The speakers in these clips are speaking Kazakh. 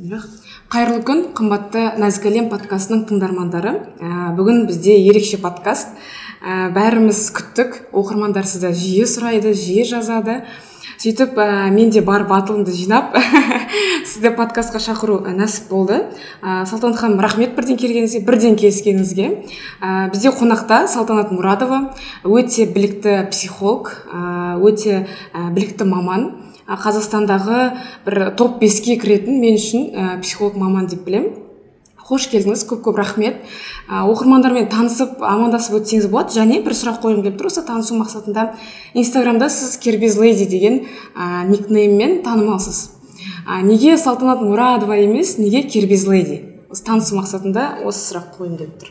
қайырлы күн қымбатты нәзік әлем подкастының тыңдармандары. Ә, бүгін бізде ерекше подкаст. Ә, бәріміз күттік. Оқырмандар сізді жиі сұрайды жиі жазады. Сөйтіп ә, мен де бар батылымды жинап сізді подкастқа шақыру ә, нәсіп болды. Ә, салтанат ханым рахмет бірден келгеніңізге бірден келіскеніңізге. Ә, бізде қонақта салтанат мұрадова өте білікті психолог ә, өте ә, білікті маман. Қазақстандағы бір топ беске кіретін мен үшін психолог маман деп білемін. Қош келдіңіз көп көп рахмет. Ә, оқырмандармен танысып амандасып өтсеңіз болады. Және бір сұрақ қойғым келіп тұр. Осы танысу мақсатында инстаграмда сіз кербез леди деген ә, никнейммен танымалсыз. Ә, неге салтанат мұрадова емес неге кербез леди? Осы танысу мақсатында осы сұрақ қойғым келіп тұр.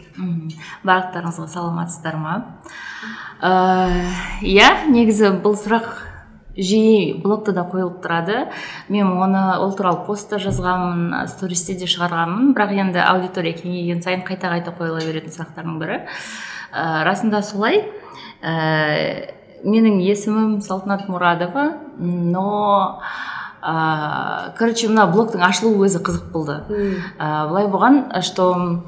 Барлықтарыңызға саламатсыздар ма? Иә негізі бұл сұрақ жиі блогта да қойылып тұрады. Мен оны ол туралы пост та жазғанмын стористе де шығарғанмын. Бірақ енді аудитория кеңейген сайын қайта қайта қойыла беретін сұрақтардың бірі. Ә, расында солай. Ә, менің есімім салтанат мұрадова но ә, короче мына блогтың ашылуы өзі қызық болды. Ә, былай болған что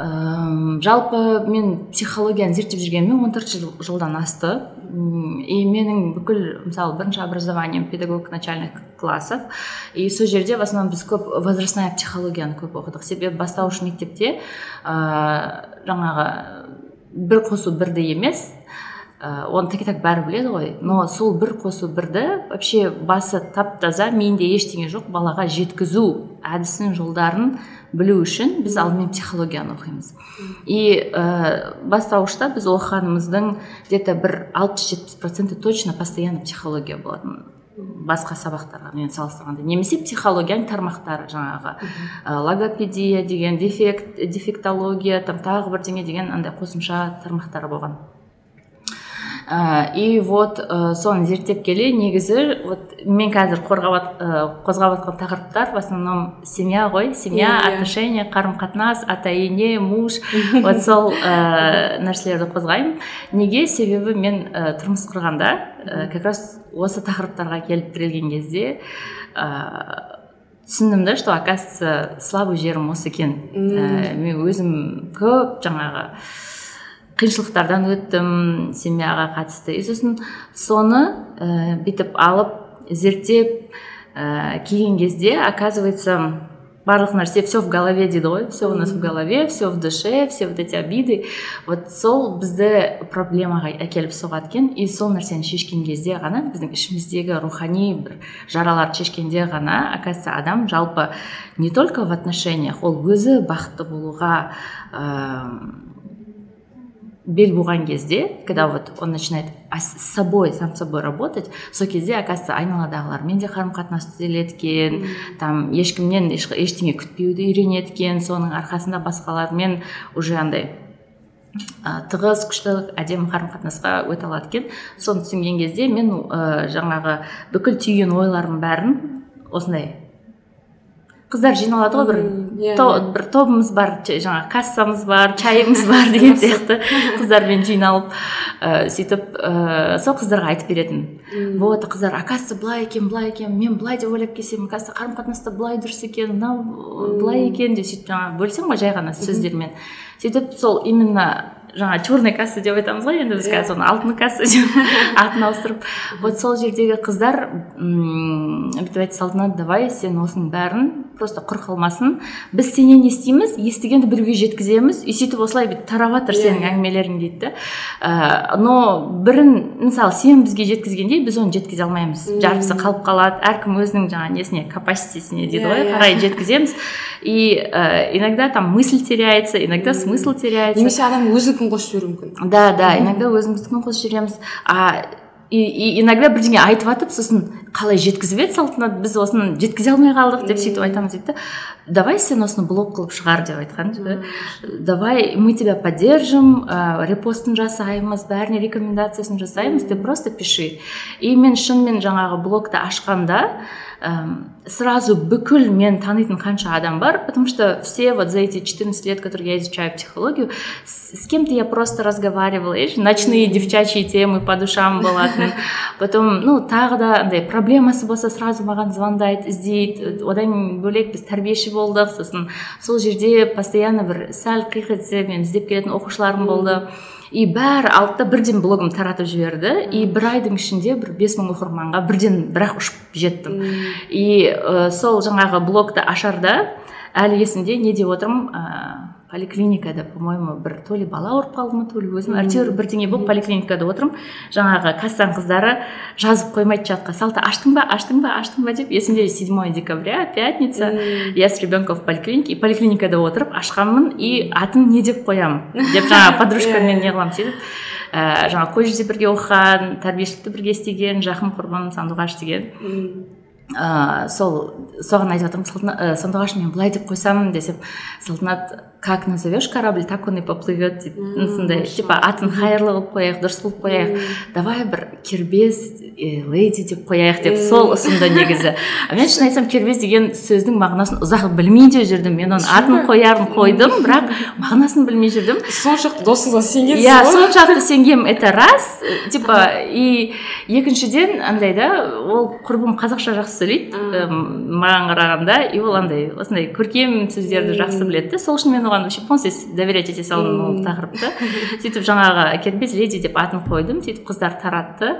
ә, жалпы мен психологияны зерттеп жүргеніме он төрт жыл, жылдан асты. И менің бүкіл мысалы бірінші образованием педагог начальных классов. И сол жерде в основном біз көп возрастная психологияны көп оқыдық. Себебі бастауыш мектепте ә, жаңағы бір қосу бірді емес. Ә, оны так так бәрі біледі ғой. Но сол бір қосу бірді вообще басы тап таза миында ештеңе жоқ балаға жеткізу әдісін жолдарын білу үшін біз алдымен психологияны оқимыз. И ә, бастауышта біз оқығанымыздың где то бір алпыс жетпіс проценті точно постоянно психология болатын. Басқа сабақтарға салыстырғанда. Немесе психологияның тармақтары жаңағы ә, логопедия деген дефект дефектология там тағы бірдеңе деген андай қосымша тармақтары болған. Ә, и вот ә, соны зерттеп келе негізі вот мен қазір қорғап ә, қозғап жатқан тақырыптар в основном семья ғой? Семья yeah, иә, иә. отношения қарым қатынас ата ене муж. Вот сол ә, нәрселерді қозғаймын. Неге? Себебі мен ә, тұрмыс құрғанда ә, как раз осы тақырыптарға келіп тірелген кезде ә, түсіндім да что оказывается слабый жерім осы екен. Ә, мен өзім көп жаңағы қиыншылықтардан өттім семьяға қатысты. И сосын соны ә, бүйтіп алып зерттеп ә, келген кезде оказывается барлық нәрсе все в голове дейді ғой. Все у нас в голове все в душе все вот эти обиды. Вот сол бізді проблемаға әкеліп соғады екен. И сол нәрсені шешкен кезде ғана біздің ішіміздегі рухани бір жараларды шешкенде ғана оказывается адам жалпы не только в отношениях ол өзі бақытты болуға бел буған кезде когда вот он начинает с собой сам собой работать сол кезде оказывается айналадағылармен де қарым қатынас түзеледі екен там ешкімнен ештеңе күтпеуді үйренеді екен соның арқасында басқалармен уже андай ә, тығыз күшті әдемі қарым қатынасқа өте алады екен соны түсінген кезде мен ә, жаңағы бүкіл түйген ойларымның бәрін осындай қыздар жиналады ғой бір иә, иә. бір тобымыз бар жаңағы кассамыз бар чайымыз бар деген сияқты қыздармен жиналып ә, сөйтіп ә, сол қыздарға айтып беретін. Вот қыздар оказывается былай екен былай екен мен былай деп ойлап келсем оказывается қарым қатынаста былай дұрыс екен мынау былай екен деп сөйтіп жаңағы бөлсең ғой жай ғана сөздермен. Сөйтіп сол именно жаңа черный касса деп айтамыз ғой енді біз иә. қазір соны алтын касса деп атын ауыстырып. Вот сол жердегі қыздар м бүйтіп айтты салтанат давай сен осының бәрін просто құр қалмасын. Біз сенен естиміз естігенді біреуге жеткіземіз и сөйтіп осылай бүйтіп тарап жатыр иә, сенің иә. әңгімелерің дейді да ә, но бірін мысалы сен бізге жеткізгенде біз оны жеткізе алмаймыз. Жартысы қалып қалады әркім өзінің жаңағы несіне капаситесіне дейді ғой қарай жеткіземіз. И ә, иногда там мысль теряется иногда смысл теряется. Немесе адам өзі өзіміздікін қосып жіберуі мүмкін. Да да иногда өзіміздікін қосып жібереміз а и, и иногда бірдеңе айтып жатып сосын қалай жеткізіп еді салтанат біз осыны жеткізе алмай қалдық деп сөйтіп айтамыз дейді да. Давай сен осыны блог қылып шығар деп айтқан давай мы тебя поддержим ә, репостын жасаймыз бәріне рекомендациясын жасаймыз ты просто пиши. И мен шынымен жаңағы блогты ашқанда сразу бүкіл мен танитын қанша адам бар потому что все вот за эти 14 лет которые я изучаю психологию с, с кем-то я просто разговаривала ночные девчачьи темы по душам болатын потом ну тағы да андай проблемасы болса сразу маған звондайды іздейді. Одан бөлек біз тәрбиеші болдық сосын. Сол жерде постоянно бір сәл қиқ етсе мен іздеп келетін оқушыларым болды. И бәрі алды да бірден блогым таратып жіберді. И бір айдың ішінде бір бес мың оқырманға бірден бір ақ ұшып жеттім. И ә, сол жаңағы блогты ашарда. Әлі есімде не деп отырмын ә, поликлиникада по моему бір то ли бала ауырып қалды ма то ли өзім әйтеуір бірдеңе болып поликлиникада отырмын. Жаңағы кассаның қыздары жазып қоймайды чатқа. Салта аштың ба аштың ба аштың ба? деп есімде седьмое декабря пятница. Я с ребенком в поликлинике и поликлиникада отырып ашқанмын и атын не деп қоямын? деп жаңағы подружкаммен не қыламын сөйтіп ііі жаңағы колледжде бірге оқыған тәрбиешілікті бірге істеген жақын құрбым сандуғаш деген. Ыыы сол соған айтып жатырмын сандуғаш мен былай деп қойсам десем салтанат как назовешь корабль так он и поплывет дейді сондай типа атын хайырлы қылып қояйық дұрыс қылып қояйық давай бір кербез леди деп қояйық деп сол ұсынды негізі. Мен шын айтсам кербез деген сөздің мағынасын ұзақ білмей де жүрдім. Мен оның атын қоярын қойдым бірақ мағынасын білмей жүрдім. Соншалықты досыңызға сенгенсіз иә соншалықты сенгенмін это раз типа и екіншіден андай да ол құрбым қазақша жақсы сөйлейді маған қарағанда и ол андай осындай көркем сөздерді жақсы біледі сол үшін мен оған вообще полностью доверять ете салдым ол тақырыпты. Сөйтіп жаңағы кербез леди деп атын қойдым. Сөйтіп қыздар таратты.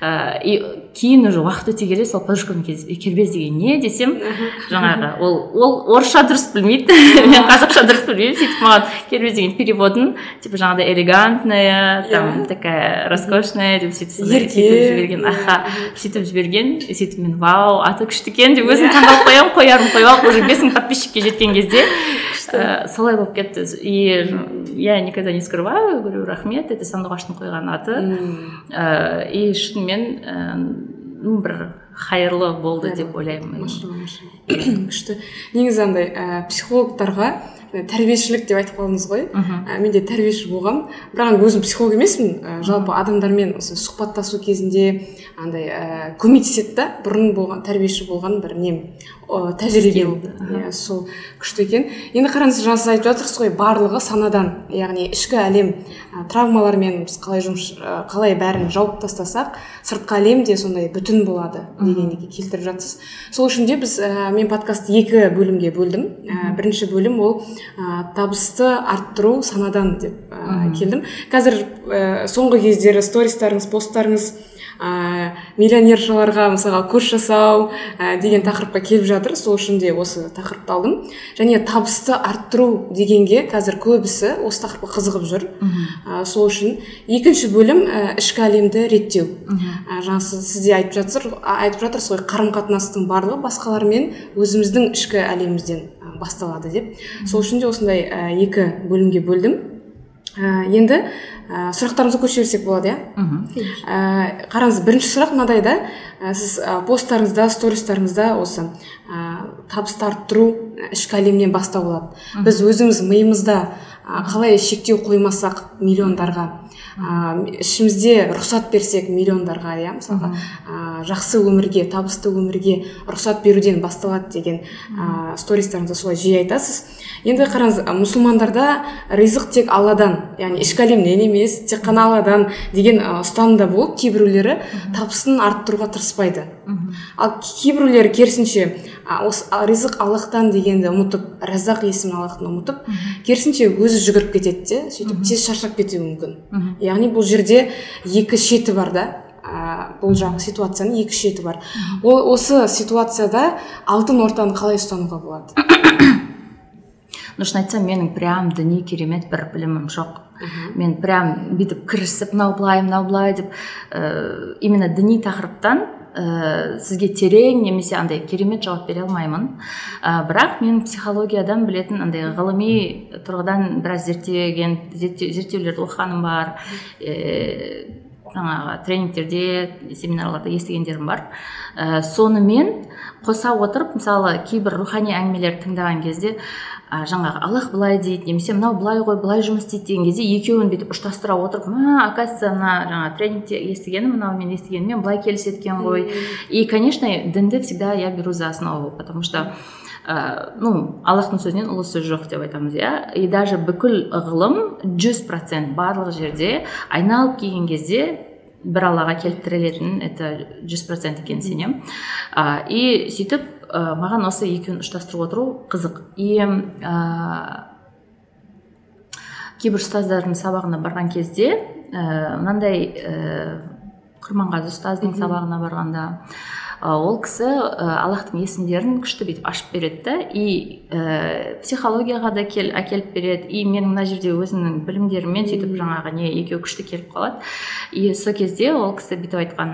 Ыыы и кейін уже уақыт өте келе сол подружкаммен кездесіп кербез деген не десем жаңағы ол ол орысша дұрыс білмейді. Мен қазақша дұрыс білмеймін. Сөйтіп маған кербез деген переводын типа жаңағыдай элегантная там такая роскошная деп сөйтіп сөйтіп жіберген. Аха. Сөйтіп жіберген. Сөйтіп мен вау аты күшті екен деп өзім таңдалып қоямын қоярын қойып алып уже бес мың подписчикке жеткен кезде. Солай болып кетті. И я никогда не скрываю говорю рахмет это сандуғаштың қойған аты ыыы и шынымен ну бір хайырлы болды деп ойлаймын. Күшті негізі андай ә, психологтарға тәрбиешілік деп айтып қалдыңыз ғой. Ә, мен де тәрбиеші болғанмын бірақ өзім психолог емеспін. Ә, жалпы адамдармен осы сұхбаттасу кезінде андай ә, көмектеседі да. Бұрын болған тәрбиеші болған бір нем тәжірибе. Иә сол күшті екен. Енді қараңыз жаңа сіз айтып жатырсыз ғой барлығы санадан. Яғни ішкі әлем ә, травмалармен біз қалай жұмыс ә, қалай бәрін жауып тастасақ сыртқы әлем де сондай бүтін болады дегенге келтіріп жатсыз сол үшін де біз ә, мен подкастты екі бөлімге бөлдім. Ә, бірінші бөлім ол ә, табысты арттыру санадан деп ә, келдім. Қазір ә, соңғы кездері стористарыңыз посттарыңыз ә, миллионершаларға мысалға курс жасау ә, деген тақырыпқа келіп жатыр. Сол үшін де осы тақырыпты алдым. Және табысты арттыру дегенге қазір көбісі осы тақырыпқа қызығып жүр. Ә, сол үшін екінші бөлім ә, ішкі әлемді реттеу. Ә, жаңа сіз, де айтып жатсыз айтып жатырсыз ғой қарым қатынастың барлығы басқалармен өзіміздің ішкі әлемімізден басталады деп. Сол үшін де осындай ә, екі бөлімге бөлдім. Ә, енді ә, сұрақтарымызға көше берсек болады иә? Ә, қараңыз бірінші сұрақ мынадай да. Ә, сіз ә, посттарыңызда стористарыңызда осы ә, табысты арттыру ішкі әлемнен бастау болады. Біз өзіміз миымызда ә, қалай шектеу қоймасақ миллиондарға ә, ішімізде рұқсат берсек миллиондарға иә мысалға ә, жақсы өмірге табысты өмірге рұқсат беруден басталады деген ә, стористарыңызда солай жиі айтасыз. Енді қараңыз мұсылмандарда ризық тек алладан яғни ішкі әлемнен емес тек қана алладан деген ұстанымда болып кейбіреулері табысын арттыруға тырыспайды. Ал кейбіреулері керісінше осы ризық аллахтан дегенді ұмытып разақ есімін аллахтан ұмытып керісінше өзі жүгіріп кетеді де сөйтіп тез шаршап кетуі мүмкін. Яғни бұл жерде екі шеті бар да ә, бұл жаңағы ситуацияның екі шеті бар. Ол осы ситуацияда алтын ортаны қалай ұстануға болады? Ну шын айтсам менің прям діни керемет бір білімім жоқ. Мен прям бүйтіп кірісіп мынау былай мынау былай деп ә, именно діни тақырыптан ә, сізге терең немесе андай керемет жауап бере алмаймын. Ә, бірақ мен психологиядан білетін андай ғылыми тұрғыдан біраз зерттеген зерттеулерді оқығаным бар. Ә, жаңағы тренингтерде семинарларда естігендерім бар. Ә, сонымен қоса отырып мысалы кейбір рухани әңгімелерді тыңдаған кезде ә, жаңағы аллах былай дейді немесе мынау былай ғой былай жұмыс істейді деген кезде екеуін бүйтіп ұштастыра отырып мә оказывается мына жаңағы тренингте естігенім мынау мен естігеніммен былай келіседі екен ғой и конечно дінді всегда я беру за основу потому что ә, ну аллахтың сөзінен ұлы сөз жоқ деп айтамыз иә. И даже бүкіл ғылым жүз процент барлық жерде айналып келген кезде бір аллаға келіп тірелетін это жүз процент екенін сенемін и сөйтіп ә, маған осы екеуін ұштастырып отыру қызық. И ә, кейбір ұстаздардың сабағына барған кезде ә, мынандай ә, құрманғазы ұстаздың сабағына барғанда ол кісі ә, аллахтың есімдерін күшті бүйтіп ашып береді да. И ә, психологияға да кел әкеліп береді. И менің мына жерде өзімнің білімдеріммен сөйтіп жаңағы не екеуі күшті келіп қалады. И сол кезде ол кісі бүйтіп айтқан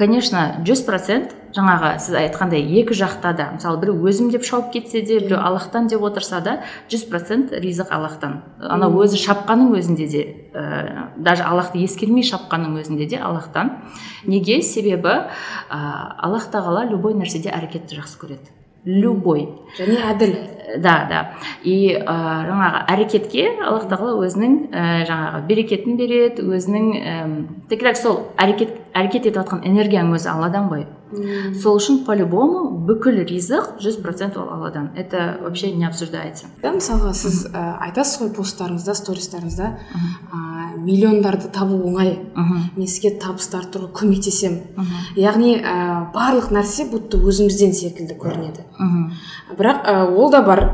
конечно жүз процент жаңағы сіз айтқандай екі жақта да мысалы біреу өзім деп шауып кетсе де біреу аллахтан деп отырса да жүз процент ризық аллахтан. Анау өзі шапқанның өзінде де ә, даже аллахты ескермей шапқанның өзінде де аллахтан. Неге? Себебі ә, аллах тағала любой нәрседе әрекетті жақсы көреді. Любой. Және әділ. Да да. И ә, жаңағы әрекетке аллах тағала өзінің ә, жаңағы берекетін береді өзінің ә, сол әрекет әрекет етіп жатқан энергияның өзі алладан ғой. Сол үшін по любому бүкіл ризық жүз процент ол алладан. Это вообще не обсуждается. Да мысалға сіз ә, айтасыз ғой посттарыңызда стористарыңызда ә, миллиондарды табу оңай. Мен сізге табысты арттыруға көмектесемін яғни ә, барлық нәрсе будто өзімізден секілді көрінеді. Бірақ ә, ол да бар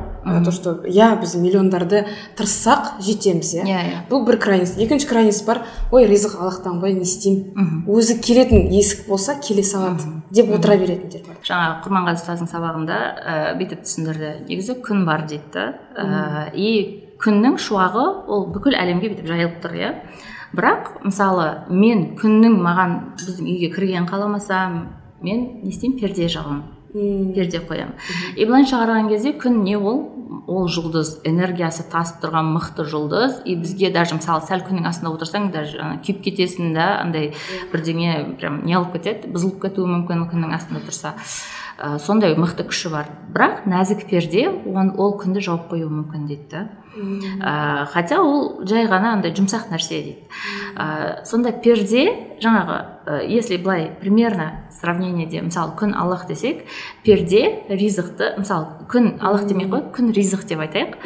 то что иә біз миллиондарды тырыссақ жетеміз иә? Иә иә. Бұл бір крайность. Екінші крайность бар ой ризық аллахтан ғой не істеймін өзі келетін есік болса келе салады деп отыра беретіндер бар. Жаңағы құрманғазы ұстаздың сабағында ә, бүйтіп түсіндірді. Негізі күн бар дейді да. Ә, и күннің шуағы ол бүкіл әлемге бүйтіп жайылып тұр иә. Бірақ мысалы мен күннің маған біздің үйге кіргенін қаламасам мен не істеймін? перде жабамын перде қоямын и былайынша қараған кезде күн не ол? Ол жұлдыз энергиясы тасып тұрған мықты жұлдыз. И бізге даже мысалы сәл күннің астында отырсаң даже күйіп кетесің да андай бірдеңе прям не қылып кетеді бұзылып кетуі мүмкін күннің астында тұрса. Ә, сондай мықты күші бар. Бірақ нәзік перде он, ол күнді жауып қоюы мүмкін дейді да. Ә, хотя ол жай ғана андай жұмсақ нәрсе дейді. Ә, сонда перде жаңағы ә, если былай примерно сравнениеде мысалы күн аллах десек перде ризықты мысалы күн аллах демей ақ күн ризық деп айтайық.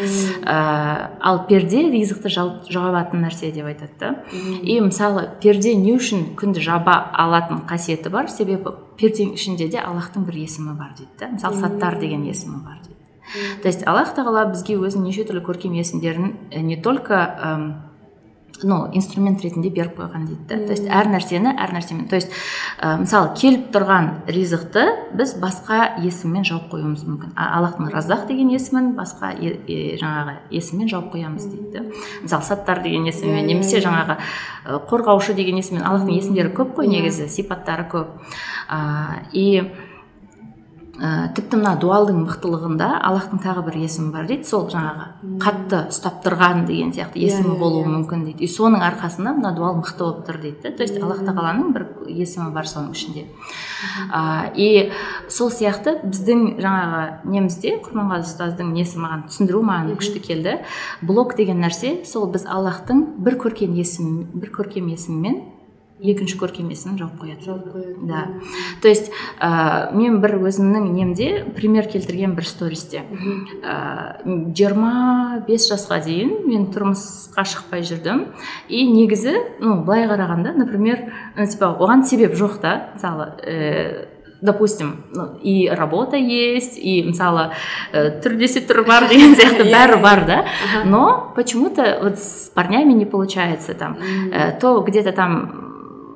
Ә, ал перде ризықты жабатын нәрсе деп айтады да. И мысалы перде не үшін күнді жаба алатын қасиеті бар? Себебі перденің ішінде де аллахтың бір есімі бар дейді да. Мысалы саттар деген есімі бар дейді. То есть аллах тағала бізге өзінің неше түрлі көркем есімдерін не только ну инструмент ретінде беріп қойған дейді да то есть әр нәрсені әр нәрсемен то есть ә, мысалы келіп тұрған ризықты біз басқа есіммен жауып қоюымыз мүмкін. Аллахтың разақ деген есімін басқа е, е, жаңағы есіммен жауып қоямыз дейді да мысалы саттар деген есіммен немесе жаңағы қорғаушы деген есіммен. Аллахтың есімдері көп қой негізі сипаттары көп. Ә, и ә, тіпті мына дуалдың мықтылығында аллахтың тағы бір есімі бар дейді. Сол жаңағы қатты ұстап тұрған деген сияқты иә, есімі иә, болуы иә. мүмкін дейді. И соның арқасында мына дуал мықты болып тұр дейді да то есть аллах тағаланың бір есімі бар соның ішінде. Ә, и сол сияқты біздің жаңағы немізде құрманғазы ұстаздың несі маған түсіндіру маған күшті келді. Блок деген нәрсе сол біз аллахтың бір көркем есім бір көркем есімімен екінші көркемесін жауып қояды. Жауып қояды. Да. То есть ә, мен бір өзімнің немде пример келтірген бір стористе. Жиырма бес жасқа дейін мен тұрмысқа шықпай жүрдім. И негізі ну былай қарағанда например типа оған себеп жоқ та мысалы ә, допустим ну, и работа есть и мысалы ә, түр десе түр бар деген сияқты бәрі бар да. Но почему то вот с парнями не получается там. Ә, то где то там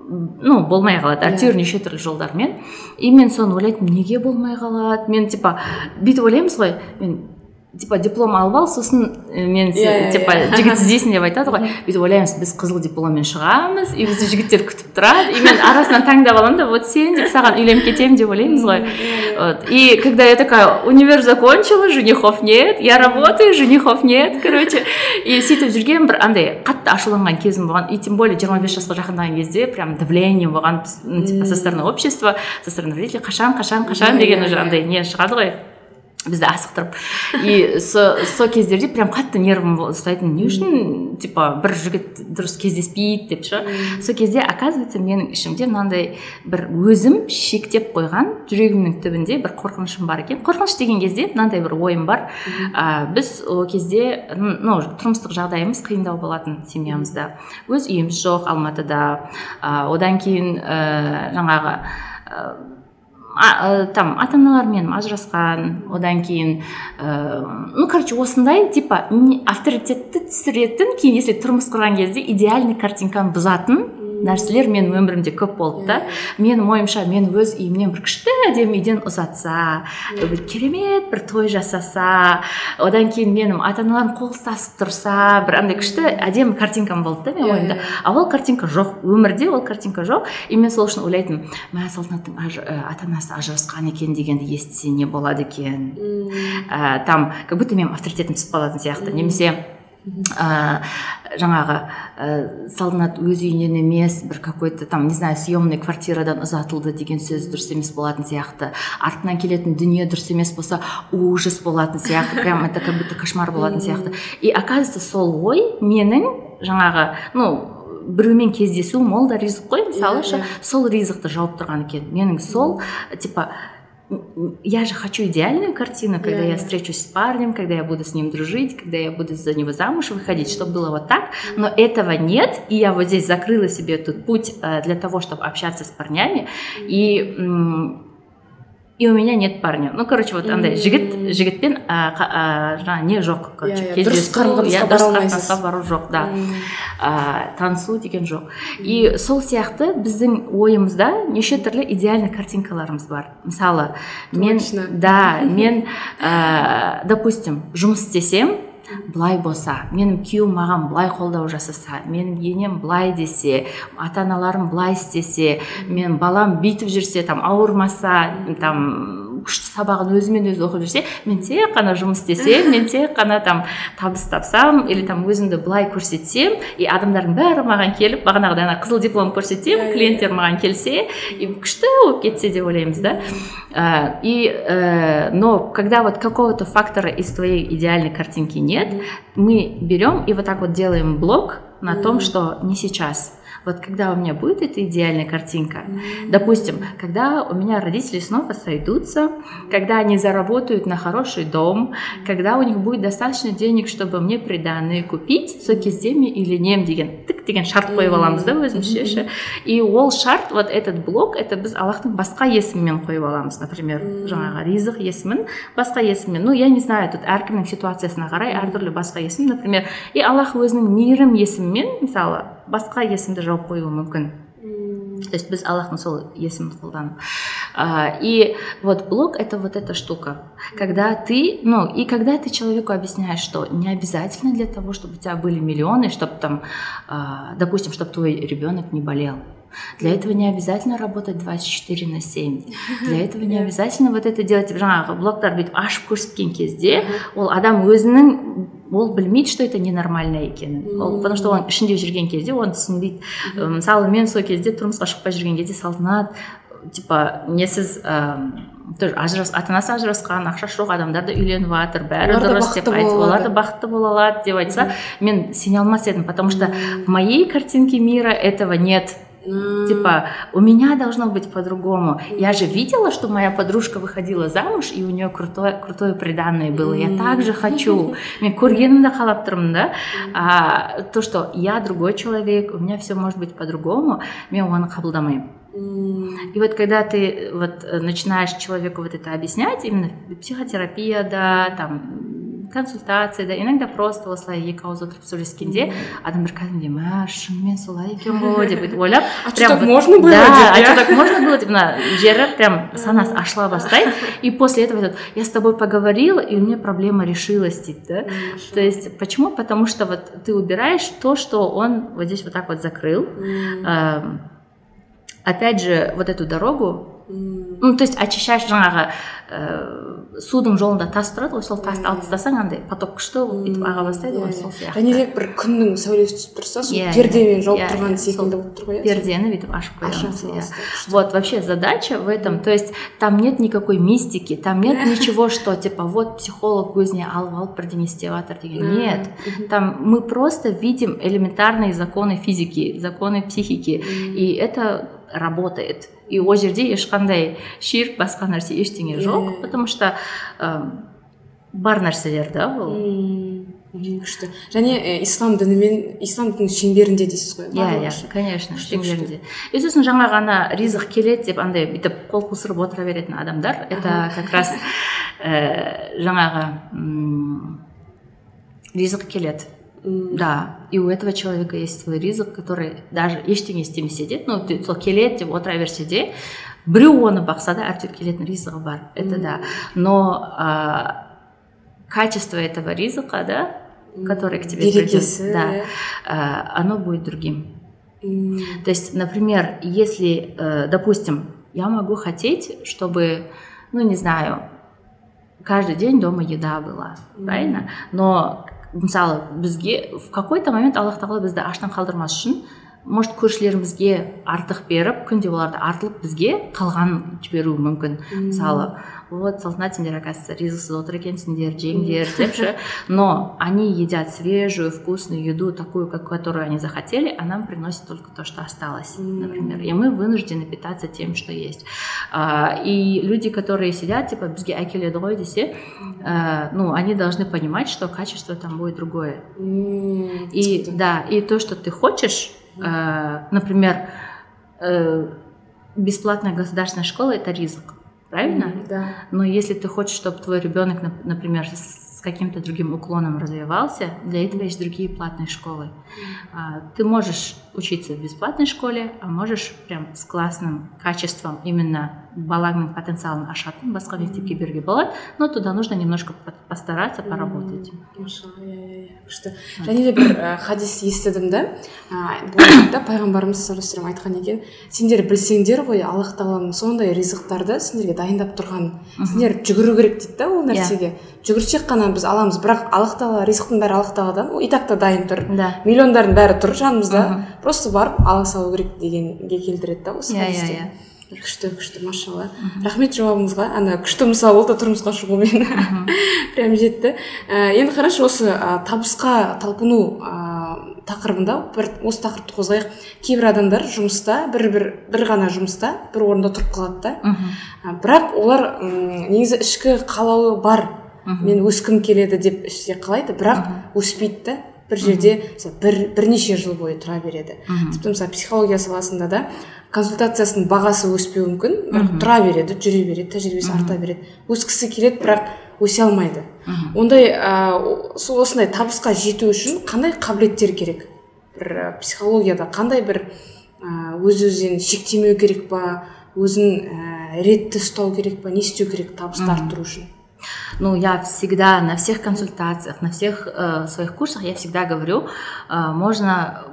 ну болмай қалады әйтеуір неше түрлі жолдармен. И мен соны ойлайтынмын неге болмай қалады? Мен типа бүйтіп ойлаймыз ғой мен типа диплом алып ал сосын мен yeah, типа yeah. жігіт іздейсің деп айтады ғой. Бүйтіп ойлаймыз біз қызыл дипломмен шығамыз и бізді жігіттер күтіп тұрады и мен арасынан таңдап аламын да вот сен деп саған үйленіп кетемін деп ойлаймыз ғой. вот. И когда я такая универ закончила женихов нет я работаю женихов нет короче. И сөйтіп жүрген бір андай қатты ашуланған кезім болған. И тем более жиырма бес жасқа жақындаған кезде прям давление болған типа со стороны общества со стороны родителей қашан қашан қашан? Деген уже андай не шығады ғой. Бізді асықтырып. И сол кездерде прям қатты нервім ұстайтын. Не үшін типа бір жігіт дұрыс кездеспейді деп ше. Сол кезде оказывается менің ішімде мынандай бір өзім шектеп қойған жүрегімнің түбінде бір қорқынышым бар екен. Қорқыныш деген кезде мынандай бір ойым бар. Ә, біз ол кезде ну тұрмыстық жағдайымыз қиындау болатын семьямызда. Өз үйіміз жоқ алматыда. Ә, одан кейін ә, жаңағы ә, там ата аналармен ажырасқан одан кейін ә, ну короче осындай типа авторитетті түсіретін кейін если тұрмыс құрған кезде идеальный картинканы бұзатын нәрселер менің өмірімде көп болды да. Менің ойымша мен өз үйімнен бір күшті әдемі үйден ұзатса бір керемет бір той жасаса одан кейін менің ата аналарым қол ұстасып тұрса бір андай күшті әдемі картинкам болды да менің ойымда. А ол картинка жоқ өмірде ол картинка жоқ. И мен сол үшін ойлайтынмын мә салтанаттың ата анасы ажырасқан екен дегенді естісе не болады екен? Ә, там как будто менің авторитетім түсіп қалатын сияқты. Немесе ә, жаңағы ә, салтанат өз үйінен емес бір какой то там не знаю съемный квартирадан ұзатылды деген сөз дұрыс емес болатын сияқты. Артынан келетін дүние дұрыс емес болса ужас болатын сияқты. Прям это как будто кошмар болатын сияқты. И оказывается сол ой менің жаңағы ну біреумен кездесуім ол да ризық қой. Мысалы ше сол ризықты жауып тұрған екен. Менің сол типа я же хочу идеальную картину, когда yeah. я встречусь с парнем, когда я буду с ним дружить, когда я буду за него замуж выходить, чтобы было вот так. Но этого нет, и я вот здесь закрыла себе тут путь э, для того, чтобы общаться с парнями. И и у меня нет парня. Ну короче вот андай жігіт жігітпен жаңағы не жоқ короче дұрыс қатынасқа бару жоқ да. Танысу деген жоқ. И сол сияқты біздің ойымызда неше түрлі идеальный картинкаларымыз бар. Мысалы мен да мен допустим жұмыс істесем былай болса менің күйеуім маған былай қолдау жасаса менің енем былай десе ата аналарым былай істесе мен балам бүйтіп жүрсе там ауырмаса там күшті сабағын өзімен өзі оқып жүрсе мен тек қана жұмыс істесем мен тек қана там табыс тапсам или там өзімді былай көрсетсем и адамдардың бәрі маған келіп бағанағыдай ана қызыл диплом көрсетсем клиенттер маған келсе и күшті болып кетсе деп ойлаймыз да. И э, но когда вот какого-то фактора из твоей идеальной картинки нет мы берем и вот так вот делаем блок на том что не сейчас. вот когда у меня будет эта идеальная картинка, mm-hmm. допустим, когда у меня родители снова сойдутся, когда они заработают на хороший дом, mm-hmm. когда у них будет достаточно денег, чтобы мне приданные купить, соки с деми или нем деген тік деген шарт қойып аламыз да өзімізше ше и ол шарт вот этот блок это біз аллахтың басқа есімімен қойып аламыз например жаңағы ризық есімін басқа есіммен ну я не знаю тут әркімнің ситуациясына қарай әртүрлі басқа есім например и аллах өзінің мейірім есімімен мысалы басқа есімді жауып қоюы мүмкін то есть біз аллахтың сол есімін қолданып а, и вот блог это вот эта штука когда ты ну и когда ты человеку объясняешь что не обязательно для того чтобы у тебя были миллионы чтобы там а, допустим чтобы твой ребенок не болел Для этого не обязательно работать 24 на 7 для этого не обязательно вот это делать. Жаңағы блогтар бүйтіп ашып көрсеткен кезде ол адам өзінің ол білмейді что это ненормально екенін ол потому что оның ішінде жүрген кезде оны түсінбейді мысалы мен сол кезде тұрмысқа шықпай жүрген кезде салтанат типа несіз тоже ажырас ата анасы ажырасқан ақшасы жоқ адамдар да үйленіп жатыр бәрі дұрыс деп айтса олар да. бақытты бола алады деп айтса мен сене алмас едім потому что в моей картинке мира этого нет. Типа, у меня должно быть по-другому. Я же видела, что моя подружка выходила замуж, и у нее крутое, крутое приданное было. Я также хочу. Мен көргенімді қалап тұрмын да. А, то, что я другой человек, у меня все может быть по-другому, мен оны қабылдамаймын. И вот когда ты вот начинаешь человеку вот это объяснять, именно психотерапия, да, там консультацияда иногда просто осылай екі ауыз отырып сөйлескенде адамдар кәдімгідей мә шынымен солай екен ғой деп бүйтіп ойлап а что так можно было да а что так можно было деп мына жері прям санасы ашыла бастайды и после этого айтады я с тобой поговорила и у меня проблема решилась дейді да то есть почему потому что вот ты убираешь то что он вот здесь вот так вот закрыл опять же вот эту дорогу ну то есть очищаешь жаңағы ә, судың жолында тас тұрады ғой сол тасты алып тастасаң андай поток күшті болып бүйтіп аға бастайды ғой сол сияқты және бір күннің сәулесі түсіп тұрса сол Иә, пердемен иә, жауып иә, тұрған иә, секілді сол болып тұр ғой иә пердені бүйтіп ашып аша қоямыз иә саласыз да, күшті. Вот вообще задача в этом, то есть там нет никакой мистики, там нет ничего, что типа вот психолог өзіне алып алып бірдеңе істеп жатыр деген. Нет, там мы просто видим элементарные законы физики, законы психики, и это работает. И ол жерде ешқандай ширк басқа нәрсе ештеңе жоқ, потому что ә, бар нәрселер да ол күшті және ә, ислам дінімен ислам дінінің шеңберінде дейсіз ғой? Иә иә конечно шеңберінде. и сосын жаңа ғана ризық келеді деп андай бүйтіп қол қусырып отыра беретін адамдар. Это как раз ә, жаңағы м, ризық келеді. да и у этого человека есть свой ризық который даже ештеңе істемесе де ну ты- сол келеді деп отыра берсе де біреу оны бақса да әйтеуір келетін ризығы бар это да но а, качество этого ризыка да который к тебе придет берекесі да иә. а, оно будет другим Мм, то есть, например, если, э, допустим, я могу хотеть, чтобы, ну не знаю, каждый день дома еда была, Мгм. правильно? Но мысалы бізге в какой-то момент аллах тағала бізді аштан қалдырмас үшін может көршілерімізге артық беріп күнде оларды артылып бізге қалғанын жіберуі мүмкін. Мысалы вот салтанат сендер оказывается ризықсыз отыр екенсіңдер жеңдер деп ше но они едят свежую вкусную еду такую как которую они захотели а нам приносят только то что осталось Мм. например и мы вынуждены питаться тем что есть А, и люди которые сидят типа бізге әкеледі ғой десе э, ну они должны понимать что качество там будет другое Мм, и түсінікті. да, и то, что ты хочешь, э, например, э, бесплатная государственная школа это риск, правильно? Мм, да Но если ты хочешь, чтобы твой ребенок, нап- например, с с каким-то другим уклоном развивался, для этого есть другие платные школы. А, Ты можешь учиться в бесплатной школе, а можешь прям с классным качеством, именно балаңның потенциалын ашатын басқа мектепке беруге болады. Но туда нужно немножко по- постараться поработать. иә иә иә күшті және де бір ә, хадис естідім да? Ә, да пайғамбарымыз саллаллаху айтқан екен сендер білсеңдер ғой аллах тағаланың сондай ризықтарды сендерге дайындап тұрғанын сендер жүгіру керек дейді да ол нәрсеге? Жүгірсек қана біз аламыз бірақ аллах тағала ризықтың бәрі аллах тағаладан ол и так та дайын тұр. Да. Миллиондардың бәрі тұр жанымызда. Просто барып ала салу керек дегенге келтіреді да осы иә иә хадисте. иә. Күшті күшті машалла. Рахмет жауабыңызға. Ана күшті мысал болды тұрмысқа шығумен прям жетті. Ә, енді қарашы осы ә, табысқа талпыну ә, тақырыбында бір осы тақырыпты қозғайық. Кейбір адамдар жұмыста бір бір бір ғана жұмыста бір орында тұрып қалады да. Ә, бірақ олар негізі ішкі қалауы бар. Мен өскім келеді деп іште қалайды бірақ өспейді да. Бір жерде мысалы, бір бірнеше жыл бойы тұра береді. Тіпті мысалы психология саласында да консультациясының бағасы өспеуі мүмкін бірақ тұра береді жүре береді тәжірибесі арта береді. Өскісі келеді бірақ өсе алмайды. Ондай ә, сол осындай табысқа жету үшін қандай қабілеттер керек? Бір ә, психологияда қандай бір ә, өз өзін шектемеу керек па? Өзін ә, ретті ұстау керек па? Не істеу керек табысты арттыру үшін? Ну, я всегда на всех консультациях, на всех э, своих курсах я всегда говорю, э, можно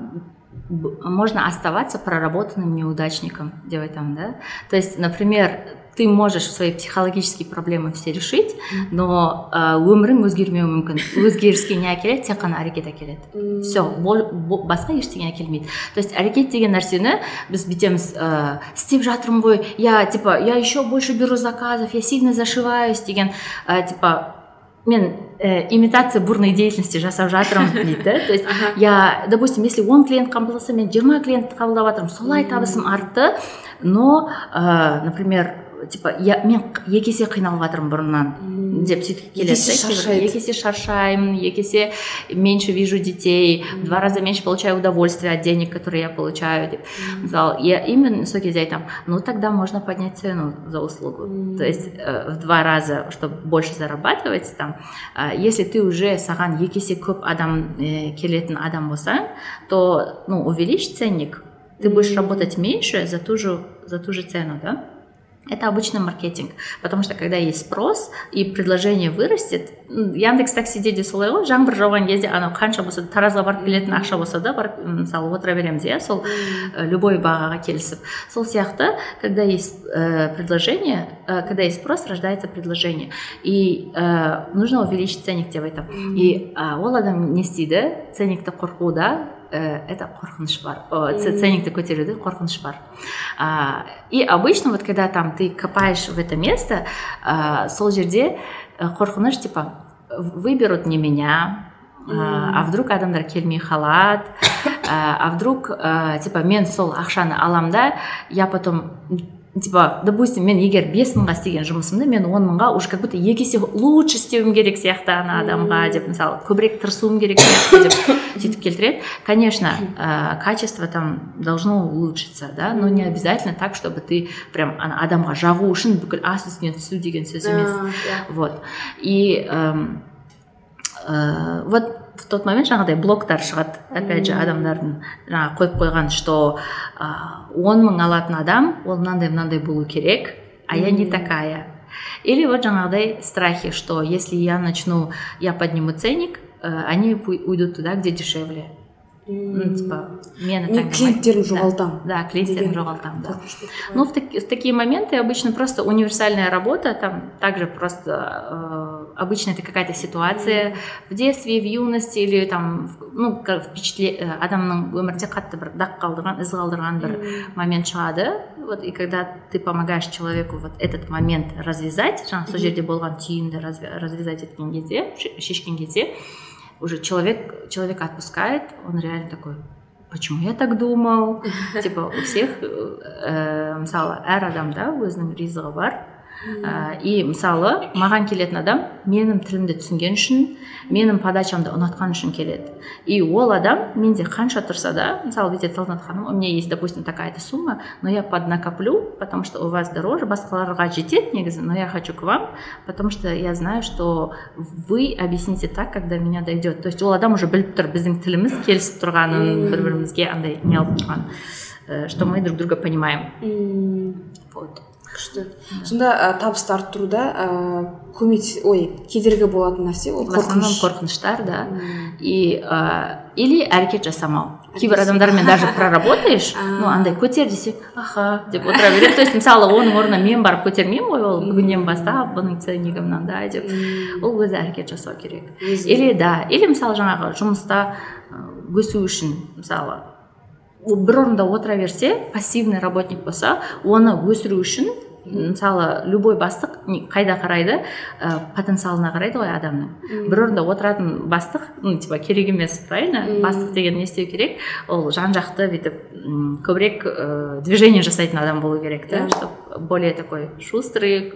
можно оставаться проработанным неудачником, делать там, да. То есть, например, ты можешь свои психологические проблемы все решить, но э, өмірің өзгермеуі мүмкін. Өзгеріске не әкеледі тек қана әрекет әкеледі. Все басқа ештеңе әкелмейді. То есть әрекет деген нәрсені біз бүйтеміз ә, істеп жатырмын ғой я типа я еще больше беру заказов я сильно зашиваюсь деген ә, типа мен ә, имитация бурной деятельности жасап жатырмын дейді. То есть я допустим если он клиент қабылдаса мен жиырма клиент қабылдап жатырмын солай табысым артты но ә, например типа я мен екі есе қиналып жатырмын бұрыннан деп сөйтіп келеді есе да кейбір. шаршайды. екі есе шаршаймын екі есе меньше вижу детей в два раза меньше получаю удовольствия от денег которые я получаю деп мысалы я именно сол кезде айтамын ну тогда можно поднять цену за услугу то есть э, в два раза чтобы больше зарабатывать там э, если ты уже саған екі есе көп адам э, келетін адам болсаң то ну увеличь ценник ты будешь работать меньше за ту же за ту же цену да Это обычный маркетинг потому что когда есть спрос и предложение вырастет яндекс таксиде де солай ғой жаңбыр жауған кезде анау қанша болса да таразға барып келетін ақша болса да барып мысалы отыра береміз иә сол э, любой бағаға келісіп сол сияқты когда есть э, предложение э, когда есть спрос рождается предложение. И нужно увеличить ценник деп айтамын и ол адам не істейді ценникті қорқуда Э, это қорқыныш бар ценникті көтеруде қорқыныш бар и обычно вот когда там ты копаешь в это место сол жерде э, қорқыныш типа выберут не меня а вдруг адамдар келмей қалады а вдруг типа мен сол ақшаны алам да я потом типа допустим мен егер бес мыңға істеген жұмысымды мен он мыңға уже как будто екі есе лучше істеуім керек сияқты ана адамға деп мысалы көбірек тырысуым керек сияқты деп сөйтіп келтіреді конечно ә, качество там должно улучшиться да но не обязательно так чтобы ты прям ана адамға жағу үшін бүкіл ас үстінен түсу деген сөз емес вот и вот в тот момент жаңағыдай блоктар шығады. Опять же адамдардың жаңағы қойып қойған что он мың алатын адам ол мынандай мынандай болу керек а я не такая. Или вот жаңағыдай страхи что если я начну я подниму ценник э, они уйдут туда где дешевле типа мені мен клиенттерімді жоғалтамын да клиенттерімді жоғалтамын да ну в, в такие моменты обычно просто универсальная работа там также просто э, обычно это какая-то ситуация в детстве в юности или там ну впечатле э, адамның өмірде қатты бір дақ қалдырған із қалдырған бір момент шығады вот и когда ты помогаешь человеку вот этот момент развязать жаңағы сол жерде болған түйінді развязать еткен кезде шешкен кезде уже человек, человек отпускает, он реально такой, почему я так думал? Типа у всех ә, мысалы әр адамда өзінің ризығы бар ә, и мысалы маған келетін адам менің тілімді түсінген үшін менің подачамды ұнатқан үшін келеді и ол адам менде қанша тұрса да мысалы бүйтеді салтанат ханым у меня есть допустим такая то сумма но я поднакоплю потому что у вас дороже басқаларға жетеді негізі но я хочу к вам потому что я знаю что вы объясните так когда меня дойдет то есть ол адам уже біліп тұр біздің тіліміз келісіп тұрғанын бір бірімізге андай не алып тұрғанын э, что мы друг друга понимаем вот Күшті. Сонда ә, табысты арттыруда ә, көмек ой кедергі болатын нәрсе ол қорқыныш. Қорқыныштар да. И ә, или әрекет жасамау. Кейбір адамдармен даже проработаешь ну андай көтер десе аха деп отыра береді. То есть мысалы оның орнына мен барып көтермеймін ғой ол бүгіннен бастап бұның ценнигі мынандай деп. Ол өзі әрекет жасау керек. Или да или мысалы жаңағы жұмыста өсу үшін мысалы бір орында отыра берсе пассивный работник болса оны өсіру үшін мысалы любой бастық қайда қарайды? Ә, потенциалына қарайды ғой адамның. Бір орында отыратын бастық ну типа керек емес правильно? Бастық деген не істеу керек? Ол жан жақты бүйтіп көбірек ә, движение жасайтын адам болу керек да. чтобы более такой шустрый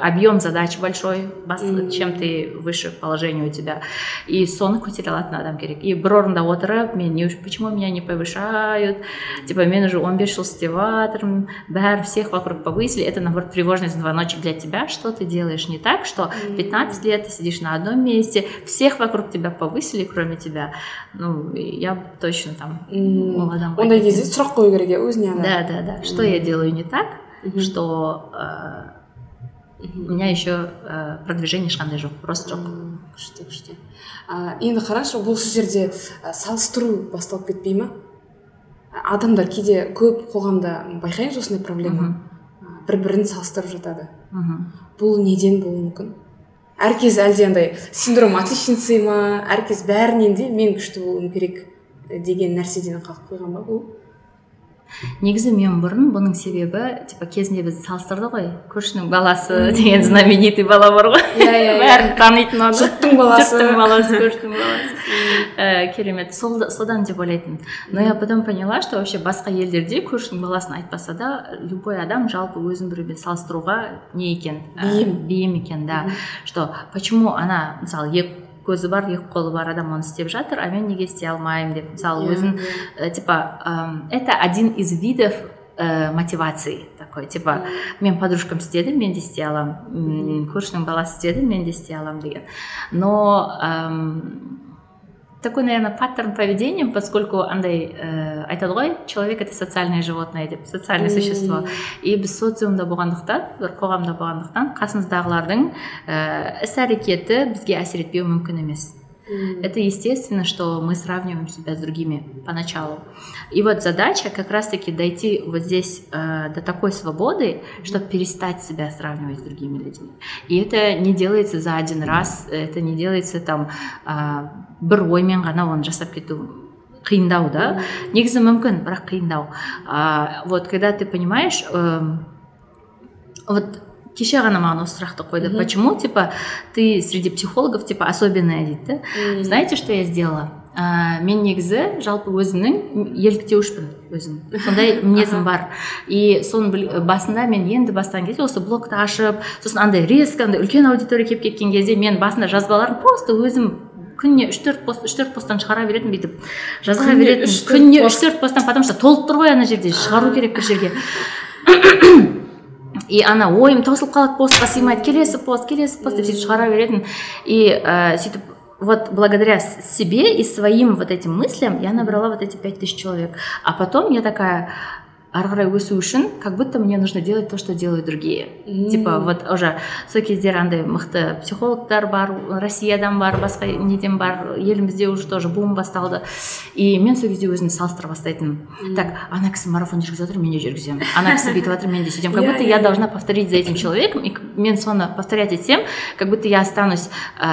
объем задач большой бастық чем ты выше положение у тебя. И соны көтере алатын адам керек. И бір орында отырып мен не почему меня не повышают? Типа мен уже он бес жыл істеп жатырмын бәрі всех вокруг повысили это наоборот, тревожный звоночек для тебя, что ты делаешь не так, что 15 лет ты сидишь на одном месте, всех вокруг тебя повысили, кроме тебя. Ну, я точно там молодом. ондай кезде сұрақ қою керек иә да да да что я делаю не так что э, у меня еще э, продвижение ешқандай жоқ просто жоқ күшті күшті енді қарашы бұл жерде салыстыру басталып кетпей ма адамдар кейде көп қоғамда байқаймыз осындай проблема Бір бірін салыстырып жатады. Бұл неден болуы мүмкін? Әркез әлде андай синдром отличницы ма? Әркез бәрінен де мен күшті болуым керек деген нәрседен қалып қойған ба бұл? Негізі мен бұрын бұның себебі типа кезінде біз салыстырды ғой көршінің баласы деген знаменитый бала бар ғой. Иә иә, иә. бәрін танитын оны жұрттың баласы. Жұрттың баласы көршінің баласы. Керемет. Сол содан деп ойлайтынмын. Но я потом поняла что вообще басқа елдерде көршінің баласын айтпаса да любой адам жалпы өзін біреумен салыстыруға не екен. Бейім. бейім екен да. Что почему ана мысалы екі көзі бар екі қолы бар адам оны істеп жатыр а мен неге істей алмаймын деп. Мысалы өзін э, типа это один из видов ә, мотивации такой. Типа мен подружкам істеді мен де істей аламын көршінің баласы істеді мен де істей аламын деген. Но такой, наверное, паттерн поведения, поскольку андай ә, айтады ғой человек это социальное животное деп социальное существо и біз социумда болғандықтан бір қоғамда болғандықтан қасымыздағылардың ә, іс әрекеті бізге әсер етпеуі мүмкін емес это естественно, что мы сравниваем себя с другими поначалу. И вот задача как раз-таки дойти вот здесь э, до такой свободы, чтобы перестать себя сравнивать с другими людьми. И это не делается за один раз, это не делается там э, бір оймен ғана оны жасап кету қиындау да. Негізі мүмкін бірақ қиындау. А, вот когда ты понимаешь э, вот кеше ғана маған осы сұрақты қойды. Mm почему? Типа ты среди психологов типа особенная дейді да. Mm знаете что я сделала? Ә, мен негізі жалпы өзімнің еліктеуішпін өзім. Сондай мінезім бар. И соның басында мен енді бастаған кезде осы блогты ашып сосын андай резко андай үлкен аудитория келіп кеткен кезде мен басында жазбаларым просто өзім күніне үш төрт пост үш төрт посттан шығара беретінмін бүйтіп жаза беретін күніне үш төрт посттан потому что толып тұр ғой ана жерде шығару керек бір жерге и ана ойым таусылып қалады постқа сыймайды келесі пост келесі пост деп сөйтіп шығара беретін и ә, сөйтіп вот благодаря себе и своим вот этим мыслям я набрала вот эти пять тысяч человек а потом я такая ары қарай өсу үшін как будто мне нужно делать то что делают другие mm. типа вот уже сол кездері андай мықты психологтар бар россиядан бар басқа неден бар елімізде уже тоже бум басталды и мен сол кезде өзімді салыстыра бастайтынмын mm. так ана кісі марафон жүргізіп жатыр мен де жүргіземін ана кісі бүйтіп жатыр мен де сөйтемін как будто я должна повторить за этим человеком и мен соны повторять етсем как будто я останусь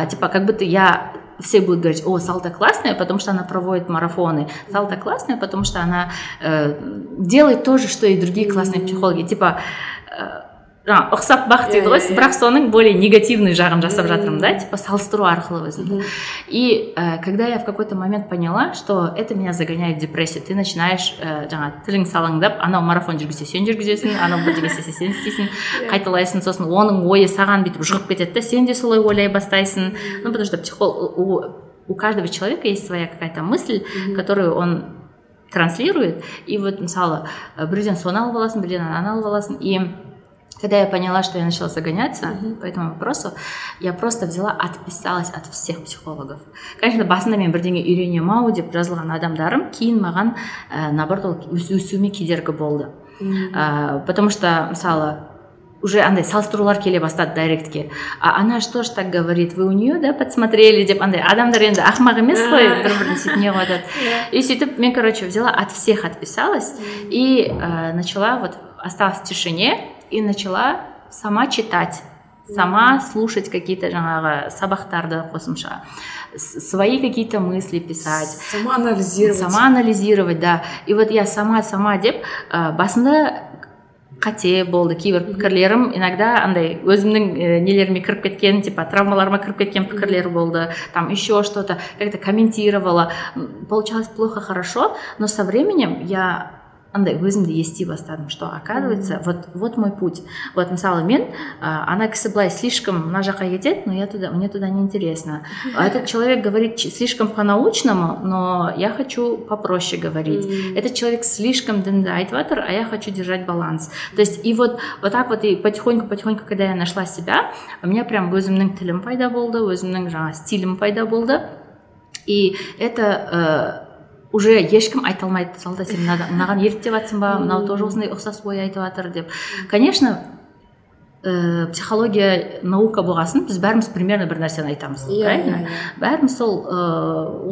типа как будто я все будут говорить, о, Салта классная, потому что она проводит марафоны. Салта классная, потому что она э, делает то же, что и другие классные психологи. Типа, э, жаңағы ұқсап бақ дейді ғой бірақ соның более негативный жағын жасап жатырмын да типа салыстыру арқылы өзімді и э, когда я в какой-то момент поняла что это меня загоняет в депрессию ты начинаешь э, жаңағы тілің салаңдап анау марафон жүргізсе сен жүргізесің анау бірдеңе істесе сен істейсің қайталайсың сосын оның ойы саған бүйтіп жұғып кетеді да сен де солай ойлай бастайсың ну потому что психолог у, у каждого человека есть своя какая-то мысль которую он транслирует и вот мысалы бірден соны алып аласың бірден ананы алып аласың и когда я поняла, что я начала загоняться mm-hmm. по этому вопросу, я просто взяла, отписалась от всех психологов. Конечно, басында мен бірдеңе үйренемін ау деп жазылған адамдарым кейін маған ә, наоборот ол өсуіме кедергі болды mm-hmm. ә, потому что мысалы уже андай салыстырулар келе бастады директке а она что ж так говорит? Вы у нее да подсмотрели? Деп андай адамдар енді ақымақ емес қой бір бірін сөйтіп не қылып жатады и сөйтіп мен короче взяла от всех отписалась и ә, начала вот осталась в тишине. И начала сама читать сама слушать какие-то жаңағы сабақтарды қосымша свои какие-то мысли писать. Сама анализировать. Сама анализировать да. И вот я сама сама деп ә, басында қате болды кейбір пікірлерім иногда андай өзімнің ә, нелеріме кіріп кеткен типа травмаларыма кіріп кеткен пікірлер болды там еще что то как то комментировала получалось плохо хорошо но со временем я андай өзімді ести бастадым что оказывается mm -hmm. вот вот мой путь вот мысалы мен ә, ана кісі былай слишком мына жаққа кетеді но я туда мне туда не интересно а этот человек говорит слишком по научному но я хочу попроще говорить mm -hmm. этот человек слишком дінді айтып жатыр а я хочу держать баланс то есть и вот вот так вот и потихоньку потихоньку когда я нашла себя у меня прям өзімнің тілім пайда болды өзімнің жаңағы стилім пайда болды и это ә, уже ешкім айта алмайды салда сен мынаған еліктеп жатрсың ба мынау тоже осындай ұқсас ой айтып жатыр деп конечно ә, психология наука болғасын біз бәріміз примерно бір нәрсені айтамыз yeah, правильно yeah, yeah. бәріміз сол ә,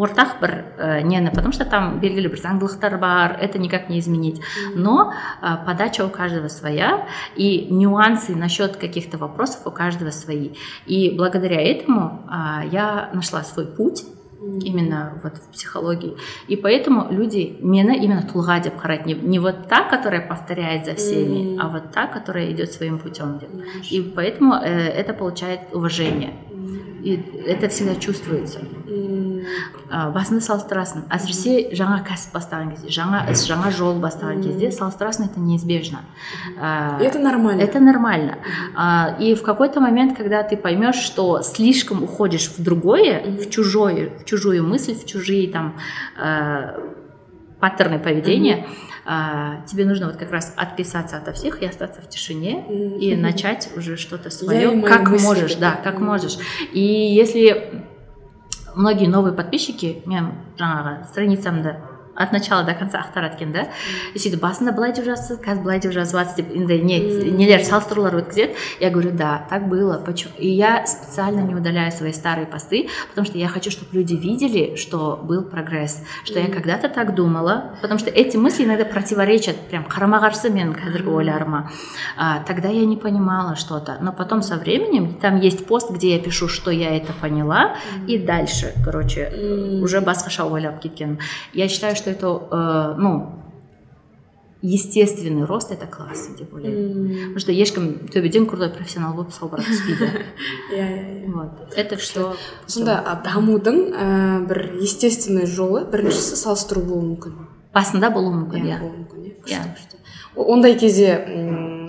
ортақ бір ә, нені потому что там белгілі бір заңдылықтар бар это никак не изменить но ә, подача у каждого своя и нюансы насчет каких-то вопросов у каждого свои и благодаря этому ә, я нашла свой путь именно вот в психологии. И поэтому люди мені именно тұлға деп қарайды не, не вот та которая повторяет за всеми mm. а вот та которая идет своим путем деп. И поэтому э, это получает уважение и это всегда чувствуется ә, басында салыстырасың әсіресе жаңа кәсіп бастаған кезде жаңа іс жаңа жол бастаған кезде салыстырасың это неизбежно ә, это нормально это нормально а, и в какой-то момент когда ты поймешь что слишком уходишь в другое в чужое в чужую мысль в чужие там э, паттерны поведения а, тебе нужно вот как раз отписаться от всех и остаться в тишине и начать уже что-то свое, как можешь, да, как можешь. И если многие новые подписчики мен жаңағы страницамды от начала до конца ақтарады екен да и сөйтіп басында былай деп жазыпсыз қазір былай деп жазып жатсыз деп енді не нелер салыстырулар өткізеді я говорю да так было почему и я специально не удаляю свои старые посты потому что я хочу чтобы люди видели что был прогресс что я когда то так думала потому что эти мысли иногда противоречат прям қарама қарсы менің қазіргі ойларыма а, тогда я не понимала что-то но потом со временем там есть пост где я пишу что я это поняла и дальше короче уже басқаша ойлап кеткенмін я считаю что это, э, ну, естественный рост это классно деп ойлаймын потому что ешкім төбеден крутой профессионал болып салбырап түспейді иә иә вот. Это все сонда дамудың ә, бір естественный жолы біріншісі салыстыру болуы мүмкін басында болуы мүмкін иә болуы мүмкін иә ондай кезде м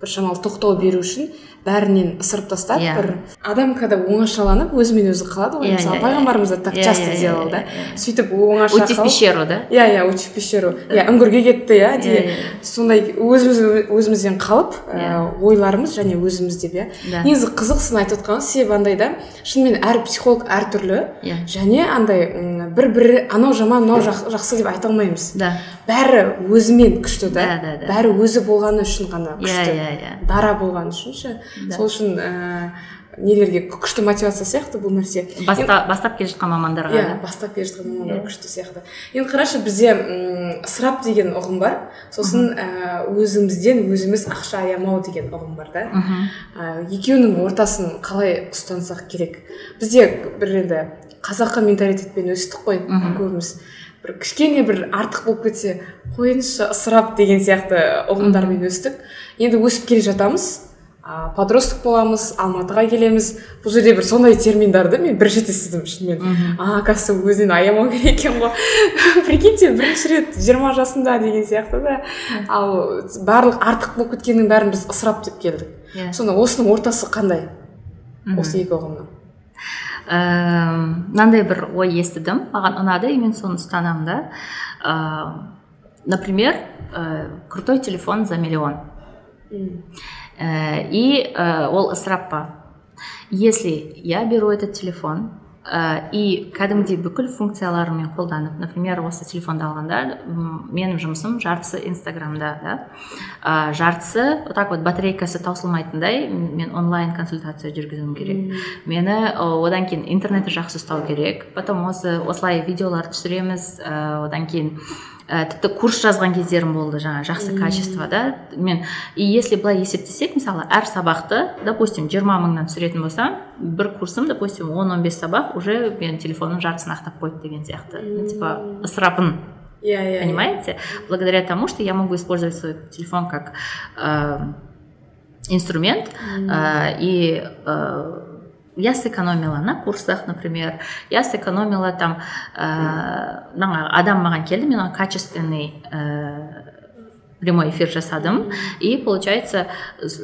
біршамалы тоқтау беру үшін бәрінен ысырып тастап иә. бір адам когда оңашаланып өзімен өзі қалады ғой. Иә мысалы иә пайғамбарымыз да так иә, часто иә, делал да. сөйтіп оңаша уйти в пещеру да? Иә иә уйти в пещеру. Иә үңгірге кетті иә деген иә. сондай өзіміз өзімізден қалып ә, ойларымыз және өзіміз деп иә. Негізі қызық сын айтып отқаныңыз себебі андай да шынымен әр психолог әртүрлі иә. және андай бір бірі анау жаман мынау жақ- жақсы деп айта алмаймыз. Да. Бәрі өзімен күшті да Да, да, бәрі өзі болғаны үшін ғана иә күшті. иә иә. Дара болғаны үшін ше. Да. сол үшін ә, нелерге күшті мотивация сияқты бұл нәрсе. Баста, бастап келе жатқан мамандарға иә да? бастап келе жатқан мамандар Иә. күшті сияқты. Енді қарашы бізде м, ысырап деген ұғым бар. Сосын ә, өзімізден өзіміз ақша аямау деген ұғым бар да. Мхм ә, екеуінің ортасын қалай ұстансақ керек? Бізде бір енді қазақы менталитетпен өстік қой көбіміз. Бір кішкене бір артық болып кетсе қойыңызшы ысырап деген сияқты ұғымдармен өстік. Енді өсіп келе жатамыз. А, подросток боламыз алматыға келеміз. Бұл жерде бір сондай терминдарды мен бірінші рет естідім шынымен. А оказывается өзінен аямау керек екен ғой. Прикиньте бірінші рет жиырма жасында деген сияқты да. Ал барлық артық болып кеткеннің бәрін біз ысырап деп келдік. Иә. Сонда осының ортасы қандай? Осы екі ұғымның. Эм, мынандай бір ой естідім. Маған ұнады и мен соны ұстанамын да. Например э, крутой телефон за миллион. И э, ол ысырап па если я беру этот телефон э, и кәдімгідей бүкіл функцияларымен қолданып например осы телефонды алғанда менің жұмысым жартысы инстаграмда да? Э, жартысы вот так вот батарейкасы таусылмайтындай мен онлайн консультация жүргізуім керек. Мені э, одан кейін интернетті жақсы ұстау керек. Потом осы осылай видеолар түсіреміз. Одан кейін ә, тіпті курс жазған кездерім болды жаңа жақсы качество да. Мен и если былай есептесек мысалы әр сабақты допустим жиырма мыңнан түсіретін болсам бір курсым допустим он он бес сабақ уже мен телефонның жартысын ақтап қойды деген сияқты. Типа ысырапын. Иә иә понимаете? благодаря тому что я могу использовать свой телефон как э, инструмент Э, и э, я сэкономила на курсах например. Я сэкономила там э, мына адам маған келді мен оған качественный э, прямой эфир жасадым. И получается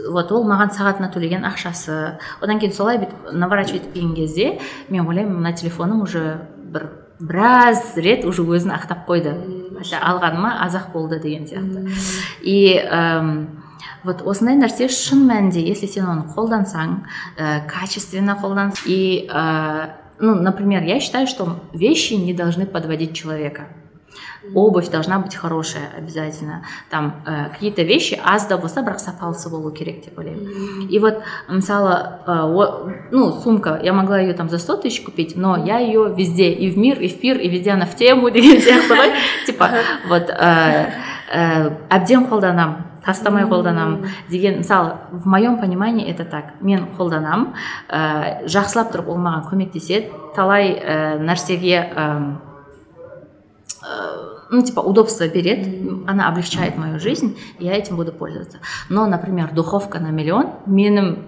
вот ол маған сағатына төлеген ақшасы. Одан кейін солай бүйтіп наворачивать еткен кезде мен ойлаймын мына телефоным уже бір біраз рет уже өзін ақтап қойды. Хотя алғаныма аз ақ болды деген сияқты. И вот осындай нәрсе шын мәнінде если сен оны қолдансаң ә, качественно қолдансаң и ә, ну например я считаю что вещи не должны подводить человека. Обувь должна быть хорошая обязательно. Там ә, какие то вещи аз да болса бірақ сапалысы болу керек деп ойлаймын и вот мысалы э, о- ну сумка я могла ее там за 100 тысяч купить но я ее везде и в мир и в пир и везде она в тему деген сияқты ғой типа вот ә, ә, әбден қолданамын тастамай қолданамын деген. Мысалы в моем понимании это так. Мен қолданамын ә, жақсылап тұрып ол маған көмектеседі. Талай ә, нәрсеге э, ну, типа, удобство берет, она облегчает мою жизнь, я этим буду пользоваться. Но, например, духовка на миллион, менің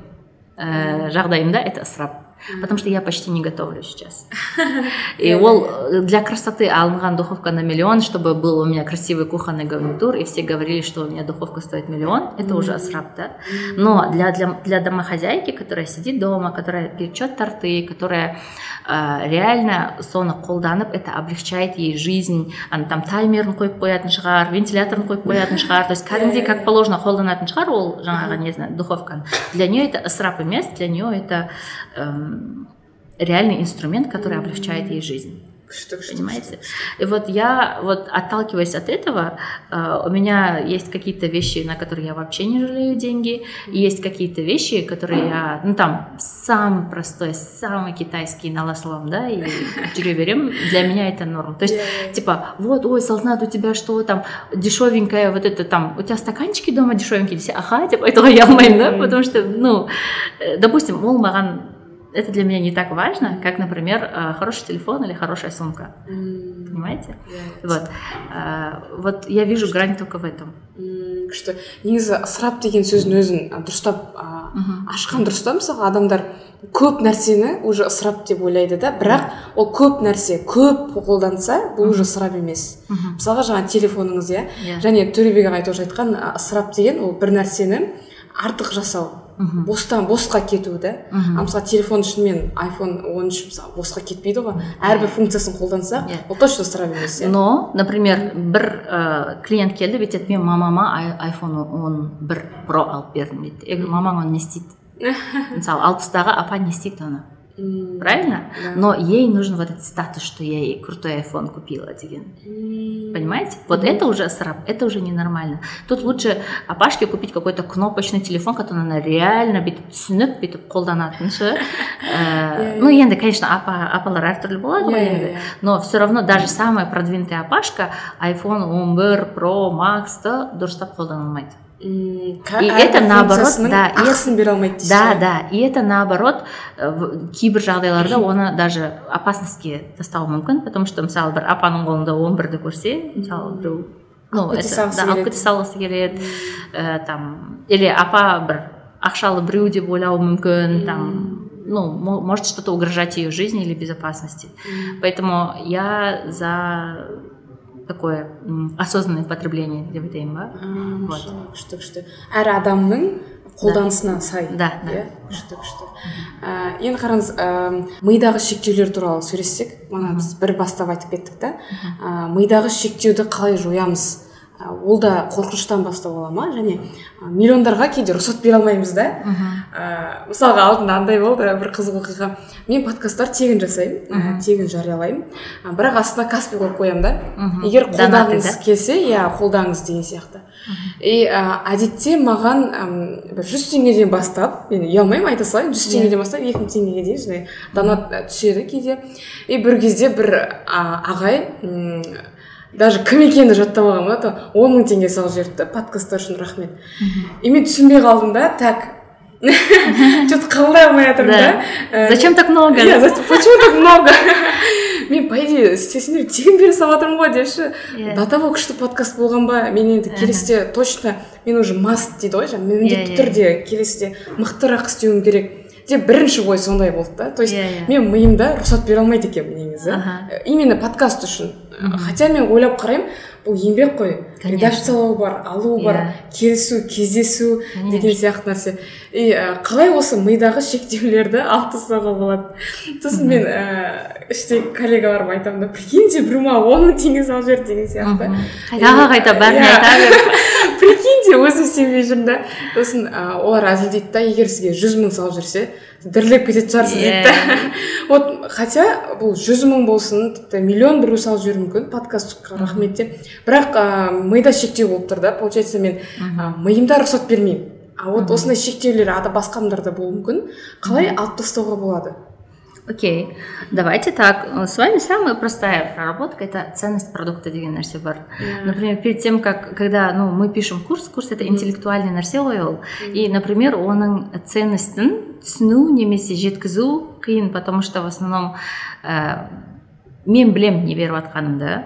э, жағдайымда это ысырап. Потому что я почти не готовлю сейчас. И ол э, для красоты алынған духовка на миллион, чтобы был у меня красивый кухонный гарнитур, и все говорили, что у меня духовка стоит миллион, это уже асрап, да? Но для, для, для домохозяйки, которая сидит дома, которая печет торты, которая э, реально соны қолданып, это облегчает ей жизнь, она там таймерін қойып қоятын шығар, вентиляторын қойып қоятын шығар, то есть кәдімгідей как положено қолданатын шығар ол жаңағы не знаю духовканы для нее это ысырап емес для нее это эм, реальный инструмент который облегчает ей жизнь. Күшті күшті понимаете? И вот я, вот отталкиваясь от этого, э, у меня есть какие-то вещи, на которые я вообще не жалею деньги, и есть какие-то вещи, которые я, ну там, самый простой, самый китайский наласлом, да, и берем, для меня это норм. То есть, типа, вот, ой, Салтанат, у тебя что там, дешевенькое, вот это там, у тебя стаканчики дома дешевенькие, ага, типа, этого я алмаймын, да, потому что, ну, э, допустим, ол маған это для меня не так важно, как, например, э, хороший телефон или хорошая сумка. Понимаете? Вот. Э, вот я вижу грань только в этом. күшті негізі ысырап деген сөздің өзін дұрыстап ашқан дұрыс та мысалға адамдар көп нәрсені уже ысырап деп ойлайды да. Бірақ ол көп нәрсе көп қолданса бұл уже ысырап емес. Мысалға жаңа телефоныңыз иә? Иә. және төлебек ағай тоже айтқан ысырап деген ол бір нәрсені артық жасау. Бостан босқа кету да? А мысалы телефон шынымен айфон он үш мысалы босқа кетпейді ғой. Әрбір функциясын қолдансақ Иә. ол точно ысырап емес иә? Но, например, бір ә, клиент келді бүйтеді мен мамама ай- айфон он бір про алып бердім дейді. Я говорю мамаң оны не істейді? Мысалы алпыстағы апа не істейді оны? правильно Да. но ей нужен вот этот статус что я ей крутой айфон купила деген м, Понимаете? Вот это уже сраб, это уже ненормально. Тут лучше апашке купить какой-то кнопочный телефон, который она реально бүйтіп түсініп бүйтіп қолданатын ше Э, ну енді конечно апа апалар әртүрлі болады ғой Иә, енді иә, иә. но все равно даже самая продвинутая апашка iPhone 11 Pro Maxты дұрыстап қолдана алмайды м, И это наоборот, да, ақысын бере алмайды дейсіз да да и это наоборот э, кейбір жағдайларда оны даже опасностьке тастауы мүмкін потому что мысалы бір апаның қолында он бірді көрсе мысалы біреу ну Алып кете салғысы келеді. э, там или апа бір ақшалы біреу деп ойлауы мүмкін там ну мо- может что-то угрожать ее жизни или безопасности. Поэтому я за такое осознанное потребление деп айтайын ба Вот. күшті күшті әр адамның қолданысына сай Да, да. иә күшті күшті енді қараңыз мидағы шектеулер туралы сөйлессек мана біз бір бастап айтып кеттік та. Мидағы шектеуді қалай жоямыз? Ол да қорқыныштан бастау бола ма? Және миллиондарға кейде рұқсат бере алмаймыз да? Ә, мысалға алдында андай болды бір қызық оқиға. Мен подкасттар тегін жасаймын ә, тегін жариялаймын. Ә, бірақ астына каспи қойып қоямын да. Егер қолдағыңыз да? келсе иә қолдаңыз деген сияқты. И ә, әдетте маған бір жүз теңгеден бастап мен ұялмаймын айта салайын жүз Иә. теңгеден бастап екі мың теңгеге дейін жаңағы донат түседі кейде. И бір кезде бір ағай даже кім алған ба то он мың теңге салып жіберді да подкасттар үшін рахмет. И мен түсінбей қалдым да так. Че то қабылдай алмай жатырмын Да. да. Ә, зачем так много? Иә почему так много? Мен по идее тегін бере салып жатырмын ғой депші Иә. до того күшті подкаст болған ба мен енді келесіде точно мен уже маст дейді ғой жаңағы міндетті иә. түрде келесіде мықтырақ істеуім керек. Деп бірінші ой сондай болды да. То есть Иә, иә. мен миымда рұқсат бере алмайды екенмін негізі. Э, именно подкаст үшін. Хотя мен ойлап қараймын бұл еңбек қой. Редакциялау бар алу бар Иә. келісу кездесу деген сияқты нәрсе. И ә, қалай осы мидағы шектеулерді алып тастауға болады? Сосын мен ә, іштегі коллегаларыма айтамын да прикиньте біреу маған он мың теңге салып жіберді деген сияқты. Қайта қайта бәріне Иә. айта бер прикиньте өзім сенбей жүрмін да? Сосын олар әзілдейді да егер сізге жүз мың салып жүрсе дірілдеп кететін шығарсыз дейді да вот хотя бұл жүз мың болсын тіпті миллион біреу салып жіберуі мүмкін подкастқа рахмет деп бірақ ә, мида шектеу болып тұр да получается мен миымда рұқсат бермеймін. А вот осындай шектеулер ада басқа адамдарда болуы мүмкін. Қалай алып тастауға болады? Окей, давайте так. Э, С вами самая простая проработка – это ценность продукта деген нәрсе бар. Например, перед тем, как, когда ну, мы пишем курс, курс – это интеллектуальный нәрсе ғой ол. И, например, оның ценностін түсіну немесе жеткізу қиын, потому что в основном ә, мен білем не беріп жатқанымды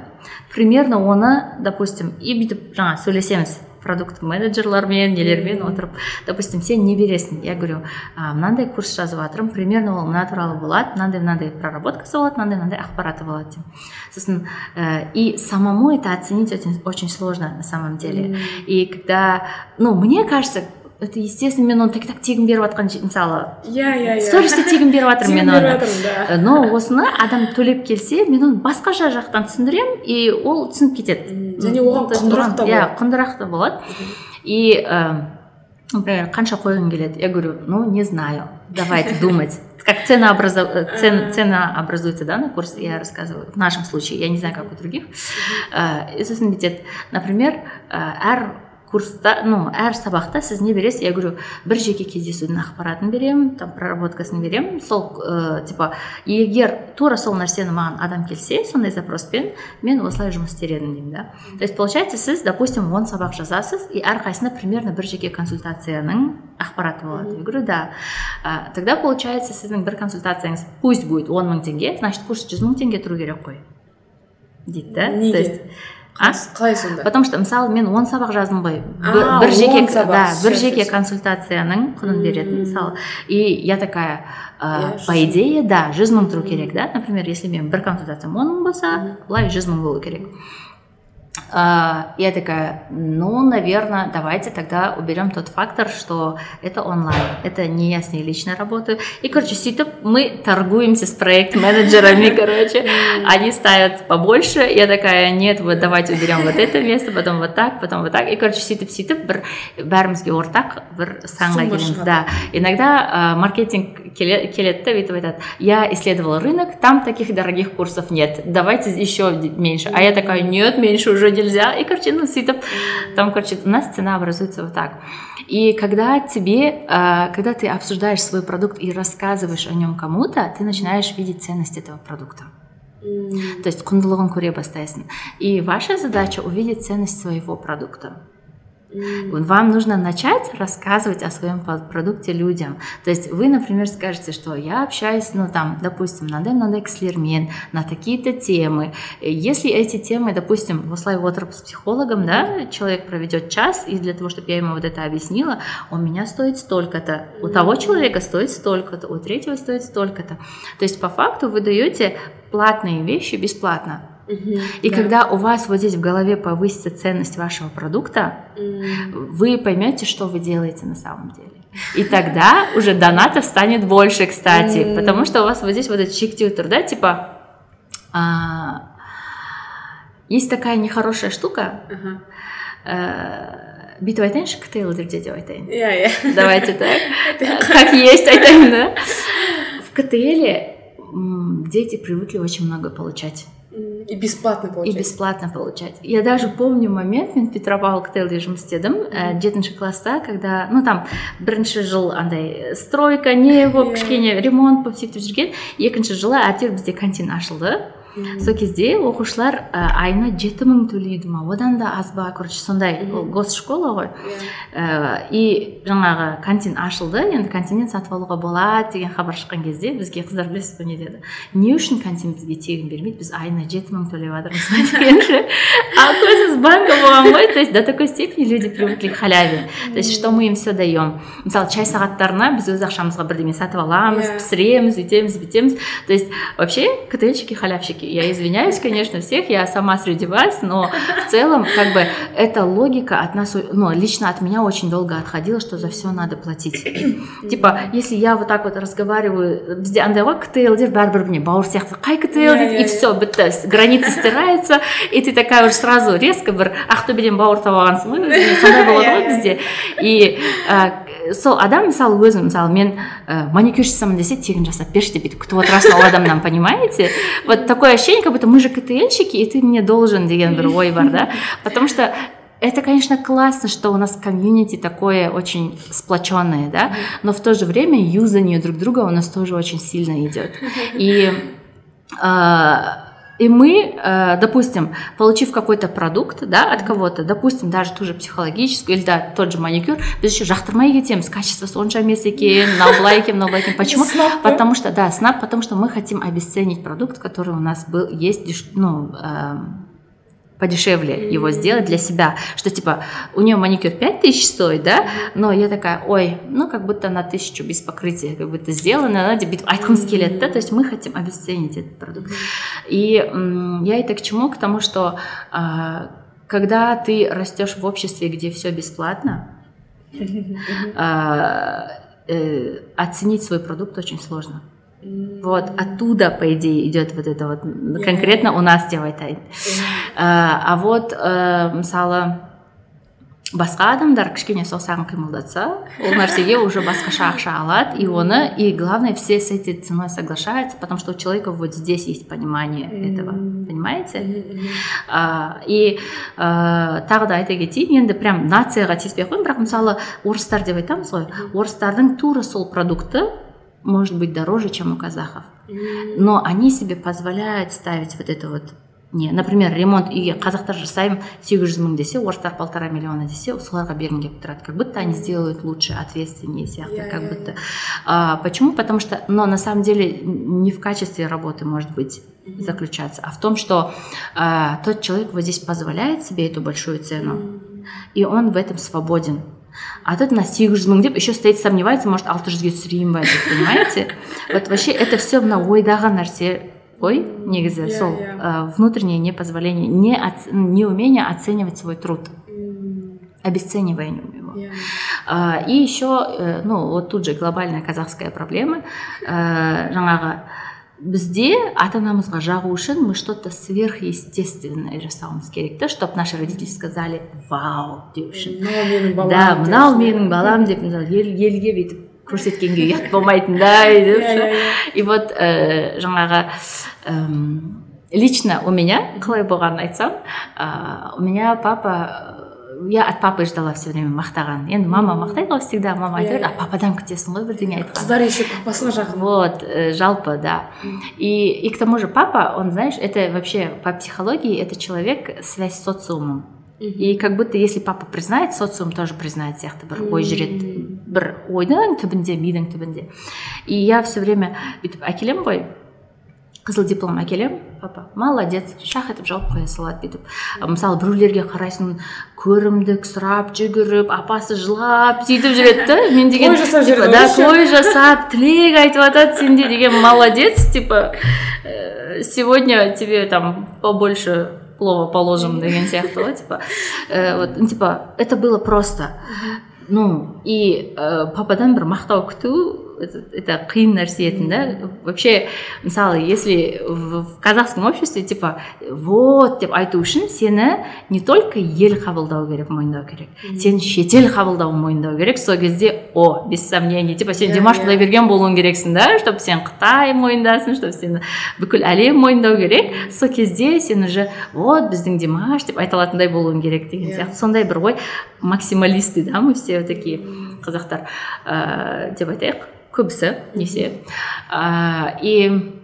примерно оны допустим и бүйтіп жаңа сөйлесеміз продукт менеджерлармен нелермен отырып допустим сен не бересің я говорю «А, мынандай курс жазып жатырмын примерно ол мына туралы болады мынандай мынандай проработкасы болады мынандай мынандай ақпараты болады деп сосын э, и самому это оценить очень, очень сложно на самом деле. И когда ну мне кажется это естественно мен оны так так тегін беріп жатқан мысалы. Иә иә иә. Стористе тегін беріп жатырмын мен оны. Э, но осыны адам төлеп келсе мен оны басқаша жақтан түсіндіремін и ол түсініп кетеді. Және оған құндырақ та иә болады. құндырақ та болады. И э, например қанша қойғың келеді? Я говорю ну не знаю. Давайте думать. Как цена. Э, цен... цена образуется да, на курс, я рассказываю, в нашем случае, я не знаю, как у других. И сосын например әр курста ну әр сабақта сіз не бересіз? Я говорю бір жеке кездесудің ақпаратын беремін там проработкасын беремін. Сол ә, типа егер тура сол нәрсені маған адам келсе сондай запроспен мен осылай жұмыс істер едім деймін да. То есть получается сіз допустим он сабақ жазасыз и әрқайсысында примерно бір жеке консультацияның ақпараты болады. Я говорю да. А, тогда получается сіздің бір консультацияңыз пусть будет он мың теңге значит курс жүз мың теңге тұру керек қой дейді да? То есть а қалай сонда? Потому что мысалы мен он сабақ жаздым ғой. Бір жеке да бір жеке консультацияның құнын беретін мысалы. И я такая по идее да жүз мың тұру керек да. Например если мен бір консультациям он мың болса былай жүз мың болу керек. я такая, ну, наверное, давайте тогда уберем тот фактор, что это онлайн, это не я с ней лично работаю. И, короче, сөйтіп мы торгуемся с проект-менеджерами, короче, они ставят побольше, я такая, нет, вот давайте уберем вот это место, потом вот так, потом вот так, и, короче, сөйтіп сөйтіп бір бәрімізге ортақ бір санға келеміз да иногда маркетинг келеді да бүйтіп айтады я исследовал рынок там таких дорогих курсов нет давайте еще меньше а я такая нет меньше уже нельзя. И, короче, ну, ситоп, там, короче, у нас цена образуется вот так. И когда тебе, а, когда ты обсуждаешь свой продукт и рассказываешь о нем кому-то, ты начинаешь видеть ценность этого продукта. То есть құндылығын көре бастайсың и ваша задача увидеть ценность своего продукта вам нужно начать рассказывать о своем продукте людям. То есть вы, например, скажете, что я общаюсь, ну там, допустим, на Демнадекслермен, на такие-то темы. Если эти темы, допустим, в Уотерп с психологом, да, человек проведет час, и для того, чтобы я ему вот это объяснила, у меня стоит столько-то, у того человека стоит столько-то, у третьего стоит столько-то. То есть по факту вы даете платные вещи бесплатно. И да. когда у вас вот здесь в голове повысится ценность вашего продукта, вы поймете, что вы делаете на самом деле. И тогда уже донатов станет больше, кстати, потому что у вас вот здесь вот этот чик-тьютер, да, типа а, есть такая нехорошая штука. Бүйтіп айтайыншы ктейлдерде деп айтайын иә иә давайте так как есть айтайын да? В ктл дети привыкли очень много получать и бесплатно получать. И бесплатно получать. Я даже помню момент, мен петропавл ктейлде жұмыс істедім ә, жетінші класста когда ну там бірінші жыл андай стройка не болып кішкене ремонт болып сөйтіп жүрген екінші жылы әйтеуір бізде кантин ашылды сол кезде оқушылар ә, айына жеті мың төлейді ма одан да аз ба короче сондай госшкола ғой. Ә, и жаңағы кантин ашылды. Енді кантиннен сатып алуға болады деген хабар шыққан кезде бізге қыздар білесіз ба не деді. Не үшін кантин бізге тегін бермейді? Біз айына жеті мың төлеп жатырмыз ба дегенше а көзіміз банка болған ғой. То есть до такой степени люди привыкли к халяве. То есть что мы им все даем мысалы чай сағаттарына біз өз ақшамызға бірдеме сатып аламыз пісіреміз өйтеміз бүйтеміз. То есть вообще ктльщики халявщики девочки. Я извиняюсь, конечно, всех, я сама среди вас, но в целом, как бы, эта логика от нас, ну, лично от меня очень долго отходила, что за все надо платить. типа, если я вот так вот разговариваю, бізде андай ғой ктл деп бәрібір мне бауыр сияқты қай ктл дейді и все бітті граница стирается и ты такая уже сразу резко бір ақтөбеден бауыр тауып алғансың ғой сондай болады ғой бізде и сол адам мысалы өзі мысалы мен ә, маникюр жасамын десе тегін жасап берші деп бүйтіп күтіп отырасың ол адамнан понимаете вот такое ощущение как будто мы же ктлщики и ты мне должен деген бір ой бар да потому что это, конечно, классно, что у нас комьюнити такое очень сплоченное, да, но в то же время юзание друг друга у нас тоже очень сильно идет. И э, и мы, э, допустим, получив какой-то продукт, да, от кого-то, допустим, даже ту же психологическую или да, тот же маникюр, біз еще жақтырмай кетеміз качество сонша емес екен мынау былай екен мынау былай екен почему? потому что да снап потому что мы хотим обесценить продукт который у нас был есть ну э, подешевле его сделать для себя, что типа у нее маникюр 5000 стоит, да, но я такая, ой, ну как будто на тысячу без покрытия как будто сделано, она тебе айтқым келеді, да, то есть мы хотим обесценить этот продукт. И я это к чему? К тому, что а, когда ты растешь в обществе, где все бесплатно, а, э, оценить свой продукт очень сложно. Вот оттуда, по идее, идет вот это вот конкретно у нас деп айтайын. А, а вот ә, мысалы басқа адамдар кішкене саусағын қимылдатса ол нәрсеге уже басқаша ақша алады и оны и главное все с этой ценой соглашаются потому что у человека вот здесь есть понимание этого понимаете а, и ә, тағы да айта кетейін енді прям нацияға тиіспей ақ қояйын бірақ мысалы орыстар деп айтамыз ғой орыстардың тура сол продукты может быть дороже чем у казахов но они себе позволяют ставить вот это вот не например ремонт үйге қазақтар жасаймын сегіз жүз мың десе орыстар полтора миллиона десе соларға бергім келіп тұрады как будто они сделают лучше ответственнее сияқты как будто а, почему потому что но на самом деле не в качестве работы может быть заключаться а в том что а, тот человек вот здесь позволяет себе эту большую цену и он в этом свободен а тут на сегіз жүз мың деп еще стоит сомневается может алты жүзге түсірейін ба деп понимаете вот вообще это все мына ойдағы нәрсе ғой негізі yeah, сол yeah. Ә, внутреннее непозволение не неумение оценивать свой труд обесцениванием его yeah. а, и еще э, ну вот тут же глобальная казахская проблема ә, жаңағы бізде ата анамызға жағу үшін мы что то сверхъестественное жасауымыз керек та чтобы наши родители сказали вау деу үшін. Да мынау менің балам деп мысалы елге бүйтіп көрсеткенге ұят болмайтындай деп ше. и вот ә, жаңағы лично у меня қалай болғанын айтсам ә, у меня папа я от папы ждала все время мақтаған енді мама мақтайды ғой всегда мама айтады а пападан күтесің ғой бірдеңе айтқан қыздар еще папасына жақын вот э, жалпы да и и к тому же папа он знаешь это вообще по психологии это человек связь с социумом и как будто если папа признает социум тоже признает сияқты бір ой жүреді бір ойдың түбінде мидың түбінде и я все время бүйтіп әкелемін ғой қызыл диплом әкелемін папа. Молодец. Шах етіп жауып қоя салады бүйтіп мысалы біреулерге қарайсың көрімдік сұрап жүгіріп апасы жылап сөйтіп жүреді да. Мен деген той жасап да той жасап тілек айтып жатады сенде деген молодец типа «Э, сегодня тебе там побольше плова положим деген сияқты ғой типа. Э, вот ну, типа это было просто. Ну и э, пападан бір мақтау күту это қиын нәрсе етін да? Вообще мысалы если в казахском обществе типа вот деп айту үшін сені не только ел қабылдау керек мойындау керек сен шетел қабылдау мойындау керек сол кезде о без сомнений типа сен димаш құдайберген болуың керексің да? Чтобы сен қытай мойындасын чтобы сені бүкіл әлем мойындау керек. Сол кезде сен уже вот біздің димаш деп айта алатындай болуың керек деген сияқты. Сондай бір ой максималисты да мы все такие қазақтар. Ыыы деп айтайық. Көбісі несе и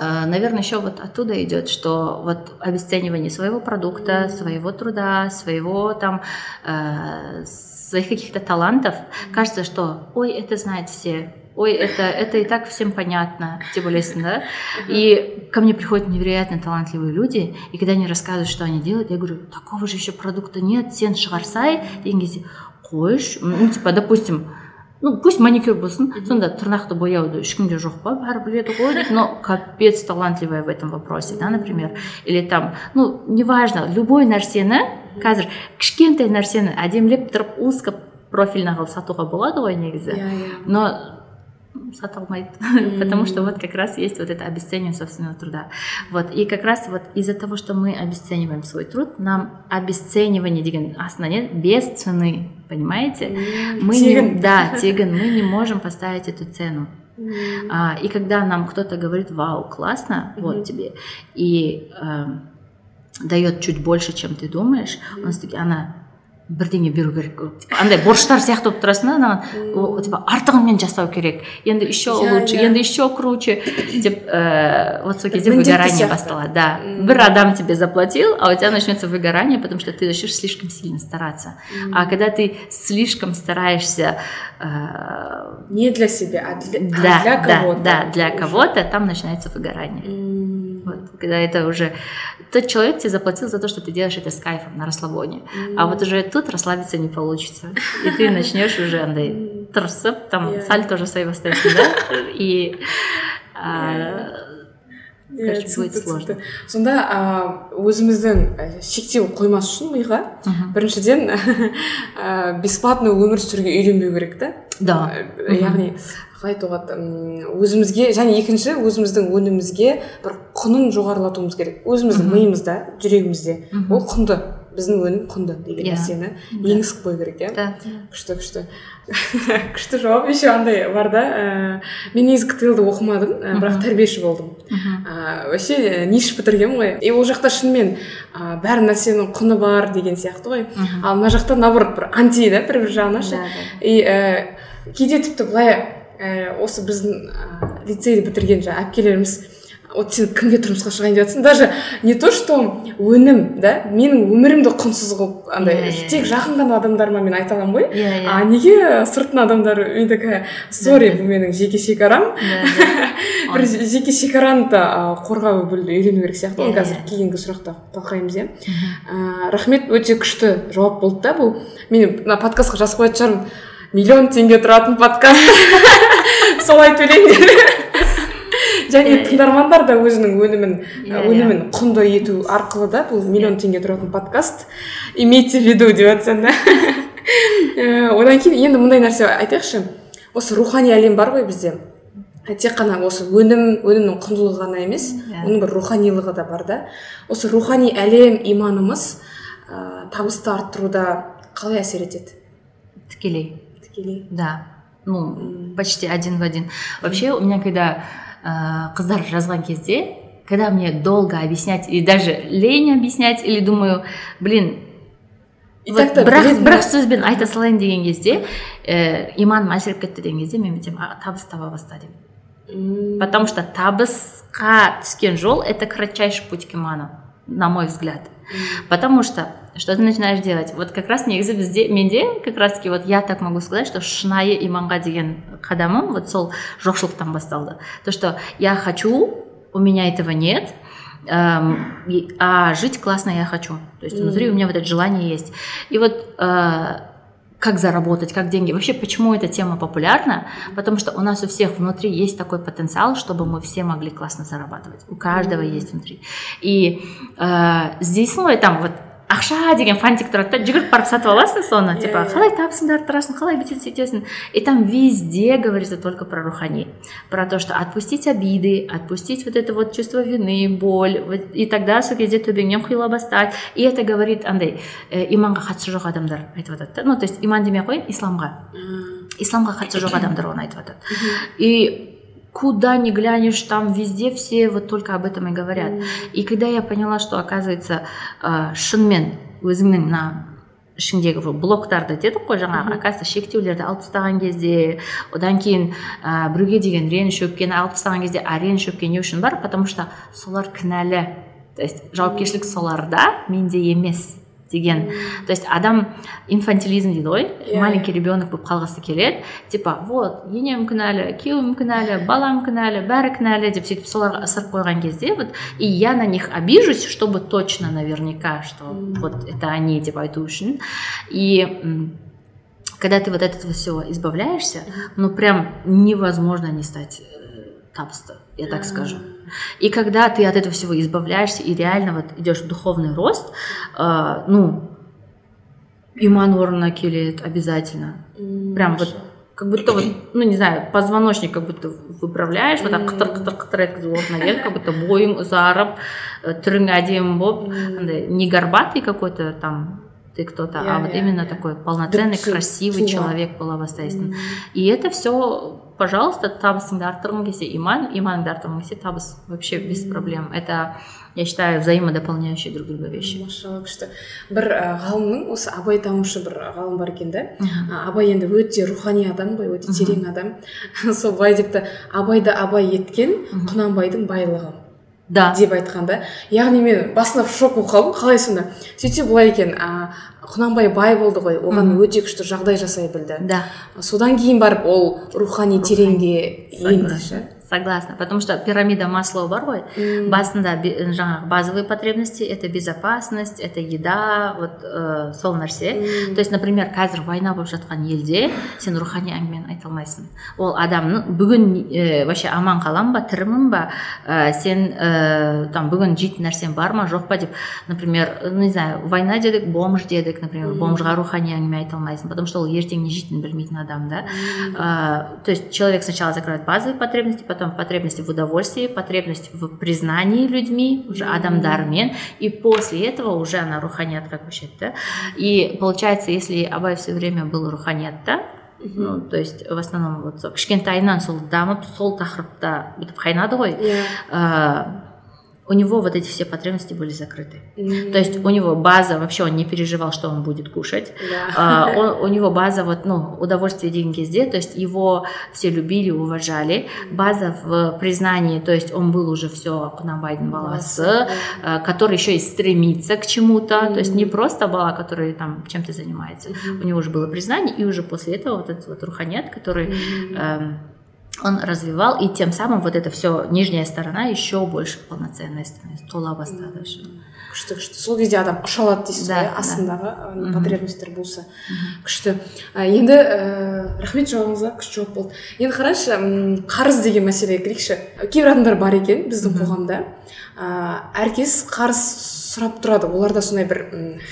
наверное, еще вот оттуда идет, что вот обесценивание своего продукта, своего труда, своего там, э, своих каких-то талантов. Кажется, что, ой, это знают все, ой, это, это и так всем понятно, тем более, да? И ко мне приходят невероятно талантливые люди, и когда они рассказывают, что они делают, я говорю, такого же еще продукта нет, сен деген кезде, қойшы, ну, типа, допустим, ну пусть маникюр болсын. Сонда тырнақты бояуды ешкімде жоқ па бәрі біледі ғой дейді но капец талантливая в этом вопросе да например. Или там ну неважно любой нәрсені қазір кішкентай нәрсені әдемілеп тұрып узко профильно қылып сатуға болады ғой негізі. Иә иә. Но сата алмайды потому что вот как раз есть вот это обесценивание собственного труда. Вот и как раз вот из-за того что мы обесцениваем свой труд нам обесценивание деген астына нет без цены понимаете? Мы тегін. не да тегін мы не можем поставить эту цену. А, и когда нам кто-то говорит вау классно вот тебе и э, дает чуть больше чем ты думаешь он она бірдеңе беру керек андай борыштар сияқты болып тұрасың да анаған типа артығымен жасау керек енді еще лучше енді еще круче деп ә, вот сол кезде выгорание басталады да бір адам тебе заплатил а у тебя начнется выгорание потому что ты начнешь слишком сильно стараться а когда ты слишком стараешься э, не для себя а для, да, а для кого-то да, да для кого-то там начинается выгорание вот, когда это уже тот человек тебе заплатил за то, что ты делаешь это с кайфом на расслабоне. Mm. А вот уже тут расслабиться не получится. И ты начнешь уже андай тырысып, там yeah. сальто жасай бастайсың да? И короче будет сложно сонда өзіміздің шектеу қоймас үшін миға біріншіден бесплатно өмір сүруге үйренбеу керек та да яғни қалай айтуға өзімізге және екінші өзіміздің өнімімізге бір құнын жоғарылатуымыз керек. Өзіміздің миымызда жүрегімізде. Ол құнды. Біздің өнім құнды деген Иә. нәрсені енгізіп қою керек иә? Да. Күшті күшті. Күшті жауап еще андай бар да. Ә, мен негізі ктл ды оқымадым ә, бірақ тәрбиеші болдым. Ә, вообще ә, ниш бітіргенмін ғой. И ол жақта шынымен ә, бәр нәрсенің құны бар деген сияқты ғой. Ал мына жақта наоборот бір анти да бір бір жағынан ше. И ә, кейде тіпті былай ә, осы біздің ә, лицейді бітірген жаңағы әпкелеріміз вот сен кімге тұрмысқа шығайын деп жатрсың даже не то что өнім да? Менің өмірімді құнсыз қылып андай Иә, иә, тек жақын ғана адамдарыма мен айта аламын ғой. Иә, иә. а неге сыртын адамдар мен такая сори бұл менің жеке шекарам бір жеке шекараны да қорғау біл үйрену керек сияқты Иә, оны қазір иә. кейінгі сұрақта талқылаймыз иә. Рахмет өте күшті жауап болды да бұл. Мен мына подкастқа жазып қоятын шығармын. Миллион теңге тұратын подкаст. Солай төлеңдер және тыңдармандар да өзінің өнімін Иә, иә. өнімін құнды ету арқылы да бұл миллион теңге тұратын подкаст. Имейте в виду деп жатсам да. Одан кейін енді мындай нәрсе айтайықшы. Осы рухани әлем бар ғой бізде. Тек қана осы өнім өнімнің құндылығы ғана емес Иә. оның бір руханилығы да бар да. Осы рухани әлем иманымыз ә, табысты арттыруда қалай әсер етеді? Тікелей. Тікелей Да, ну, почти один в один. Вообще, у меня когда э, қыздар жазған кезде, когда мне долго объяснять, и даже лень объяснять, или думаю, блин, вот бірақ бірақ сөзбен айта салайын деген кезде ә, иманым әлсіреп кетті деген кезде мен «А, табыс таба баста деймін потому что табысқа түскен жол это кратчайший путь к иману на мой взгляд. Потому что что ты начинаешь делать вот как раз негізі бізде менде как раз таки вот я так могу сказать что шынайы иманға деген қадамым вот сол жоқшылықтан басталды то что я хочу у меня этого нет эм, и- а жить классно я хочу то есть внутри у меня вот это желание есть и вот э, как заработать, как деньги. Вообще, почему эта тема популярна? Потому что у нас у всех внутри есть такой потенциал, чтобы мы все могли классно зарабатывать. У каждого есть внутри. И э, здесь, ну, и там вот ақша деген фантик тұрады да жүгіріп барып сатып аласың соны Иә, типа иә. қалай табысыңды арттырасың қалай бүйтесің сөйтесің и там везде говорится только про рухани про то что отпустить обиды отпустить вот это вот чувство вины боль вот, и тогда сол кезде төбеңнен құйыла бастайды и это говорит андай ә, иманға қатысы жоқ адамдар айтып жатады да ну то есть иман демей ақ қояйын исламға м, исламға қатысы жоқ адамдар оны айтып жатады и куда ни глянешь, там везде все вот только об этом и говорят. И когда я поняла, что оказывается ә, шынымен өзіңнің мына ішіңдегі бұл блоктарды дедік қой жаңағы оказывается шектеулерді алып тастаған кезде одан кейін ә, біреуге деген реніш өпкені алып тастаған кезде а реніш өпкен не үшін бар потому что солар кінәлі то есть жауапкершілік соларда менде емес деген то есть адам инфантилизм дейді ғой Иә, маленький ребенок болып қалғысы келеді типа вот енем кінәлі күйеуім кінәлі балам кінәлі бәрі кінәлі деп сөйтіп соларға ысырып қойған кезде вот и я на них обижусь чтобы точно наверняка что вот это они деп айту үшін и м, когда ты вот от этого всего избавляешься ну прям невозможно не стать э, табысты я так скажу и когда ты от этого всего избавляешься и реально вот идешь в духовный рост, э, ну, иман орнына келет обязательно. м, Прям вот как будто вот, ну не знаю, позвоночник как будто выправляешь, вот так қытыр қытыр қытыр еткізіп орнына келіп, как будто бойың ұзарып, э, түрің әдемі болып, андай не горбатый какой-то там ты кто-то, Иә, а вот иә, именно иә. такой полноценный, Дұрыс, красивый тұлға. человек была бастайсың. И это все, пожалуйста, табысыңды арттырғың келсе иман, иманыңды арттырғың келсе табыс вообще без проблем. Это, я считаю, взаимодополняющие друг друга вещи. машалла күшті. Бір ә, ғалымның осы абай танушы бір ғалым бар екен да. Абай енді өте рухани адам ғой өте терең адам. Сол былай депті абайды абай еткен құнанбайдың байлығы. Да. деп айтқан да. Яғни мен басында в шок болып қалдым. Қалай сонда? Сөйтсе былай екен а, құнанбай бай болды ғой. Оған өте күшті жағдай жасай білді. Да. содан кейін барып ол рухани тереңге енді ше. Согласна. Потому что пирамида Маслоу бар ғой М. басында би- жаңағы базовые потребности это безопасность это еда вот ә, сол нәрсе. То есть например қазір война болып жатқан елде сен рухани әңгімені айта алмайсың. Ол адамның бүгін ә, вообще аман қалам ба тірімін ба? Ә, сен ә, там бүгін жейтін нәрсен бар ма жоқ па? Деп например ну не знаю война дедік бомж дедік например бомжға рухани әңгіме айта алмайсың потому что ол ертең не жейтінін білмейтін адам да? А, то есть человек сначала закрывает базовые потребности, потом потом потребность в удовольствии потребность в признании людьми уже адамдармен и после этого уже она руханиятқа көшеді да и получается если абай все время был руханиятта ну то есть в основном вот сол кішкентайынан сол дамып сол тақырыпта бүйтіп қайнады ғой иә у него вот эти все потребности были закрыты. Mm-hmm. То есть у него база, вообще он не переживал, что он будет кушать. Yeah. А, он, у него база вот, ну, удовольствие деньги здесь, то есть его все любили, уважали. База в признании, то есть он был уже все Кунамбайден баласы, yeah. А, который еще и стремится к чему-то, mm-hmm. то есть не просто бала, который там чем-то занимается. Mm-hmm. У него уже было признание, и уже после этого вот этот вот руханет, который... Mm-hmm. Эм, он развивал, и тем самым вот эта все нижняя сторона еще больше полноценной становится тола бастады күшті күшті сол кезде адам ұша алады дейсіз ғой астындағы потребностьтер болса. Күшті. Енді ііі рахмет жауабыңызға күшті жауап болды. Енді қарашы қарыз деген мәселеге кірейікші. Кейбір адамдар бар екен біздің қоғамда. Ыыы әркез қарыз сұрап тұрады. Оларда сондай бір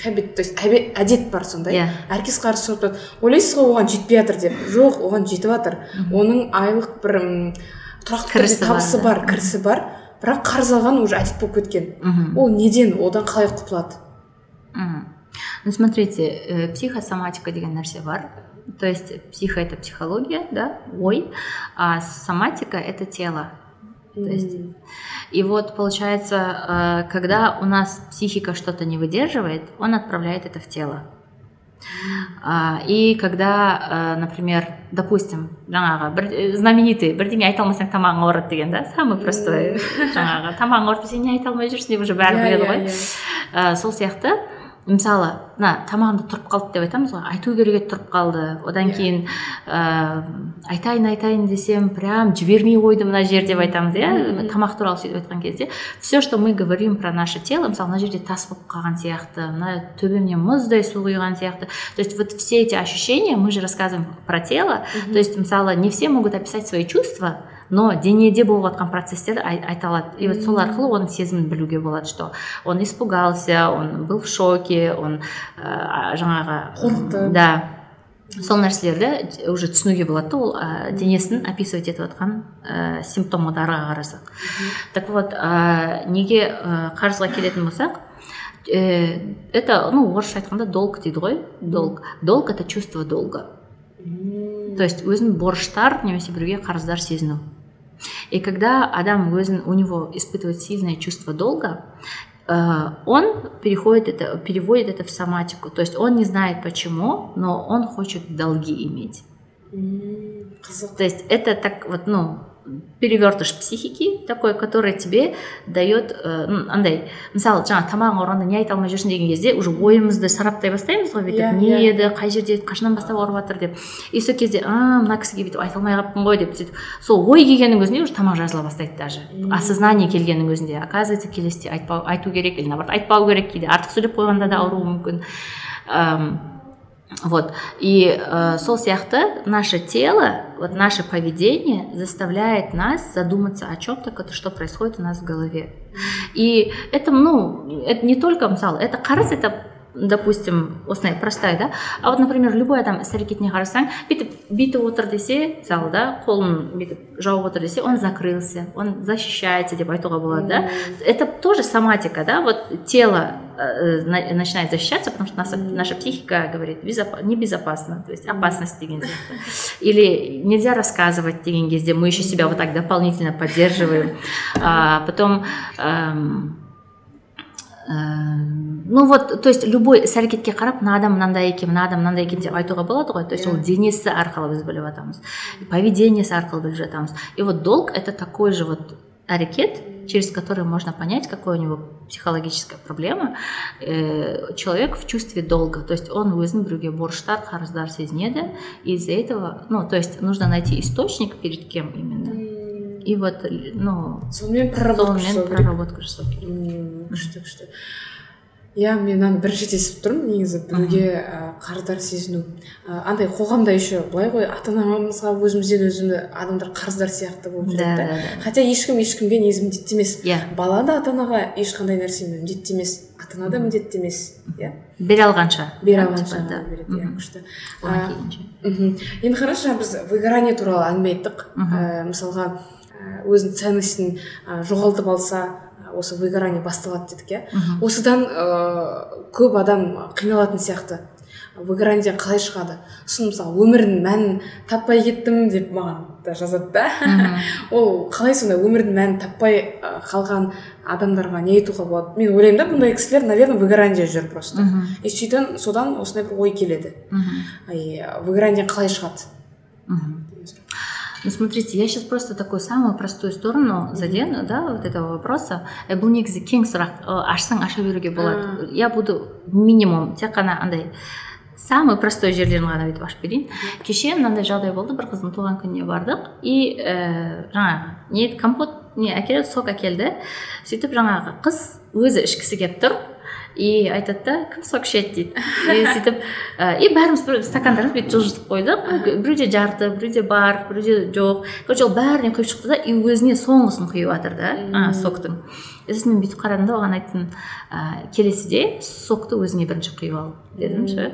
хабит то есть әдет бар сондай. Иә. Әркез қарыз сұрап тұрады. Ойлайсыз ғой оған жетпей жатыр деп. Жоқ оған жетіп жатыр. Оның айлық бір тұрақты табысы бар кірісі бар. Бірақ қарыз алған уже әдет болып кеткен. Ол неден? Одан қалай құтылады? Ну смотрите э, психосоматика деген нәрсе бар. То есть психо это психология да? Ой. А соматика это тело. то есть и вот получается, э, когда у нас психика что-то не выдерживает, он отправляет это в тело. А, и когда, э, например, допустим, жаңағы э, знаменитый бірдеңе айта алмасаң тамағың ауырады деген да самый простой жаңағы тамағың ауырып сен не айта алмай жүрсің деп уже бәрі біледі ғой сол сияқты Мысалы мына тамағымда тұрып қалды деп айтамыз ғой айту керек еді тұрып қалды. Одан иә. кейін ә, айтайын айтайын десем прям жібермей қойды мына жер деп айтамыз иә? Тамақ туралы сөйтіп айтқан кезде. Все что мы говорим про наше тело мысалы мына жерде тас болып қалған сияқты мына төбемнен мұздай су құйған сияқты. То есть вот все эти ощущения мы же рассказываем про тело. То есть мысалы не все могут описать свои чувства но денеде болып жатқан процесстерді айта алады и вот сол арқылы оның сезімін білуге болады что он испугался он был в шоке он ә, жаңағы қорықты. да. Сол нәрселерді уже түсінуге болады да ол ә, денесін описывать етіп жатқан ә, симптомдарға қарасақ так вот ә, неге ә, қарызға келетін болсақ э, это ну орысша айтқанда долг дейді ғой долг. Долг это чувство долга. То есть өзін борыштар немесе біреуге қарыздар сезіну. И когда Адам өзін у него испытывает сильное чувство долга э, он переходит это, переводит это в соматику. То есть он не знает почему, но он хочет долги иметь. То есть это так вот, ну, перевертыш психики такой который тебе дает ә, андай мысалы жаңағы тамағың ауырғанда не айта алмай жүрсің деген кезде уже ойымызды сараптай бастаймыз ғой бүйтіп yeah, не еді қай жерде қашаннан бастап ауырып жатыр деп. И сол кезде а мына кісіге бүйтіп айта алмай қалыппын ғой деп сөйтіп. Сол ой келгеннің өзінде уже тамақ жазыла бастайды даже. Осознание келгеннің өзінде. Оказывается келесіде айтпау айту керек или наоборот айтпау керек кейде артық сөйлеп қойғанда да ауруы мүмкін. вот. И э, сол сияқты наше тело, вот наше поведение заставляет нас задуматься о чем-то, что происходит у нас в голове. И это, ну, это не только мысалы, это қарыз, это допустим осындай простая да а вот например любой адам іс әрекетіне қарасаң бүйтіп бүйтіп отыр десе мысалы да қолын бүйтіп жауып отыр десе он закрылся он защищается деп айтуға болады да это тоже соматика да вот тело э, начинает защищаться потому что наша, наша психика говорит безопа небезопасно то есть опасность деген сияқты или нельзя рассказывать деген кезде мы еще себя вот так дополнительно поддерживаем а потом эм, ну вот то есть любой іс әрекетке қарап мына адам мынандай екен мына адам мынандай екен деп айтуға болады ғой то есть ол денесі арқылы біз біліп жатамыз поведениесі арқылы біліп жатамыз и вот долг это такой же вот әрекет через который можно понять, какая у него психологическая проблема. Э, человек в чувстве долга, то есть он өзін біреуге борыштар қарыздар сезінеді и из-за этого ну то есть нужно найти источник перед кем именно и вот ну сонымен проработка проработка жасау керек күшті күшті иә мен мынаны бірінші естіп тұрмын негізі біреуге қарыздар сезіну. Андай қоғамда еще былай ғой ата анамызға өзімізден өзімді адамдар қарыздар сияқты болып жүреді да хотя ешкім ешкімге негізі міндетті емес. Иә. Бала да ата анаға ешқандай нәрсені міндетті емес ата ана да міндетті емес иә. Бере алғанша. Бере алғанша береді иә күшті. Енді қарашы біз выгорание туралы әңгіме айттық. Мысалға өзінің ценностін жоғалтып алса осы выгорание басталады дедік иә? Осыдан ә, көп адам қиналатын сияқты. Выгораниеден қалай шығады? Сосын мысалы өмірдің мәнін таппай кеттім деп маған да жазады да. Ол қалай сонда өмірдің мәнін таппай қалған адамдарға не айтуға болады? Мен ойлаймын да бұндай кісілер наверное выгораниеде жүр просто. И сөйтіп содан осындай бір ой келеді. Выгораниеден қалай шығады? Ну, смотрите, я сейчас просто такую самую простую сторону задену, да, вот этого вопроса. бұл негізі кең сұрақ ашсаң аша беруге болады я буду минимум тек қана андай самый простой жерлерін ғана бүйтіп ашып берейін кеше мынандай жағдай болды бір қыздың туған күніне бардық и ә, жаңағы не компот не әкеледі сок әкелді сөйтіп жаңағы қыз өзі ішкісі келіп тұр. И айтады да кім сок ішеді дейді. И сөйтіп и бәріміз стакандарымызды бүйтіп жылжытып қойдық. Біреуде жарты біреуде бар біреуде жоқ. Короче ол бәріне құйып шықты да и өзіне соңғысын құйып жатыр да соктың. Сосын мен бүйтіп қарадым да оған айттым ә, келесіде сокты өзіңе бірінші құйып ал дедім ше.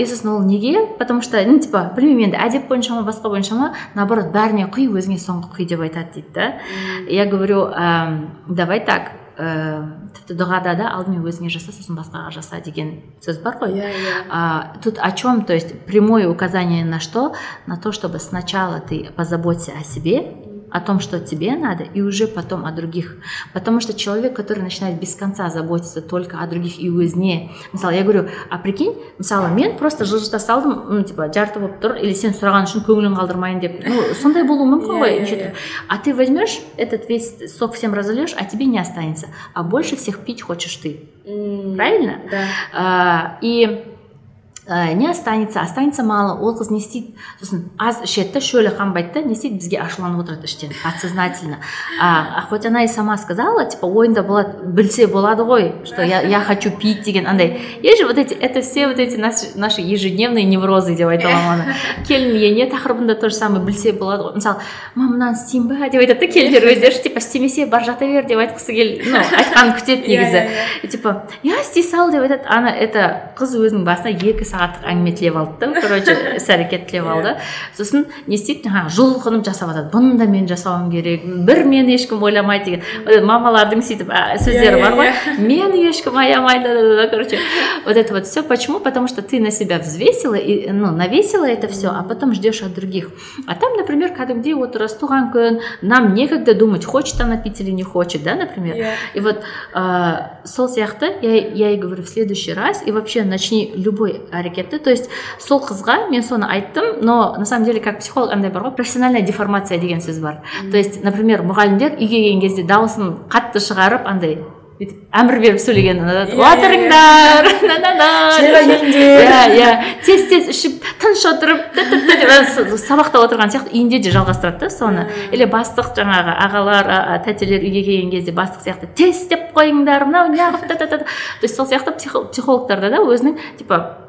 И сосын ол неге? Потому что ну типа білмеймін енді әдеп бойынша ма басқа бойынша ма наоборот бәріне құй өзіңе соңғы құй деп айтады дейді да. Я говорю давай так ә, тіпті дұғада да алдымен өзіңе жаса сосын басқаға жаса деген сөз бар ғой иә иә тут о чем то есть прямое указание на что на то чтобы сначала ты позаботься о себе о том, что тебе надо, и уже потом о других. Потому что человек, который начинает без конца заботиться только о других и өзіне мысалы я говорю а прикинь мысалы мен просто жылжыта салдым ну типа жарты болып тұр или сен сұраған үшін көңілін қалдырмайын деп ну сондай болуы мүмкін ғой неше түрлі а ты возьмешь этот весь сок всем разольешь а тебе не останется а больше всех пить хочешь ты правильно да а, и ә, не останется. Останется мало. Ол қыз не істейді. Сосын аз ішеді да шөлі қанбайды да не істейді бізге ашуланып отырады іштен подсознательно. А, хоть она и сама сказала типа ойында болады білсе болады ғой что я, я хочу пить деген андай. Есть же вот эти это все вот эти наши, наши ежедневные неврозы деп айта аламын оны. Келін ене тақырыбында то же самое білсе болады ғой. Мысалы мама мынаны істеймін ба? деп айтады да келіндер өздері типа істемесе бар жата бер деп айтқысы кел ну айтқанын күтеді негізі. типа иә істей сал деп айтады. Ана это қыз өзінің басына екі сағаттық әңгіме тілеп алды да короче іс әрекет тілеп алды. Сосын не істейді? Жаңағы жұлқынып жасап жатады. Бұны да мен жасауым керек. Бір мені ешкім ойламайды деген. Мамалардың сөйтіп сөздері бар ғой. мені ешкім аямайды короче. Вот это вот все почему? Потому что ты на себя взвесила и ну навесила это все а потом ждешь от других. А там например кәдімгідей отырасыз туған күн нам некогда думать хочет она пить или не хочет да например. И вот сол сияқты я, я ей говорю в следующий раз. И вообще начни любой әрекетті. То есть сол қызға мен соны айттым но на самом деле как психолог андай бар ғой профессиональная деформация деген сөз бар. То есть например мұғалімдер үйге келген кезде дауысын қатты шығарып андай бүйтіп әмір беріп сөйлеген ұнатады. Отырыңдар иә иә. Тез тез ішіп тыныш отырып сабақта отырған сияқты үйінде де жалғастырады да соны. Или бастық жаңағы ағалар тәтелер үйге келген кезде бастық сияқты тез істеп қойыңдар мынау неғып то есть сол сияқты психологтарда да өзінің типа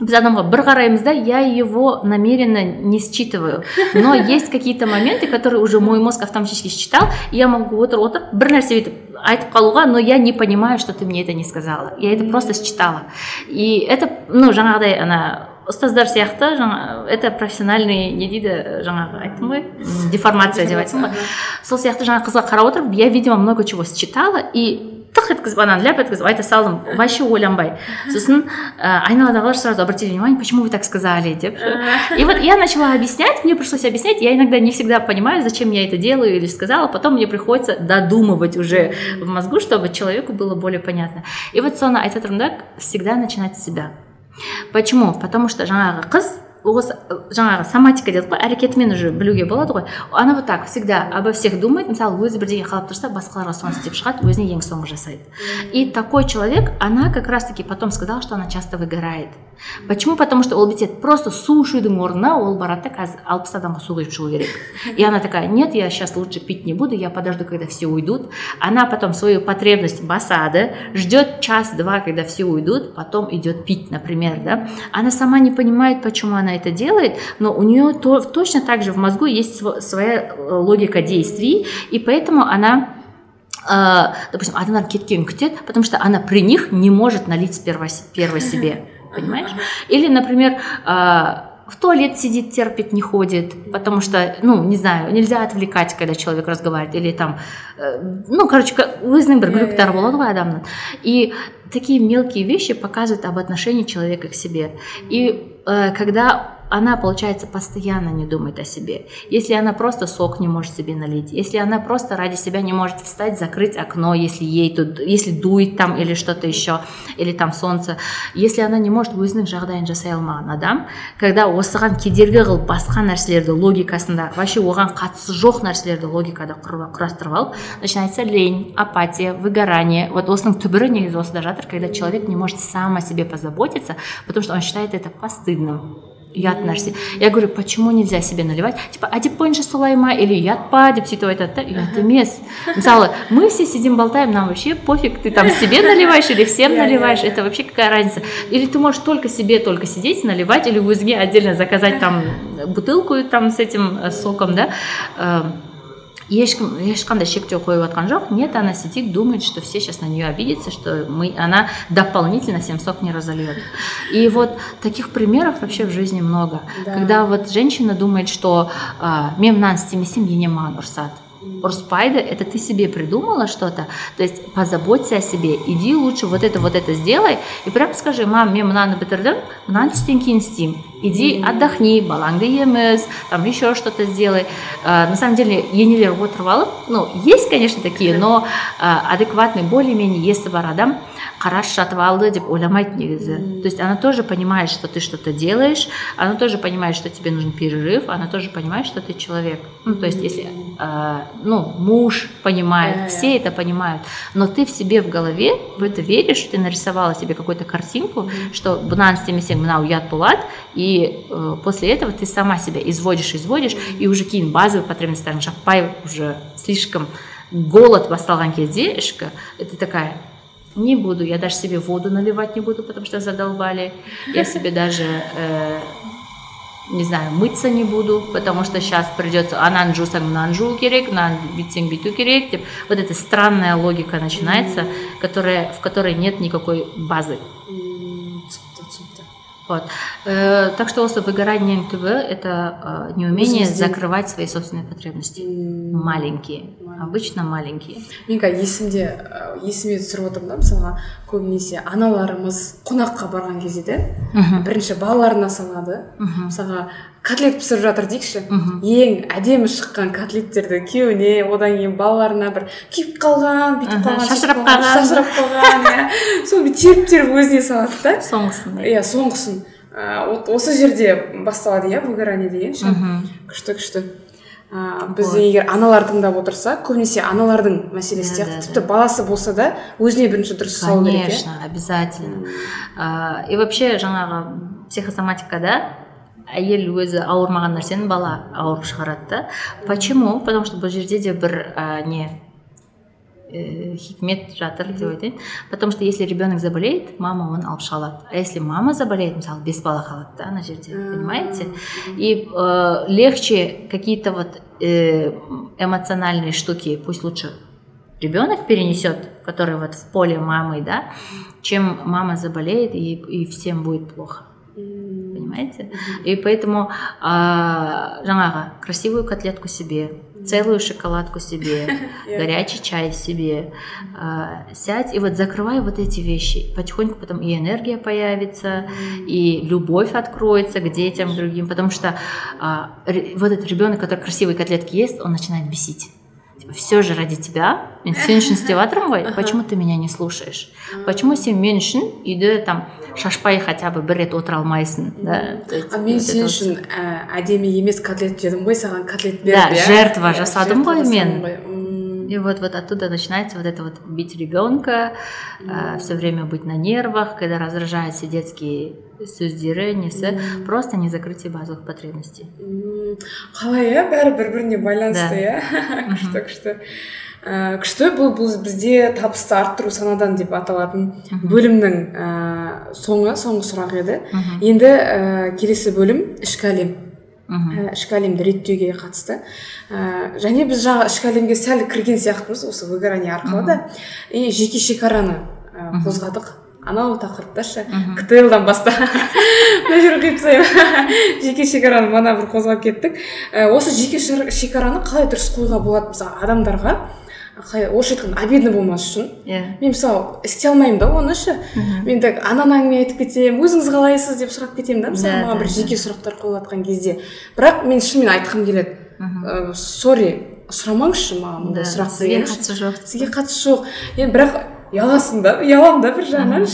біз адамға бір қараймыз да я его намеренно не считываю но есть какие-то моменты которые уже мой мозг автоматически считал и я могу отырып отырып бір нәрсе бүйтіп айтып қалуға но я не понимаю что ты мне это не сказала я это просто считала и это ну жаңағыдай ана ұстаздар сияқты жаңа это профессиональный не дейді жаңағы айттым ғой деформация деп айттым ғой сол сияқты жаңа қызға қарап отырып я видимо много чего считала и тық еткізіп ананы ляп еткізіп айта салдым вообще ойланбай сосын ә, айналадағылар сразу обратили внимание почему вы так сказали деп и вот я начала объяснять мне пришлось объяснять я иногда не всегда понимаю зачем я это делаю или сказала потом мне приходится додумывать уже в мозгу чтобы человеку было более понятно и вот соны айтып отырмын да всегда начинать с себя почему? Потому что жаңағы қыз осы жаңағы соматика дедік қой әрекетімен уже білуге болады ғой она вот так всегда обо всех думает мысалы өзі бірдеңе қалап тұрса басқаларға соны істеп шығады өзіне ең соңғы жасайды и такой человек она как раз таки потом сказала что она часто выгорает почему потому что ол бүйтеді просто су ішудің орнына ол барады да қазір алпыс адамға су құйып шығу керек и она такая нет я сейчас лучше пить не буду я подожду когда все уйдут она потом свою потребность басады ждет час-два когда все уйдут потом идет пить например да она сама не понимает почему она она это делает, но у нее то, точно так же в мозгу есть своя э, логика действий, и поэтому она э, допустим, адамдар кеткенін күтеді потому что она при них не может налить первой, первой себе понимаешь или например э, в туалет сидит, терпит, не ходит, потому что, ну, не знаю, нельзя отвлекать, когда человек разговаривает, или там, э, ну, короче, өзінің бір глюктары болады ғой адамның. И такие мелкие вещи показывают об отношении человека к себе. И э, когда она, получается, постоянно не думает о себе. Если она просто сок не может себе налить, если она просто ради себя не может встать, закрыть окно, если ей тут, если дует там или что-то еще, или там солнце, если она не может өзінің жағдайын жасай алмаған адам когда осыған кедергі қылып басқа нәрселерді логикасында вообще оған қатысы жоқ нәрселерді логикада құрастырып алып начинается лень апатия выгорание вот осының түбірі негізі осыда жатыр когда человек не может сам о себе позаботиться потому что он считает это постыдным ұят нәрсе я говорю почему нельзя себе наливать? Типа әдеп бойынша солай ма или ұят па деп сөйтіп айтады да ұят емес мысалы мы все сидим болтаем нам вообще пофиг ты там себе наливаешь или всем наливаешь? это вообще какая разница? Или ты можешь только себе только сидеть наливать или өзіңе отдельно заказать там бутылку там с этим э, соком да ешкім ешқандай шектеу қойып жатқан жоқ нет она сидит думает что все сейчас на нее обидятся что мы она дополнительно всем сок не разольет и вот таких примеров вообще в жизни много. Да. когда вот женщина думает что а, мен мынаны істемесем ене маған ұрсады ұрыспайды это ты себе придумала что-то то есть позаботься о себе иди лучше вот это вот это сделай и прям скажи мам мен мынаны бітірдім мынаны түстен кейін істеймін иди отдохни балаңды еміз там еще что-то сделай э, на самом деле енелер отырып алып ну есть конечно такие но э, адекватный более менее есі бар адам қарашы жатып алды деп ойламайды негізі то есть она тоже понимает что ты что-то делаешь она тоже понимает что тебе нужен перерыв она тоже понимает что ты человек ну то есть если э, ну муж понимает все это понимают но ты в себе в голове в это веришь ты нарисовала себе какую-то картинку что мынаны істемесең мынау ұят болады и э, после этого ты сама себя изводишь изводишь и уже кейін базовый потребностьтарың жаппай уже слишком голод басталған кезде ішкі это такая не буду, я даже себе воду наливать не буду, потому что задолбали. Я себе даже, э, не знаю, мыться не буду, потому что сейчас придется анан жусаң мынаны керек, мынаны бүйтсең бүйту керек. Вот эта странная логика начинается, которая, в которой нет никакой базы. Вот. Э, так что осы выгорание НТВ это э, неумение закрывать свои собственные потребности. Маленькие. Обычно маленькие. менің есімде есіме түсіріп отырмын да мысалға көбінесе аналарымыз қонаққа барған кезде де бірінші балаларына салады. Мысалға котлет пісіріп жатыр дейікші ең әдемі шыққан котлеттерді күйеуіне одан кейін балаларына бір күйіп қалған бүйтіп қалған шашырап қалған шашырап қалған иә. Соны теріп теріп өзіне салады да. Соңғысын иә соңғысын. Ыыы осы жерде басталады иә выгорание деген ше күшті күшті. Ыыы бізде егер аналар тыңдап отырса көбінесе аналардың мәселесі сияқты. тіпті баласы болса да өзіне бірінші дұрыс салу керек конечно обязательно. И вообще жаңағы психосоматикада әйел өзі ауырмаған нәрсені бала ауырып шығарады да. Почему? Потому что бұл жерде де бір ә, не хикмет жатыр деп айтайын. Потому что если ребенок заболеет мама оны алып шыға алады а если мама заболеет мысалы бес бала қалады да ана жерде понимаете? И э, легче какие то вот э, эмоциональные штуки пусть лучше ребенок перенесет который вот в поле мамы да чем мама заболеет и, и всем будет плохо понимаете? И поэтому ә, жаңағы красивую котлетку себе целую шоколадку себе, горячий чай себе, э, сядь и вот закрывай вот эти вещи. Потихоньку потом и энергия появится, и любовь откроется к детям, к другим, потому что э, вот этот ребенок, который красивые котлетки ест, он начинает бесить все же ради тебя мен сен үшін істеп жатырмын ғой почему ты меня не слушаешь почему сен мен үшін үйде там шашпай хотя бы бір рет отыра алмайсың да а мен сен үшін әдемі емес котлет жедім ғой саған котлет бердім да жертва жасадым ғой мен и вот, вот оттуда начинается вот это вот бить ребенка, mm. э, все время быть на нервах, когда раздражают все детские сөздері несі mm. просто не закрытие базовых потребностей. Қалай иә бәрі бір біріне байланысты иә күшті күшті ә, күшті бұл бізде табысты арттыру санадан деп аталатын? Бөлімнің ә, соңы соңғы сұрақ еді. Енді ә, келесі бөлім ішкі әлем. Ә, ішкі әлемді реттеуге қатысты. Ә, және біз жаңа ішкі әлемге сәл кірген сияқтымыз осы выгорание арқылы да. И жеке шекараны ә, қозғадық. Анау тақырыпта ше ктл баста. Мына жерге қиып тастаймын. Жеке шекараны мана бір қозғап кеттік. Ә, осы жеке шекараны қалай дұрыс қоюға болады мысалы адамдарға? Орысша айтқанда обидно болмас үшін. Иә. Мен мысалы істей алмаймын да оны ше. Мен так ананы әңгіме айтып кетемін өзіңіз қалайсыз деп сұрап кетемін да. Мысалы маған бір жеке сұрақтар қойылып жатқан кезде. Бірақ мен шынымен айтқым келеді. Ыыы сорри сұрамаңызшы маған мұндай сұрақ сізге қатысы жоқ. Сізге қатысы жоқ. Енді бірақ ұяласың да ұяламын да бір жағынан.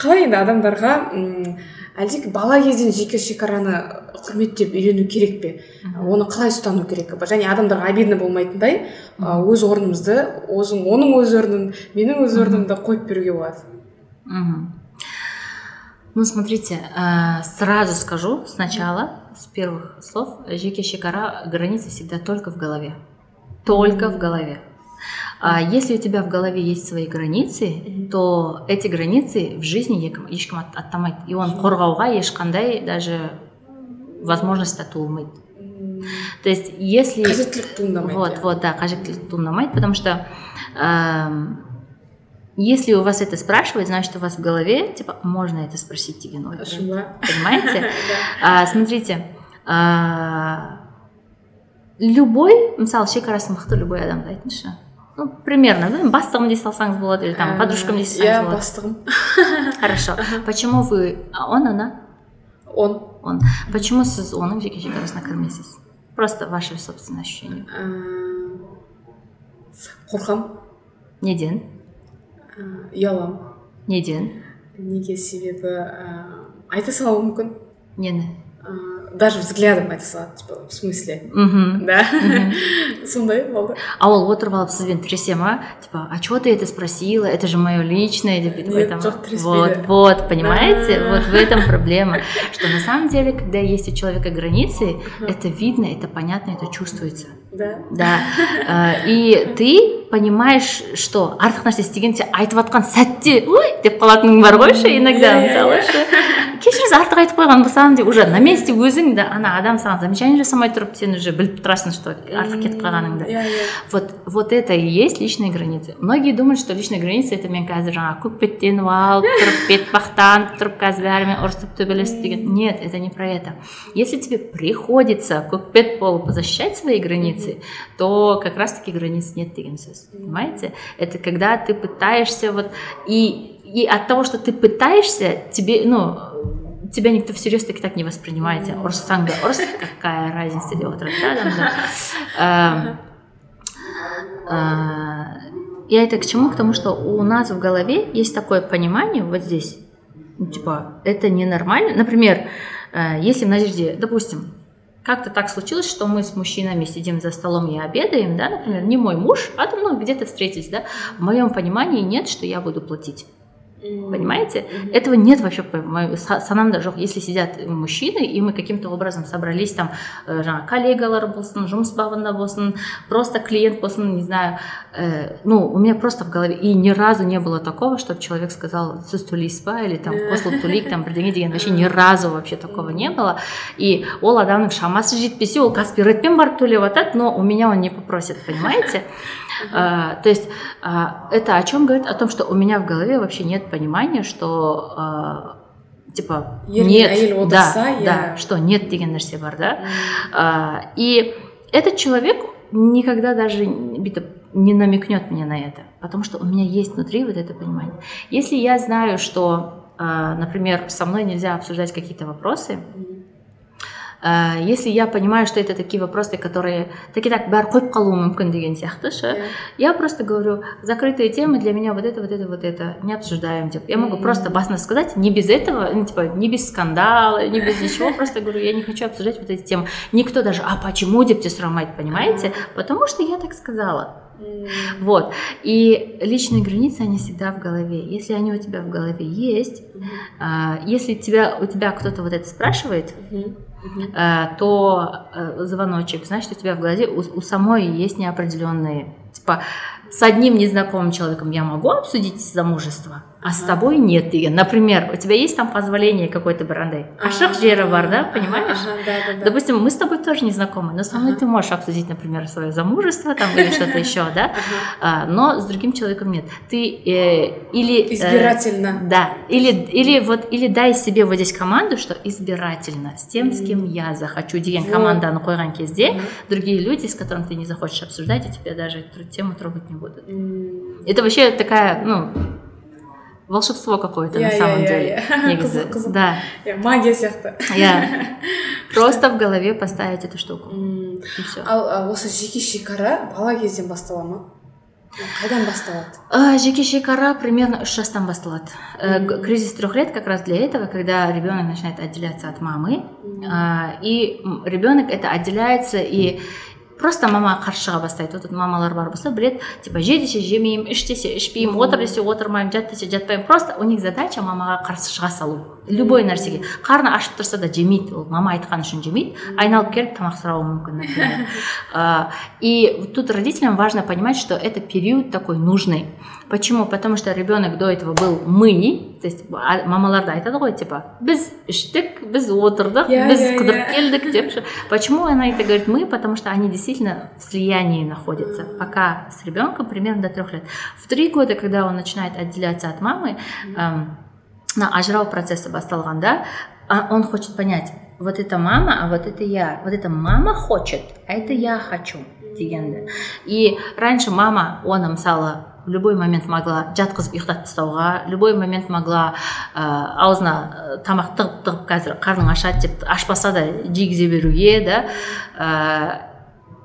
Қалай енді адамдарға әлде бала кезден жеке шекараны құрметтеп үйрену керек пе? Оны қалай ұстану керек және адамдарға обидно болмайтындай өз орнымызды өзің оның өз орнын менің өз орнымды қойып беруге болады. Мхм. Ну смотрите сразу скажу сначала с первых слов жеке шекара границы всегда только в голове. Только в голове. а если у тебя в голове есть свои границы, то эти границы в жизни ешкім аттамайды и оны қорғауға ешқандай даже возможность туылмайды то есть если қажеттілік туындамайды вот вот да қажеттілік туындамайды потому что э, если у вас это спрашивают, значит, у вас в голове, типа, можно это спросить деген ой понимаете а, смотрите а, любой мысалы шекарасын мықты любой адамды айтыңызшы ну примерно да бастығым дей салсаңыз болады или там подружкам дей салсаңыз иә бастығым. Хорошо. Почему вы он она? Он. Он. Почему сіз оның жеке шекарасына кірмейсіз? Просто ваше собственное ощущение. Қорқамын неден? Ұяламын неден? Неге себебі айта салуы мүмкін. Нені? даже взглядом айта салады типа в смысле мхм да сондай болды а ол отырып алып сізбен тіресе ма типа а чего ты это спросила это же мое личное деп бүйтіп Нет, айтады жоқ, вот вот понимаете вот в этом проблема что на самом деле когда есть у человека границы это видно это понятно это чувствуется да да Э, и ты понимаешь что артық нәрсе істегенде айтып жатқан сәтте ой деп қалатының бар ғой ше иногда Иә, иә, мысалы иә. ше кешіріңіз артық айтып қойған болсам деп уже на месте өзің да ана адам саған замечание жасамай тұрып сен уже біліп тұрасың что артық кетіп қалғаныңды иә иә вот вот это и есть личные границы многие думают что личные границы это мен қазір жаңағы көкбеттеніп алып тұрып бетбақтанып тұрып қазір бәрімен ұрысып төбелесіп деген нет это не про это если тебе приходится көкбет болып защищать свои границы то как раз таки границ нет деген сөз понимаете это когда ты пытаешься вот и и от того что ты пытаешься тебе ну тебя никто всерьез таки так не воспринимает ұрыссаң да ұрыс какая разница деп отырады да адамдар Эм, э, я это к чему? К тому, что у нас в голове есть такое понимание вот здесь. Ну, типа, это ненормально. Например, э, если в Надежде, допустим, как-то так случилось, что мы с мужчинами сидим за столом и обедаем, да, например, не мой муж, а ну, где-то встретились, да, в моем понимании нет, что я буду платить. Понимаете? Этого нет вообще санамда жоқ если сидят мужчины и мы каким-то образом собрались там э, жаңағы коллегалар болсын жұмыс бабында болсын просто клиент болсын не знаю э, ну у меня просто в голове и ни разу не было такого чтобы человек сказал сіз төлейсіз ба или там қосылып төлейік там бірдеңе деген вообще ни разу вообще такого не было и ол адамның шамасы жетпесе ол каспи редпен барып төлеп жатады но у меня он не попросит понимаете а, то есть а, это о чем говорит? О том, что у меня в голове вообще нет понимания, что а, типа нет, да, да, что нет деген нәрсе бар, да. А, и этот человек никогда даже бүйтіп не намекнет мне на это, потому что у меня есть внутри вот это понимание. Если я знаю, что, а, например, со мной нельзя обсуждать какие-то вопросы, Э, если я понимаю, что это такие вопросы, которые таки так бәрі қойып қалуы мүмкін деген сияқты ше я просто говорю закрытые темы для меня вот это вот это вот это не обсуждаем деп я могу просто басно сказать не без этого ну, типа не без скандала не без ничего просто говорю я не хочу обсуждать вот эти темы. Никто даже а почему деп те сұрамайды понимаете потому что я так сказала. Вот. И личные границы, они всегда в голове. Если они у тебя в голове есть, а, если тебя, у тебя кто-то вот это спрашивает, а, то а, звоночек, значит, у тебя в голове у, у самой есть неопределенные, типа, с одним незнакомым человеком я могу обсудить замужество, а с тобой нет деген например у тебя есть там позволение какой-то бір андай ашық жері бар да понимаешь? Ага, да, да, да. допустим мы с тобой тоже не знакомы но со мной ты можешь обсудить например свое замужество там или что-то еще да? Ага. А, но с другим человеком нет. Ты э, или э, Избирательно. да, или, или вот или дай себе вот здесь команду, что избирательно с тем, с кем я захочу. Деген команданы қойған кезде другие люди, с которыми ты не захочешь обсуждать, и тебя даже эту тему трогать не будут. Это вообще такая, ну, волшебство какое-то на Иә, самом иә, деле. негізі. Да, магия сияқты иә. Просто в голове поставить эту штуку. М, И все. ал а, осы жеке шекара бала кезден бастала ма қайдан басталады А, жеке шекара примерно үш жастан басталады Э, кризис трех лет как раз для этого когда ребенок начинает отделяться от мамы. А, и ребенок это отделяется и просто мама қарсы шыға бастайды. Вот мамалар бар болса біледі типа же десе жемеймін іш десе ішпеймін отыр десе отырмаймын жат десе жатпаймын. Просто у них задача мамаға қарсы шыға салу. Любой нәрсеге. Қарны ашып тұрса да жемейді. Ол мама айтқан үшін жемейді. Айналып келіп тамақ сұрауы мүмкін например. И тут родителям важно понимать что это период такой нужный. почему потому что ребенок до этого был мы то есть а- мамалар да айтады ғой типа біз іштік біз отырдық Иә, біз иә, қыдырып иә. келдік деп ше. почему она это говорит мы потому что они действительно в слиянии находятся пока с ребенком примерно до трех лет в три года когда он начинает отделяться от мамы эм, мына ажырау процесі басталғанда а он хочет понять вот это мама а вот это я вот это мама хочет а это я хочу дегенді и раньше мама оны мысалы в любой момент могла жатқызып ұйықтатып тастауға любой момент могла ә, аузына ә, тамақ тығып тығып қазір қарның ашады деп ашпаса да жегізе беруге да. Ә,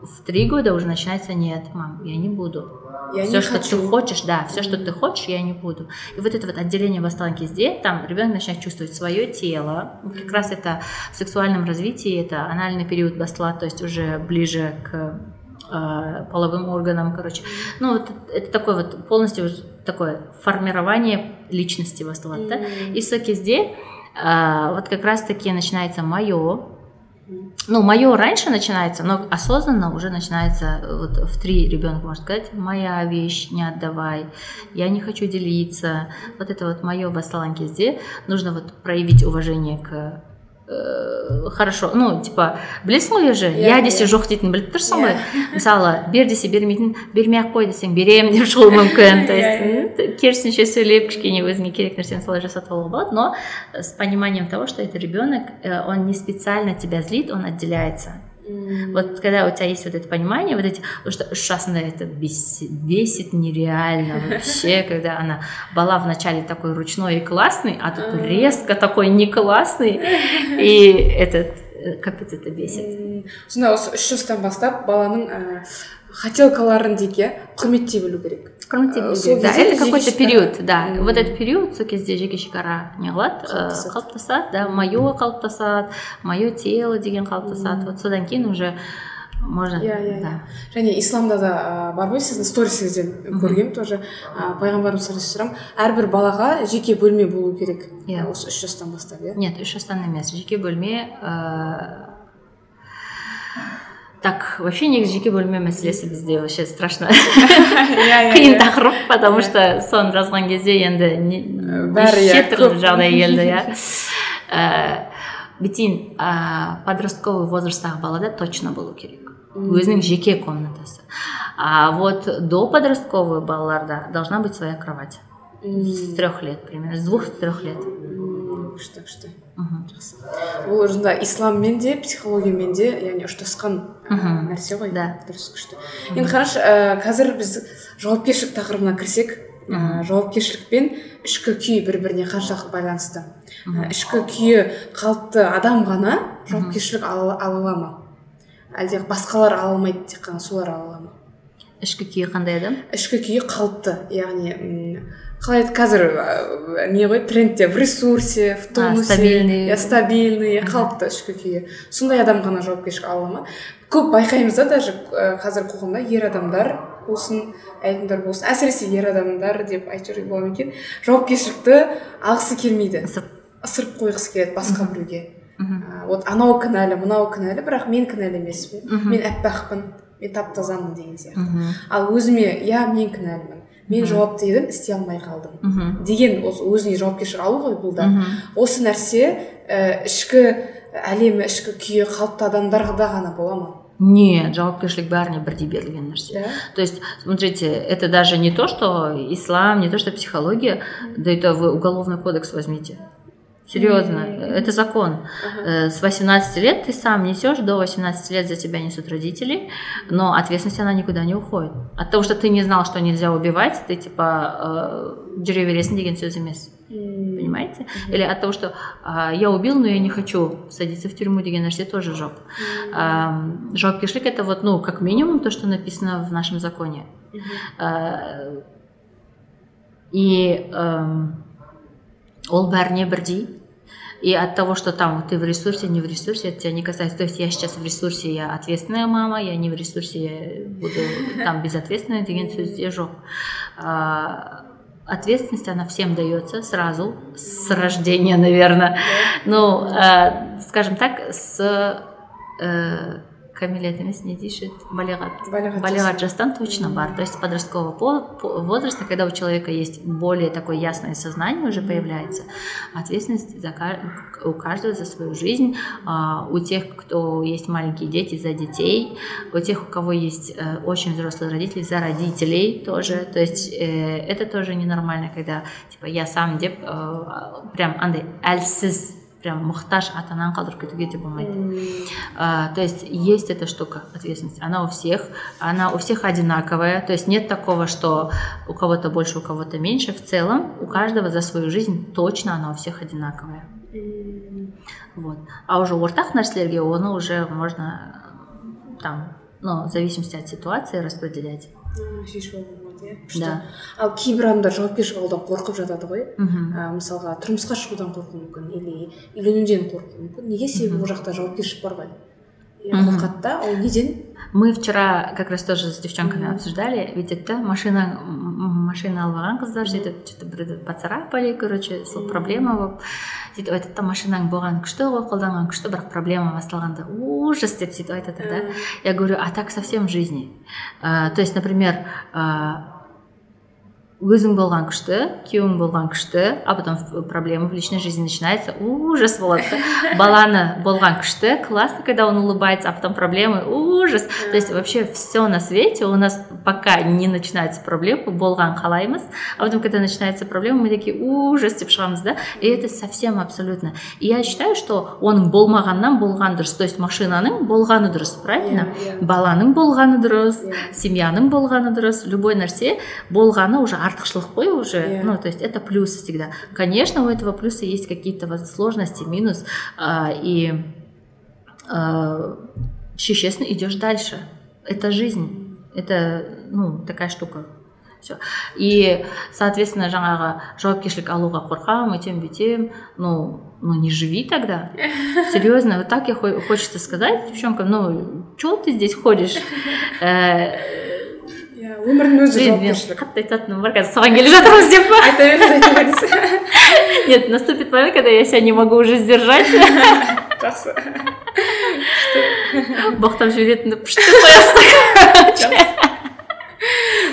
в три года уже начинается нет мам я не буду я все, не что хочу. ты хочешь, да, все, что ты хочешь, я не буду. И вот это вот отделение басталған кезде, там ребенок начинает чувствовать свое тело. Как раз это в сексуальном развитии, это анальный период бастала, то есть уже ближе к э, половым органам, короче. Ну, вот это такое вот полностью такое формирование личности бастала, да. М. И в кезде э, вот как раз-таки начинается мое, ну, мое раньше начинается, но осознанно уже начинается, э, вот в три ребенок может сказать, моя вещь, не отдавай, я не хочу делиться. Вот это вот мое басталған кезде нужно вот проявить уважение к хорошо ну типа білесің ғой уже Иә, я десе иә. жоқ дейтін біліп тұрсың ғой Иә. мысалы бер десе бермейтін бермей ақ қой десең беремін деп шығуы мүмкін то есть Иә, м, керісінше сөйлеп кішкене өзіңе керек нәрсені солай жасатып алуға болады но с пониманием того что это ребенок э, он не специально тебя злит он отделяется Вот когда у тебя есть вот это понимание, вот эти, что үш жасында это бесит, бесит нереально вообще, когда она бала вначале такой ручной и классный, а тут резко такой не классный, и этот, э, капец это бесит. Сонда осы үш жастан бастап баланың ә, хотелкаларын дейік иә құрметтей білу керек. Құрметтей Э, білу сол керек. да, это какой-то шекара- период, да, вот этот период, сол кезде жеке шекара не қылады, э, Қалыптасады. да, мое қалыптасады, мое тело деген қалыптасады, вот содан кейін уже можно, Иә, иә, да. және исламда да ә, бар ғой сіздің сторисіңізден көргенмін тоже. Ә, пайғамбарымыз саллаллаху әрбір балаға жеке бөлме болу керек. Иә. осы үш жастан бастап иә? Нет, үш жастан емес. Жеке бөлме ә... так вообще негізі жеке бөлме мәселесі бізде вообще страшно. Қиын тақырып потому что соны жазған кезде енді неше түрлі жағдай келді иә бітейін подростковый возрасттағы балада точно болу керек өзінің жеке комнатасы а вот до подростковый балаларда должна быть своя кровать. С трех лет примерно с двух трех лет. Күшті күшті жақсы. Бұл өзінде исламмен де психологиямен де яғни ұштасқан Мгм. нәрсе ғой. Да. дұрыс күшті. Енді қарашы ә, қазір біз жауапкершілік тақырыбына кірсек ә, жауапкершілік пен ішкі күй бір біріне қаншалықты байланысты. Ә, ішкі күйі қалыпты адам ғана жауапкершілік ала ала ма? Әлде басқалар ала алмайды тек қана солар ала ала ма? Ішкі күйі қандай адам? Ішкі күйі қалыпты яғни қалай еді қазір не ғой трендте в ресурсе в тонусе. стабильный. иә стабильный қалыпты ішкі күйі. Сондай адам ғана жауапкершілік ала ма? Көп байқаймыз да даже қазір қоғамда ер адамдар болсын әйелдер болсын әсіресе ер адамдар деп айтып жіберуге болады ма екен жауапкершілікті алғысы келмейді. Ысырып. қойғысы келеді басқа біреуге. Вот анау кінәлі мынау кінәлі бірақ мен кінәлі емеспін. Мен аппақпын мен тап тазамын деген сияқты. Ал өзіме иә мен кінәлімін. Мен жауапты едім істей алмай қалдым. Мхм деген осы өзіне жауапкершілік алу ғой бұл да. Осы нәрсе ә, ішкі әлемі ішкі күйі қалыпты адамдарда ғана бола ма? Нет жауапкершілік бәріне бірдей берілген нәрсе. Да? То есть, смотрите, это даже не то, что ислам, не то, что психология, да это вы уголовный кодекс возьмите. Серьезно, Мгм. это закон. Ага. Э, С 18 лет ты сам несешь, до 18 лет за тебя несут родители, но ответственность она никуда не уходит. От того, что ты не знал, что нельзя убивать, ты типа э, деревья деген сөз емес. М, Понимаете? Или от того, что а, я убил, но я не хочу садиться в тюрьму деген нәрсе тоже жоқ. м, Ам, Жауапкершілік это вот, ну, как минимум то, что написано в нашем законе. мгм. Э, И эм, ол бәріне бірдей. и от того, что там ты в ресурсе, не в ресурсе, это тебя не касается. То есть я сейчас в ресурсе, я ответственная мама, я не в ресурсе, я буду там безответственная сөзде жоқ. А, Ответственность, она всем дается сразу, с рождения, наверное. Ну, э, скажем так, с кәмелет емес не дейші балиғат Балиғат балиғат жастан точно бар. То есть подросткового по- по- возраста когда у человека есть более такое ясное сознание уже появляется ответственность за у каждого за свою жизнь А, у тех кто есть маленькие дети за детей у тех у кого есть э, очень взрослые родители за родителей тоже. То есть э, это тоже ненормально когда типа я сам деп э, прям андай әлсіз прям мұқтаж ата ананы қалдырып кетуге де болмайды а, то есть есть эта штука ответственность. Она у всех, она у всех одинаковая. То есть нет такого, что у кого-то больше, у кого-то меньше. В целом у каждого за свою жизнь точно она у всех одинаковая. Вот. А уже ортақ нәрселерге оны уже можно э, там, ну, в зависимости от ситуации распределять. Иә күшті. Да. ал кейбір адамдар жауапкершілік алудан қорқып жатады ғой. Мгм. ә, мысалға тұрмысқа шығудан қорқуы мүмкін или үйленуден қорқуы мүмкін. Неге себебі ол жақта жауапкершілік бар ғой? Иә қорқады да ол неден? Мы вчера как раз тоже с девчонками обсуждали, ведь это машина, машина алған қыздар сөйтіп что-то бірді поцарапали, короче, сол проблема болып сөйтіп айтады да машинаң болған күшті ғой қолданған күшті бірақ проблема басталғанда ужас деп сөйтіп айтады да. Я говорю а так совсем в жизни А, то есть например а, өзің болған күшті күйеуің болған күшті а потом в- проблема в личной жизни начинается ужас болады да баланы болған күшті классно когда он улыбается а потом проблемы ужас то есть вообще все на свете у нас пока не начинаются проблемы болған қалаймыз а потом когда начинается проблема мы такие ужас деп шығамыз да и это совсем абсолютно и я считаю что оның болмағаннан болған дұрыс то есть машинаның болғаны дұрыс правильно Иә, иә. баланың болғаны дұрыс Иә. семьяның болғаны дұрыс любой нәрсе болғаны уже артықшылық қой уже Иә. ну то есть это плюс всегда. Конечно у этого плюса есть какие-то воз- сложности минус а, и а, честно идешь дальше. Это жизнь это ну такая штука. Все и соответственно жаңағы жауапкершілік алуға қорқамын өйтем бүйтем ну ну не живи тогда. Серьезно вот так я хо- хочется сказать девчонкам ну чего ты здесь ходишь? Э, иә өмірдің өзі жауапкершілік қатты айтатыным бар қазір соған келе жатырмыз деп па айта беріңіз айта беріңіз нет наступит момент когда я себя не могу уже сдержать. Жақсы боқтап жіберетінді пышты қоясың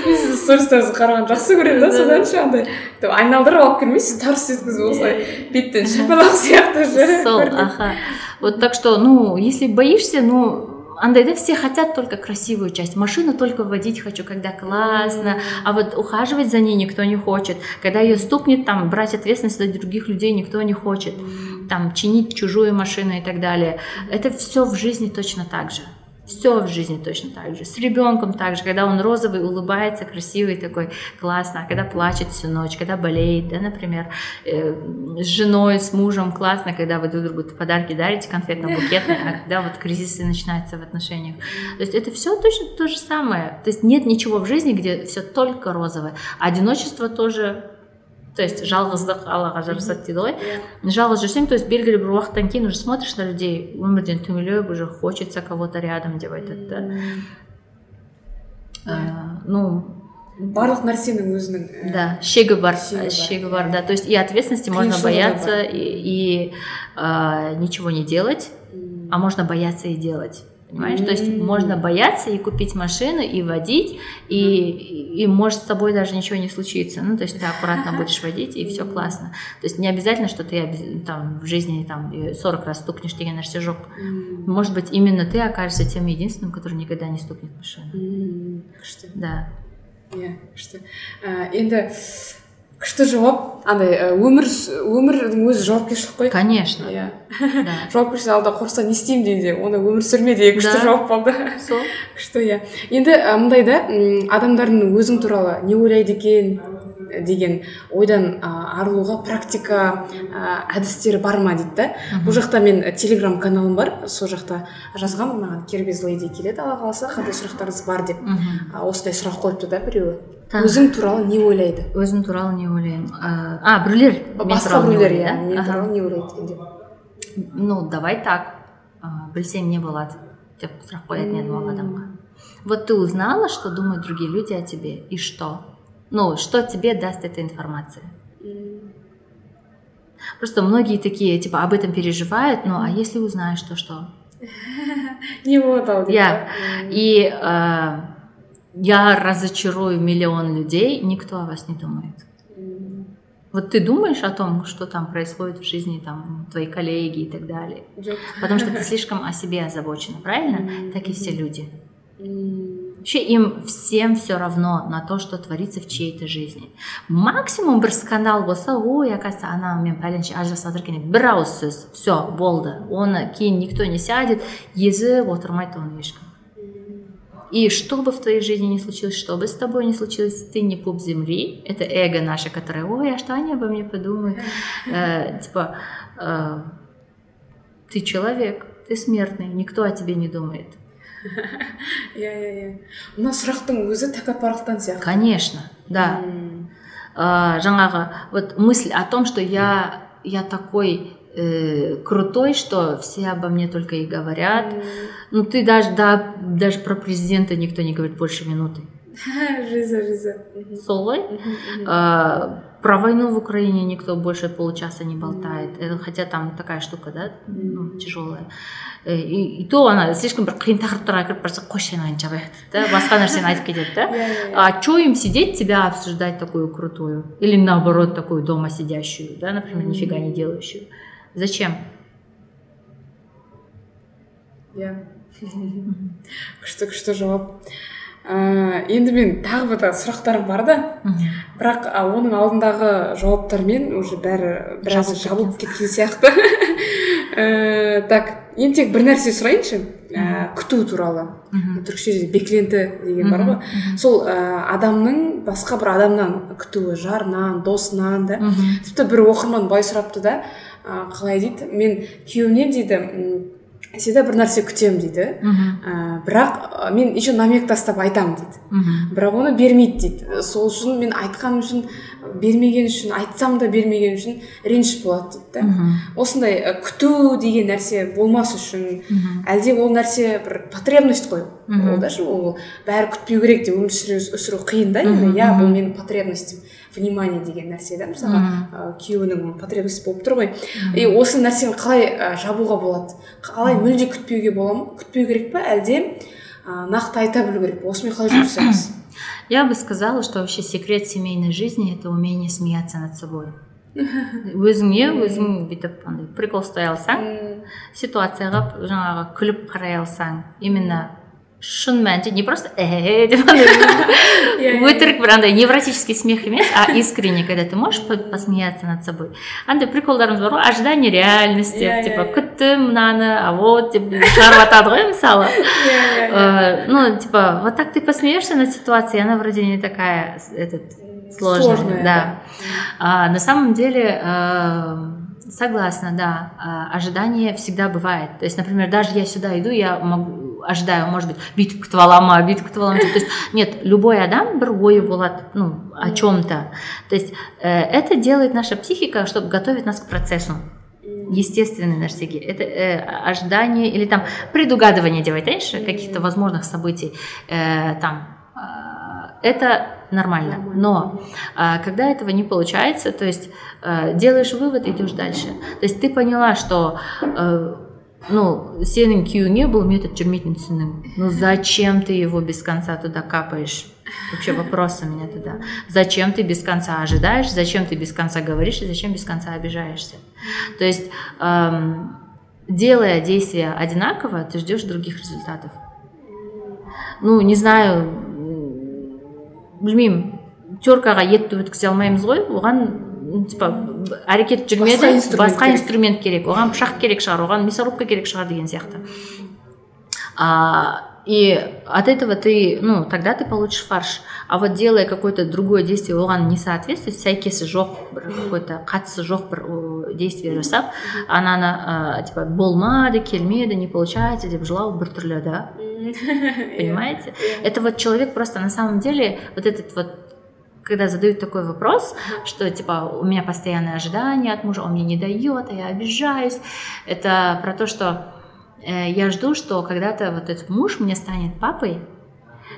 мен сіздің стористеріңізді қарағанды жақсы көремін да содан ше андай айналдырып алып келмейсіз тарс еткізіп осылай беттен шапалақ сияқты же сол аха вот так что ну если боишься ну андайда все хотят только красивую часть машину только водить хочу когда классно а вот ухаживать за ней никто не хочет когда ее стукнет там брать ответственность за других людей никто не хочет там чинить чужую машину и так далее. Это все в жизни точно так же. Все в жизни точно так же. С ребенком также, когда он розовый, улыбается, красивый такой, классно, а когда плачет всю ночь, когда болеет, да, например, э, с женой, с мужем, классно, когда вы друг другу подарки дарите конфетно-букетные, а когда вот кризисы начинаются в отношениях. То есть это все точно то же самое. То есть нет ничего в жизни, где все только розовое. Одиночество тоже то есть жалғыздық аллаға жарасады дейді ғой жалғыз жүрсең то есть белгілі бір уақыттан кейін уже смотришь на людей өмірден түңіліп уже хочется кого-то рядом деп айтады да. Ә, ну барлық нәрсенің өзінің ә, да шегі бар Шегі бар, шегі бар да. То есть и ответственности можно бояться и, и, а, ничего не делать а можно бояться и делать. Понимаешь? То есть можно бояться и купить машину, и водить, и, и может с тобой даже ничего не случится. Ну, то есть ты аккуратно будешь водить, и все классно. То есть не обязательно, что ты там в жизни там 40 раз стукнешь деген нәрсе жоқ. Может быть, именно ты окажешься тем единственным, который никогда не стукнет в машину. Күшті. Да. иә күшті енді күшті жауап андай өмір өмірдің өзі жауапкершілік қой конечно. Иә жауапкершілік алда қорықса не істеймін дегенде онда өмір сүрме деген күшті жауап болды сол күшті иә енді ы, мындай да м, адамдардың өзің туралы не ойлайды екен деген ойдан арылуға практика әдістері бар ма дейді да бұл жақта мен телеграм каналым бар сол жақта жазғанмын маған кербез леди келеді алла қаласа қандай сұрақтарыңыз бар деп осындай сұрақ қойыпты да біреуі. өзің туралы не ойлайды өзім туралы не ойлаймын а, а біреулер мен басқа туралы не біреулер ойлайды, иә да? мен Ага. туралы не ойлайды екен деп ну давай так а, білсең не болады деп сұрақ қоятын едім ол адамға вот ты узнала что думают другие люди о тебе и что ну что тебе даст эта информация просто многие такие типа об этом переживают ну а если узнаешь то что не болады ау деп Иә. па? и э, я разочарую миллион людей никто о вас не думает М, вот ты думаешь о том что там происходит в жизни там твои коллеги и так далее жоқ. Потому что ты слишком о себе озабочена, правильно? Мгм. Так и все люди. М, Вообще им всем все равно на то, что творится в чьей-то жизни. Максимум бір скандал болса, ой, оказывается, ана мен пәленше ажырасып жатыр екен деп бір ауыз сөз все болды оны кейін никто не сядет езіп отырмайды оны ешкім и что бы в твоей жизни ни случилось, что бы с тобой ни случилось, ты не пуп земли. Это эго наше, которое, ой, а что они обо мне подумают? Э, типа, э, ты человек, ты смертный, никто о тебе не думает. иә иә иә мына сұрақтың өзі тәкаппарлықтан сияқты Конечно, да. Э, жаңағы, вот мысль о том, что я, я такой э, крутой, что все обо мне только и говорят. м, Ну, ты даже, да, даже про президента никто не говорит больше минуты. жиза жиза Мгм. Солой. Мгм, мгм. Э, Про войну в Украине никто больше получаса не болтает. Это, хотя там такая штука, да, ну, тяжелая. Э, И, и то она слишком бір қиын тақырыптарға кіріп барса қойшы сен айын жабайық дейді да басқа нәрсені айтып кетеді да Иә, иә, иә. а что им сидеть тебя обсуждать такую крутую или наоборот такую дома сидящую да например нифига не делающую зачем? Иә күшті күшті жауап? Ә, енді мен тағы бір сұрақтарым бар да. Бірақ оның алдындағы жауаптармен уже бәрі біраз Жабылып кеткен сияқты. Ә, так енді тек бір нәрсе сұрайыншы. Ә, күту туралы. Мгм. түркішеде бекленті деген бар ғой. сол ә, адамның басқа бір адамнан күтуі жарынан досынан да. Тіпті бір оқырман былай сұрапты да. Қалай дейді? Мен күйеуімнен дейді всегда бір нәрсе күтемін дейді. Ә, бірақ ә, мен еще намек тастап айтамын дейді. Бірақ оны бермейді дейді. Сол үшін мен айтқаным үшін бермеген үшін айтсам да бермеген үшін реніш болады дейді да осындай ә, күту деген нәрсе болмас үшін Мгм. әлде ол нәрсе бір потребность қой. Мгм. ол ол бәрі күтпеу керек деп өмір сүру қиын да. Енді иә бұл менің потребностім внимание деген нәрсе да мысалға ә, күйеуінің потребность болып тұр ғой. И осы нәрсені қалай ә, жабуға болады? Қалай мүлде күтпеуге бола ма күтпеу керек па әлде ә, нақты айта білу керек па осымен қалай жұмыс жасаймыз? Я бы сказала, что вообще секрет семейной жизни это умение смеяться над собой. өзіңе өзің бүйтіп андай прикол ұстай алсаң ситуацияға жаңағы күліп қарай алсаң именно шын мәнінде не просто э деп андай Иә, иә. өтірік бір андай невротический смех емес а искренне когда ты можешь по- посмеяться над собой андай приколдарымыз бар ғой ожидание реальность Иә, деп типа иә, иә. күттім мынаны а вот деп шығарып жатады ғой мысалы иә, иә, иә. Э, ну, типа, вот так ты посмеешься над ситуацией, она вроде не такая с- этот, сложная, Сложная, да. А, на самом деле, э, согласна, да, а, ожидание всегда бывает. То есть, например, даже я сюда иду, я могу ожидаю, может быть, бүйтіп күтіп аламын бүйтіп күтіп аламын деп. то есть нет любой адам бір ойы болады ну о чем-то то есть э, это делает наша психика чтобы готовить нас к процессу естественный нәрсеге это э, ожидание или там предугадывание деп айтайыншы каких-то возможных событий э, там э, это нормально. Нормально. Но а, когда этого не получается, то есть э, делаешь вывод, идешь дальше. То есть ты поняла, что э, ну сенің күйеуіңе бұл метод жүрмейтінін түсіндің ну зачем ты его без конца туда капаешь вообще вопрос у меня туда зачем ты без конца ожидаешь зачем ты без конца говоришь и зачем без конца обижаешься то есть эм, делая действия одинаково ты ждешь других результатов ну не знаю білмеймін теркаға етті өткізе алмаймыз ғой оған типа әрекет жүрмеді басқа инструмент, керек оған пышақ керек шығар оған мясорубка керек шығар деген сияқты а, и от этого ты ну тогда ты получишь фарш а вот делая какое-то другое действие оған не соответствует сәйкесі жоқ бір какой то қатысы жоқ бір действие жасап ананы типа болмады келмеді не получается деп жылау біртүрлі да понимаете это вот человек просто на самом деле вот этот вот когда задают такой вопрос, что типа у меня постоянное ожидание от мужа, он мне не дает, а я обижаюсь, это про то, что э, я жду, что когда-то вот этот муж мне станет папой,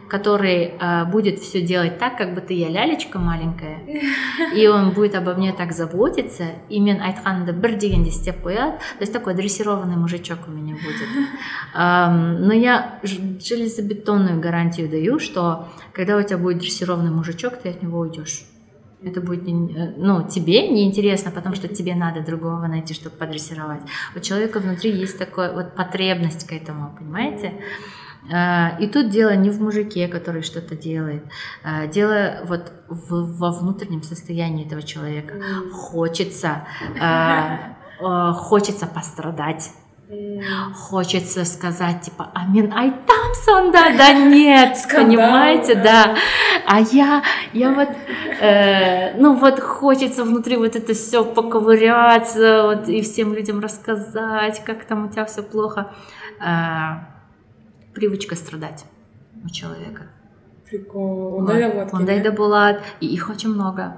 который э, будет все делать так, как будто я лялечка маленькая, и он будет обо мне так заботиться, и мен айтқанымды бір дегенде істеп қояды, то есть такой дрессированный мужичок у меня будет. Um, но я железобетонную гарантию даю, что когда у тебя будет дрессированный мужичок, ты от него уйдешь. Это будет э, ну, тебе неинтересно, потому что тебе надо другого найти, чтобы подрессировать. У человека внутри есть такая вот потребность к этому, понимаете? А, и тут дело не в мужике, который что-то делает, а, дело вот в, во внутреннем состоянии этого человека. Хочется, а, хочется пострадать. Хочется сказать, типа, а мен айтам сонда, да нет, понимаете, да. А я, я вот, э, ну вот хочется внутри вот это все поковыряться, вот и всем людям рассказать, как там у тебя все плохо привычка страдать у человека прикол ондай да болады ондай да болады и их очень много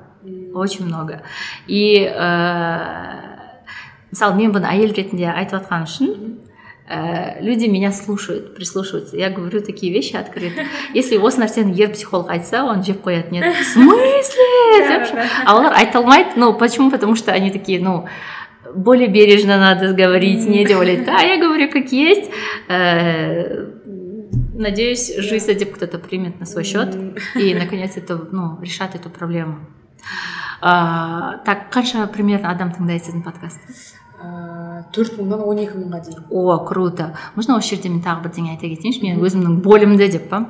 очень много и ә, мысалы мен бұны әйел ретінде айтып жатқан үшін ә, люди меня слушают прислушиваются я говорю такие вещи открыто если осы нәрсені ер психолог айтса он жеп қоятын еді в смысле деп а олар айта алмайды ну почему потому что они такие ну более бережно надо говорить не ойлайды да я говорю как есть. Ә, Надеюсь, жизнь деп кто-то примет на свой счет и наконец это ну, решат эту проблему. А, так, қанша примерно адам тыңдайды сіздің подкастты төрт мыңнан он екі мыңға дейін. О круто. Можно осы жерде мен тағы бірдеңе айта кетейінші? Мен өзімнің болімді деп па?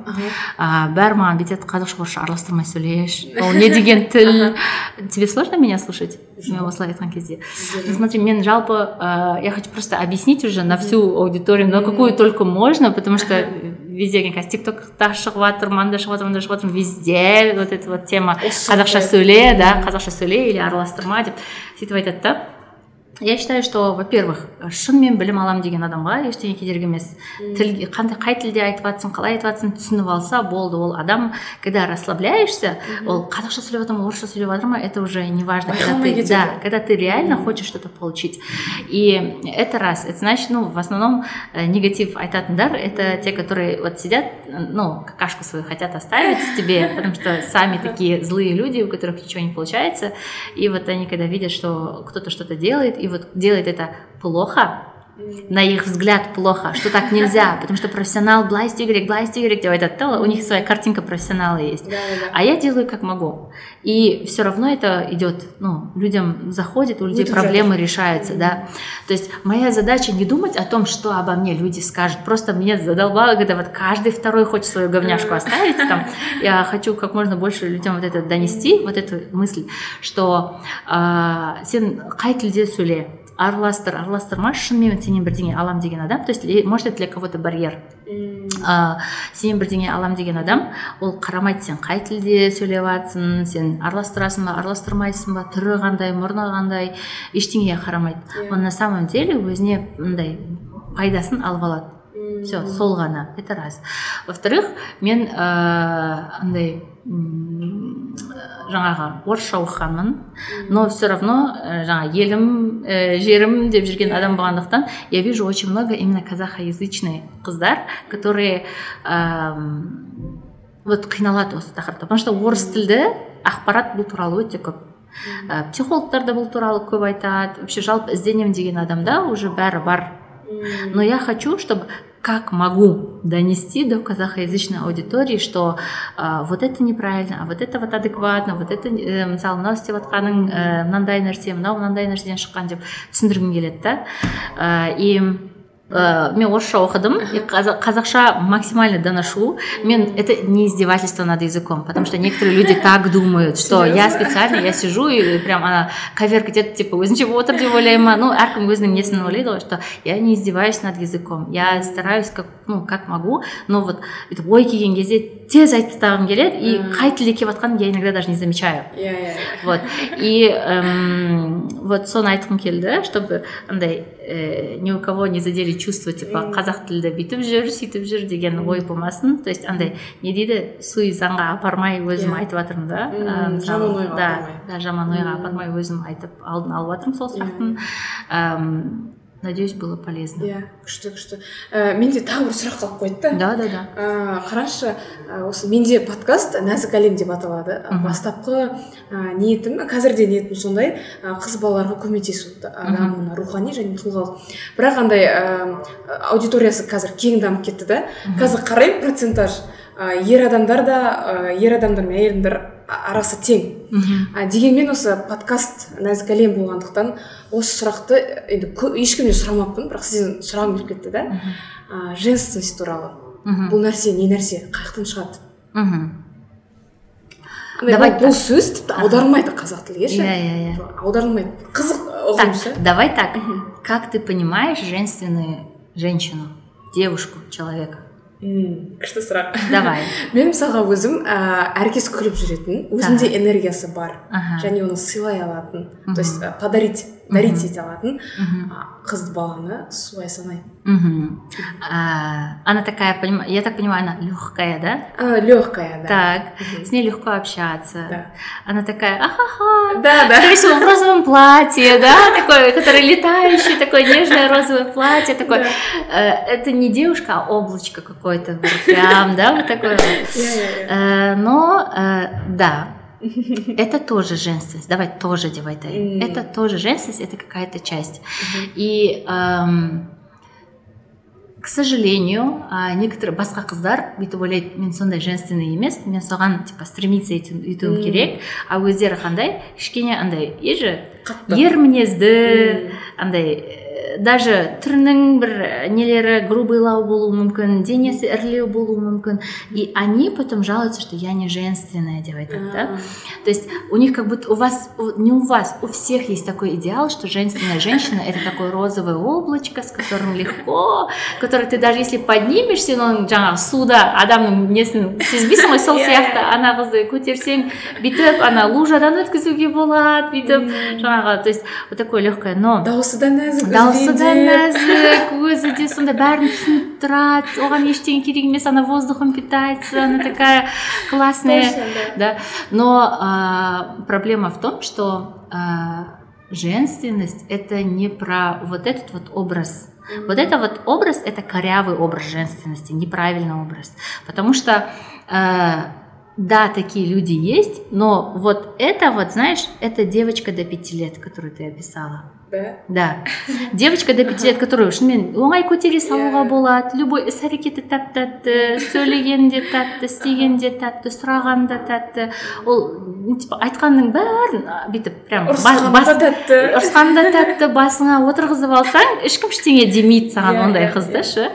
А, бәрі маған бүйтеді қазақша орысша араластырмай сөйлеші ол не деген тіл? Тебе сложно меня слушать? Мен осылай айтқан кезде. Смотри мен жалпы я хочу просто объяснить уже на всю аудиторию на какую только можно потому что везде мне кажется тиктокта шығып жатыр мында шығып жатыр мында шығып жатыр везде вот эта вот тема қазақша сөйле да қазақша сөйле или араластырма деп сөйтіп айтады да? я считаю что во первых шынымен білім аламын деген адамға ештеңе кедергі емес тіл қандай қай тілде айтып жатрсың қалай айтып жатрсың түсініп алса болды ол адам когда расслабляешься ол қазақша сөйлеп жатыр ма орысша сөйлеп жатыр ма это уже не важно когда ты да когда ты реально хочешь что то получить и это раз это значит ну в основном э, негатив айтатындар это те которые вот сидят ну какашку свою хотят оставить тебе потому что сами такие злые люди у которых ничего не получается и вот они когда видят что кто-то что-то делает и вот делает это плохо, на их взгляд плохо, что так нельзя, потому что профессионал былай істеу керек былай істеу керек деп айтады у них своя картинка профессионала есть да, да, да. а я делаю как могу и все равно это идет ну людям заходит у людей Будет проблемы жаль. решаются да то есть моя задача не думать о том что обо мне люди скажут просто мне задолбало когда вот каждый второй хочет свою говняшку оставить там я хочу как можно больше людям вот это донести вот эту мысль что э, сен қай тілде сөйле араластыр араластырма шынымен сенен бірдеңе алам деген адам. То есть может это для кого то барьер ә, сенен бірдеңе алам деген адам ол қарамайды сен қай тілде сөйлеп жатрсың сен араластырасың ба араластырмайсың ба түрі қандай мұрны қандай ештеңеге қарамайды. Yeah. он на самом деле өзіне мындай пайдасын алып алады. Все сол ғана это раз. Во вторых мен ыыы андай жаңағы орысша оқығанмын но все равно э, жаңа елім ә, жерім деп жүрген адам болғандықтан я вижу очень много именно казахоязычный қыздар которые ә, вот қиналады осы тақырыпта. Потому что орыс тілді ақпарат бұл туралы өте көп. Ә, психологтар да бұл туралы көп айтады. Вообще жалпы ізденемін деген адамда уже бәрі бар. Но я хочу, чтобы как могу донести до казахоязычной аудитории, что э, вот это неправильно, а вот это вот адекватно, вот это ә, мысалы мынау істеп жатқаның ә, мынандай нәрсе мынау мынандай нәрседен шыққан деп түсіндіргім келеді да ә, и ә, мен орысша оқыдым и қазақша максимально доношу мен это не издевательство над языком потому что некоторые люди так думают что я специально я сижу и прям ана коверка етеді типа өзінше болып отыр деп ойлай ма ну әркім өзінің несін ойлайды ғой что я не издеваюсь над языком я стараюсь как ну как могу но вот бүйтіп ой келген кезде тез айтып тастағым келеді и қай тілде келіп жатқанын я иногда даже не замечаю иә иә вот и эм, вот соны айтқым келді чтобы андай э, ни у кого не задели чувство типа қазақ тілді бүйтіп жүр сөйтіп жүр деген ой болмасын. То есть андай не дейді суи заңға апармай өзім айтып жатырмын да жаман ойға да, жаман ойға апармай өзім айтып алдын алып жатырмын сол сұрақтың. Надеюсь было полезно. Иә күшті күшті. Ә, менде тағы бір сұрақ қалып қойды да. Да да да. Ә, қарашы ә, осы менде подкаст нәзік әлем деп аталады. Бастапқы ә, ниетім қазір де ниетім сондай ә, қыз балаларға көмектесу дамуына рухани және тұлғалық. Бірақ андай ә, аудиториясы қазір кең дамып кетті да. Қазір қараймын процентаж. Ер адамдар да ә, ер адамдар мен әйел адамдар арасы тең. Мгм. а, дегенмен осы подкаст нәзік әлем болғандықтан осы сұрақты енді кө- ешкімнен сұрамаппын бірақ сізден сұрағым келіп кетті да. Ә, женственность туралы. Бұл нәрсе не нәрсе? Қай жақтан шығады Давай бұл, сөз тіпті аударылмайды қазақ тілге ше Иә, иә, иә. аударылмайды. Қызық Так, ұғым ше. давай так. Как ты понимаешь женственную женщину, девушку, человека? М, күшті сұрақ. Давай. мен мысалға өзім ә, әркез күліп жүретін өзінде энергиясы бар және оны сыйлай алатын. То есть подарить дарить ете алатын Мгм. а, қыз баланы солай санаймын. А, Она такая, я так понимаю, она легкая, да? она легкая да Так, с ней легко общаться. Да. Она такая, ахаха. да да Скорее всего, в розовом платье, да, такое, которое летающее, такое нежное розовое платье, такое. Э, Это не девушка, а облачко какое-то, прям, да, вот такое. Э, Но, э, да, это тоже женственность. Давай тоже девайтай. М. Это тоже женственность, это какая-то часть. И эм, к сожалению, некоторые басқа қыздар бүйтіп ойлайды мен сондай женственный емес мен соған типа стремиться ету- етуім керек а өздері қандай кішкене андай еже ер мінезді андай даже түрінің бір нелері грубыйлау болуы мүмкін денесі ірілеу болуы мүмкін и они потом жалуются что я не женственная деп айтады да А, то есть у них как будто у вас, у- не у вас, у всех есть такой идеал, что женственная женщина это такое розовое облачко, с которым легко, которое ты даже если поднимешься, ну жаңағы суда адамның несін сезбейсің ғой сол Иә, сияқты иә. ана қызды көтерсең бүйтіп ана лужадан өткізуге болады бүйтіп жаңағы то есть вот такое легкое но дауысы да нәзік дауысы да үзбейді. нәзік өзі де сондай бәрін түсініп тұрады оған ештеңе керек емес она воздухом питается она такая классная Точно, да. да. Но а, проблема в том, что а, женственность это не про вот этот вот образ. Вот это вот образ это корявый образ женственности, неправильный образ, потому что а, да, такие люди есть, но вот это вот, знаешь, это девочка до пяти лет, которую ты описала. Да. Да. Девочка до пяти лет, которую шынымен оңай көтере салуға Иә. болады любой іс әрекеті тәп тәтті сөйлегенде тәтті істегенде тәтті сұрағанда тәтті. Ол типа айтқанның бәрін бүйтіп прям бас- да тәтті басыңа отырғызып алсаң ешкім ештеңе демейді саған Иә, ондай иә, қызды шы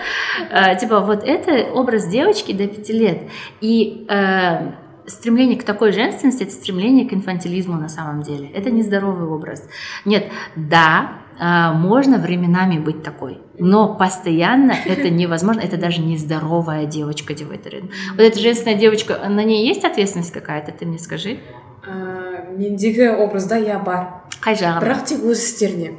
Э, типа вот это образ девочки до пяти лет. И э, стремление к такой женственности это стремление к инфантилизму на самом деле это нездоровый образ нет да э, можно временами быть такой но постоянно это невозможно это даже нездоровая девочка деп айтар вот эта женственная девочка на ней есть ответственность какая-то ты мне скажи ә, мендегі образда иә бар қай жағында бірақ тек өз істеріне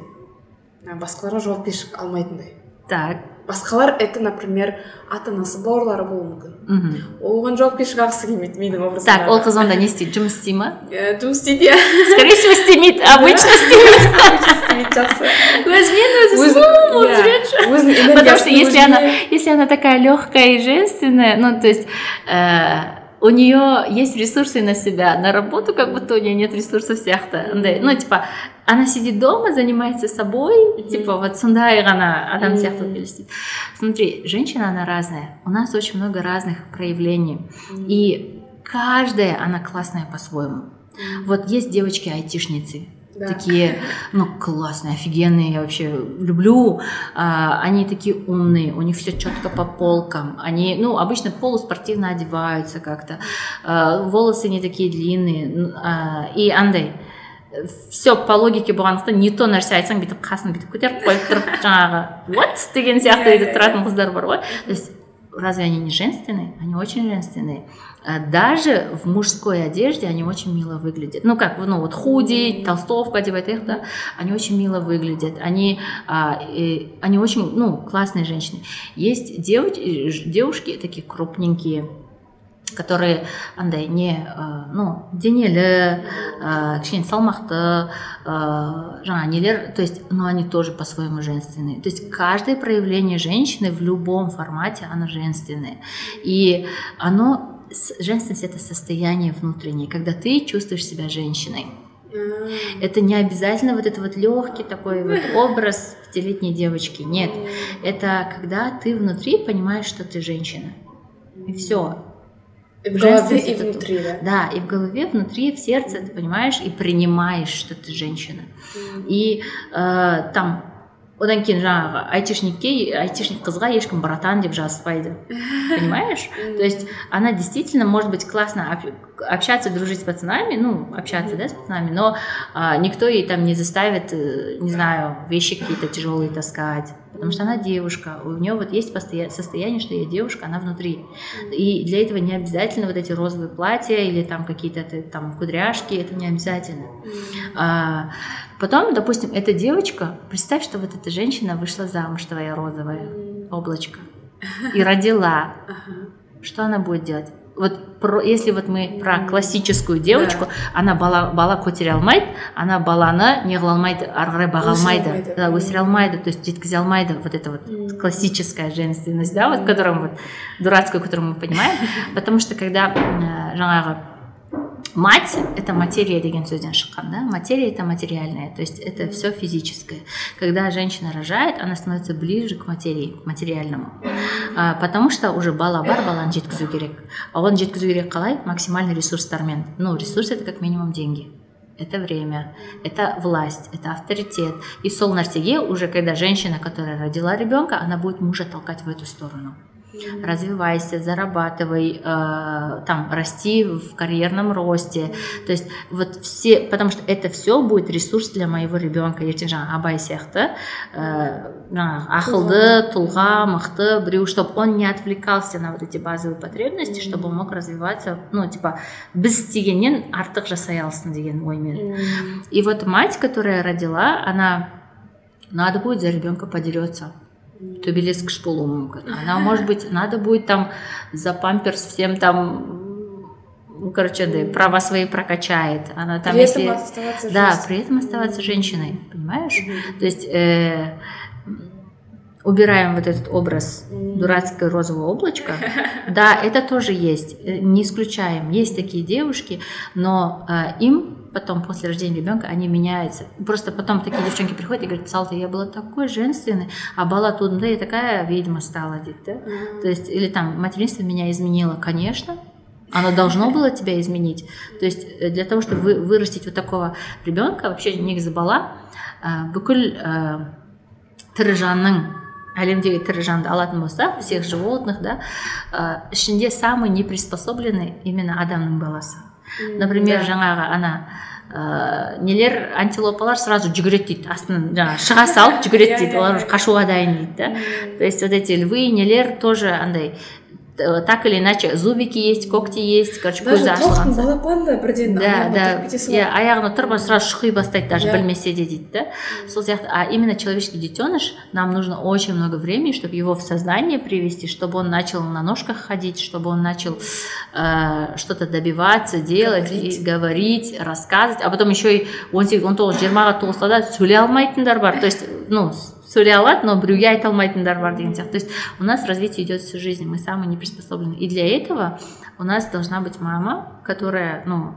ә, басқаларға жауапкершілік алмайтындай так басқалар это например ата анасы бауырлары болуы мүмкін. Мхм. ол оған жауапкершілік алғысы келмейді менің образымда так ол қыз онда не істейді? Жұмыс істей ма? Жұмыс істейді иә. Скорее всего істемейді. Обычно істемейді. Жақсы. Өзімен өзі болып иә, жүреді потому что если она если она такая легкая и женственная ну то есть э, у нее есть ресурсы на себя, на работу как будто у нее нет ресурсов сияқты андай ну типа она сидит дома занимается собой mm-hmm. типа вот сондай ғана адам сияқты mm-hmm. смотри женщина она разная у нас очень много разных проявлений mm-hmm. и каждая она классная по-своему mm-hmm. вот есть девочки айтишницы да. такие, ну, классные, офигенные, я вообще люблю. А, они такие умные, у них все четко по полкам. Они, ну, обычно полуспортивно одеваются как-то. А, волосы не такие длинные. А, и андай все по логике болғандықтан не то нәрсе айтсаң бүйтіп қасын бүйтіп көтеріп қойып тұрып жаңағы вот деген сияқты өйтіп тұратын қыздар бар ғой то есть разве они не женственные они очень женственные а даже в мужской одежде они очень мило выглядят. Ну как, ну вот худи, толстовка, одевает да, они очень мило выглядят. Они, а, и, они очень, ну, классные женщины. Есть девуч, девушки такие крупненькие, которые андай не ну денелі кішкене салмақты то есть но они тоже по-своему женственные то есть каждое проявление женщины в любом формате оно женственное и оно женственность это состояние внутреннее, когда ты чувствуешь себя женщиной. Это не обязательно вот этот вот легкий такой вот образ пятилетней девочки. Нет, это когда ты внутри понимаешь, что ты женщина. И все. И в голове, и внутри, да? Да, и в голове, внутри, в сердце ты понимаешь и принимаешь, что ты женщина. И э, там одан кейін жаңағы айтишникке айтишник қызға ешкім братан деп жазыспайды. Понимаешь? То есть она действительно может быть классно общаться дружить с пацанами ну общаться да с пацанами но а, никто ей там не заставит э, не знаю вещи какие-то тяжелые таскать потому что она девушка, у нее вот есть состояние, что я девушка, она внутри. И для этого не обязательно вот эти розовые платья или там какие-то там кудряшки, это не обязательно. А, потом, допустим, эта девочка, представь, что вот эта женщина вышла замуж, твоя розовая облачко, и родила. Что она будет делать? Вот про, если вот мы про классическую девочку да. она бала бала көтере алмайды ана баланы не қыла алмайды ары қарай баға алмайды да өсіре алмайды то есть жеткізе алмайды вот это вот классическая женственность да вот которую вот дурацкую которую мы понимаем. Потому что когда э, жаңағы мать это материя деген сөзден шыққан да? Материя это материальное то есть это все физическое. Когда женщина рожает она становится ближе к материи к материальному. А, потому что уже бала бар баланы жеткізу керек а оны жеткізу керек қалай максимальный ресурстармен ну ресурс это как минимум деньги. Это время, это власть, это авторитет. И сол нәрсеге уже когда женщина, которая родила ребенка, она будет мужа толкать в эту сторону развивайся, зарабатывай, э, там, расти в карьерном росте. То есть вот все, потому что это все будет ресурс для моего ребенка. ертең жаңағы абай сияқты ә, ақылды тұлға мықты біреу чтобы он не отвлекался на вот эти базовые потребности чтобы он мог развиваться ну типа біз істегеннен артық жасай алсын деген оймен и вот мать которая родила она надо будет за ребенка подерется төбелескіш болуы мүмкін она может быть надо будет там за памперс всем там ну, короче, да, права свои прокачает. Она там, при если... этом оставаться Да, при этом оставаться женщиной, понимаешь? То есть э, убираем вот этот образ дурацкое розовое облачко. Да, это тоже есть, э, не исключаем. Есть такие девушки, но э, им потом после рождения ребенка они меняются. Просто потом такие девчонки приходят и говорят, Салта, я была такой женственной, а была тут, да, я такая ведьма стала, да? Mm-hmm. То есть, или там, материнство меня изменило, конечно, оно должно было тебя изменить. То есть э, для того, чтобы вы, вырастить вот такого ребенка, вообще негізі бала ә, бүкіл ә, тірі жанның әлемдегі тірі жанды алатын болсақ всех животных да ә, ішінде самый неприспособленный именно адамның баласы. Например жаңағы ана ә, нелер антилопалар сразу жүгіреді дейді астынан жаңағы шыға салып жүгіреді дейді олар қашуға дайын дейді да. То есть вот эти львы нелер тоже андай так или иначе зубики есть когти есть короче көзі ашылған балапан да бірден да да иә аяғына тұрып сразу шұқи бастайды даже білмесе де дейді да сол сияқты а именно человеческий детеныш нам нужно очень много времени чтобы его в сознание привести чтобы он начал на ножках ходить чтобы он начал э, что-то добиваться делать говорить. и говорить рассказывать а потом еще и он он тоғыз жиырмаға толса да сөйлей алмайтындар бар то есть ну сөйлей алады но біреуге айта алмайтындар бар деген сияқты то есть у нас развитие идет всю жизнь мы самые не приспособлены и для этого у нас должна быть мама которая ну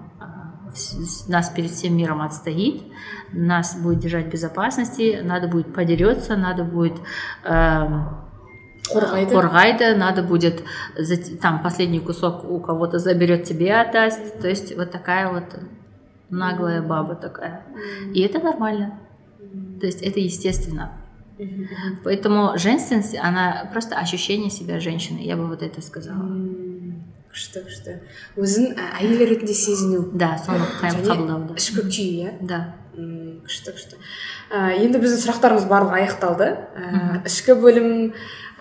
нас перед всем миром отстоит, нас будет держать в безопасности, надо будет подерется, надо будет э, қорғайды қорғайды надо будет там последний кусок у кого-то заберет тебе отдаст то есть вот такая вот наглая баба такая и это нормально то есть это естественно поэтому женственность она просто ощущение себя женщиной я бы вот это сказала күшті күшті өзін әйел ретінде сезіну да соны қабылдау ішкі күй иә да Күшті күшті. Ә, енді біздің сұрақтарымыз барлығы аяқталды. Ә, ішкі бөлім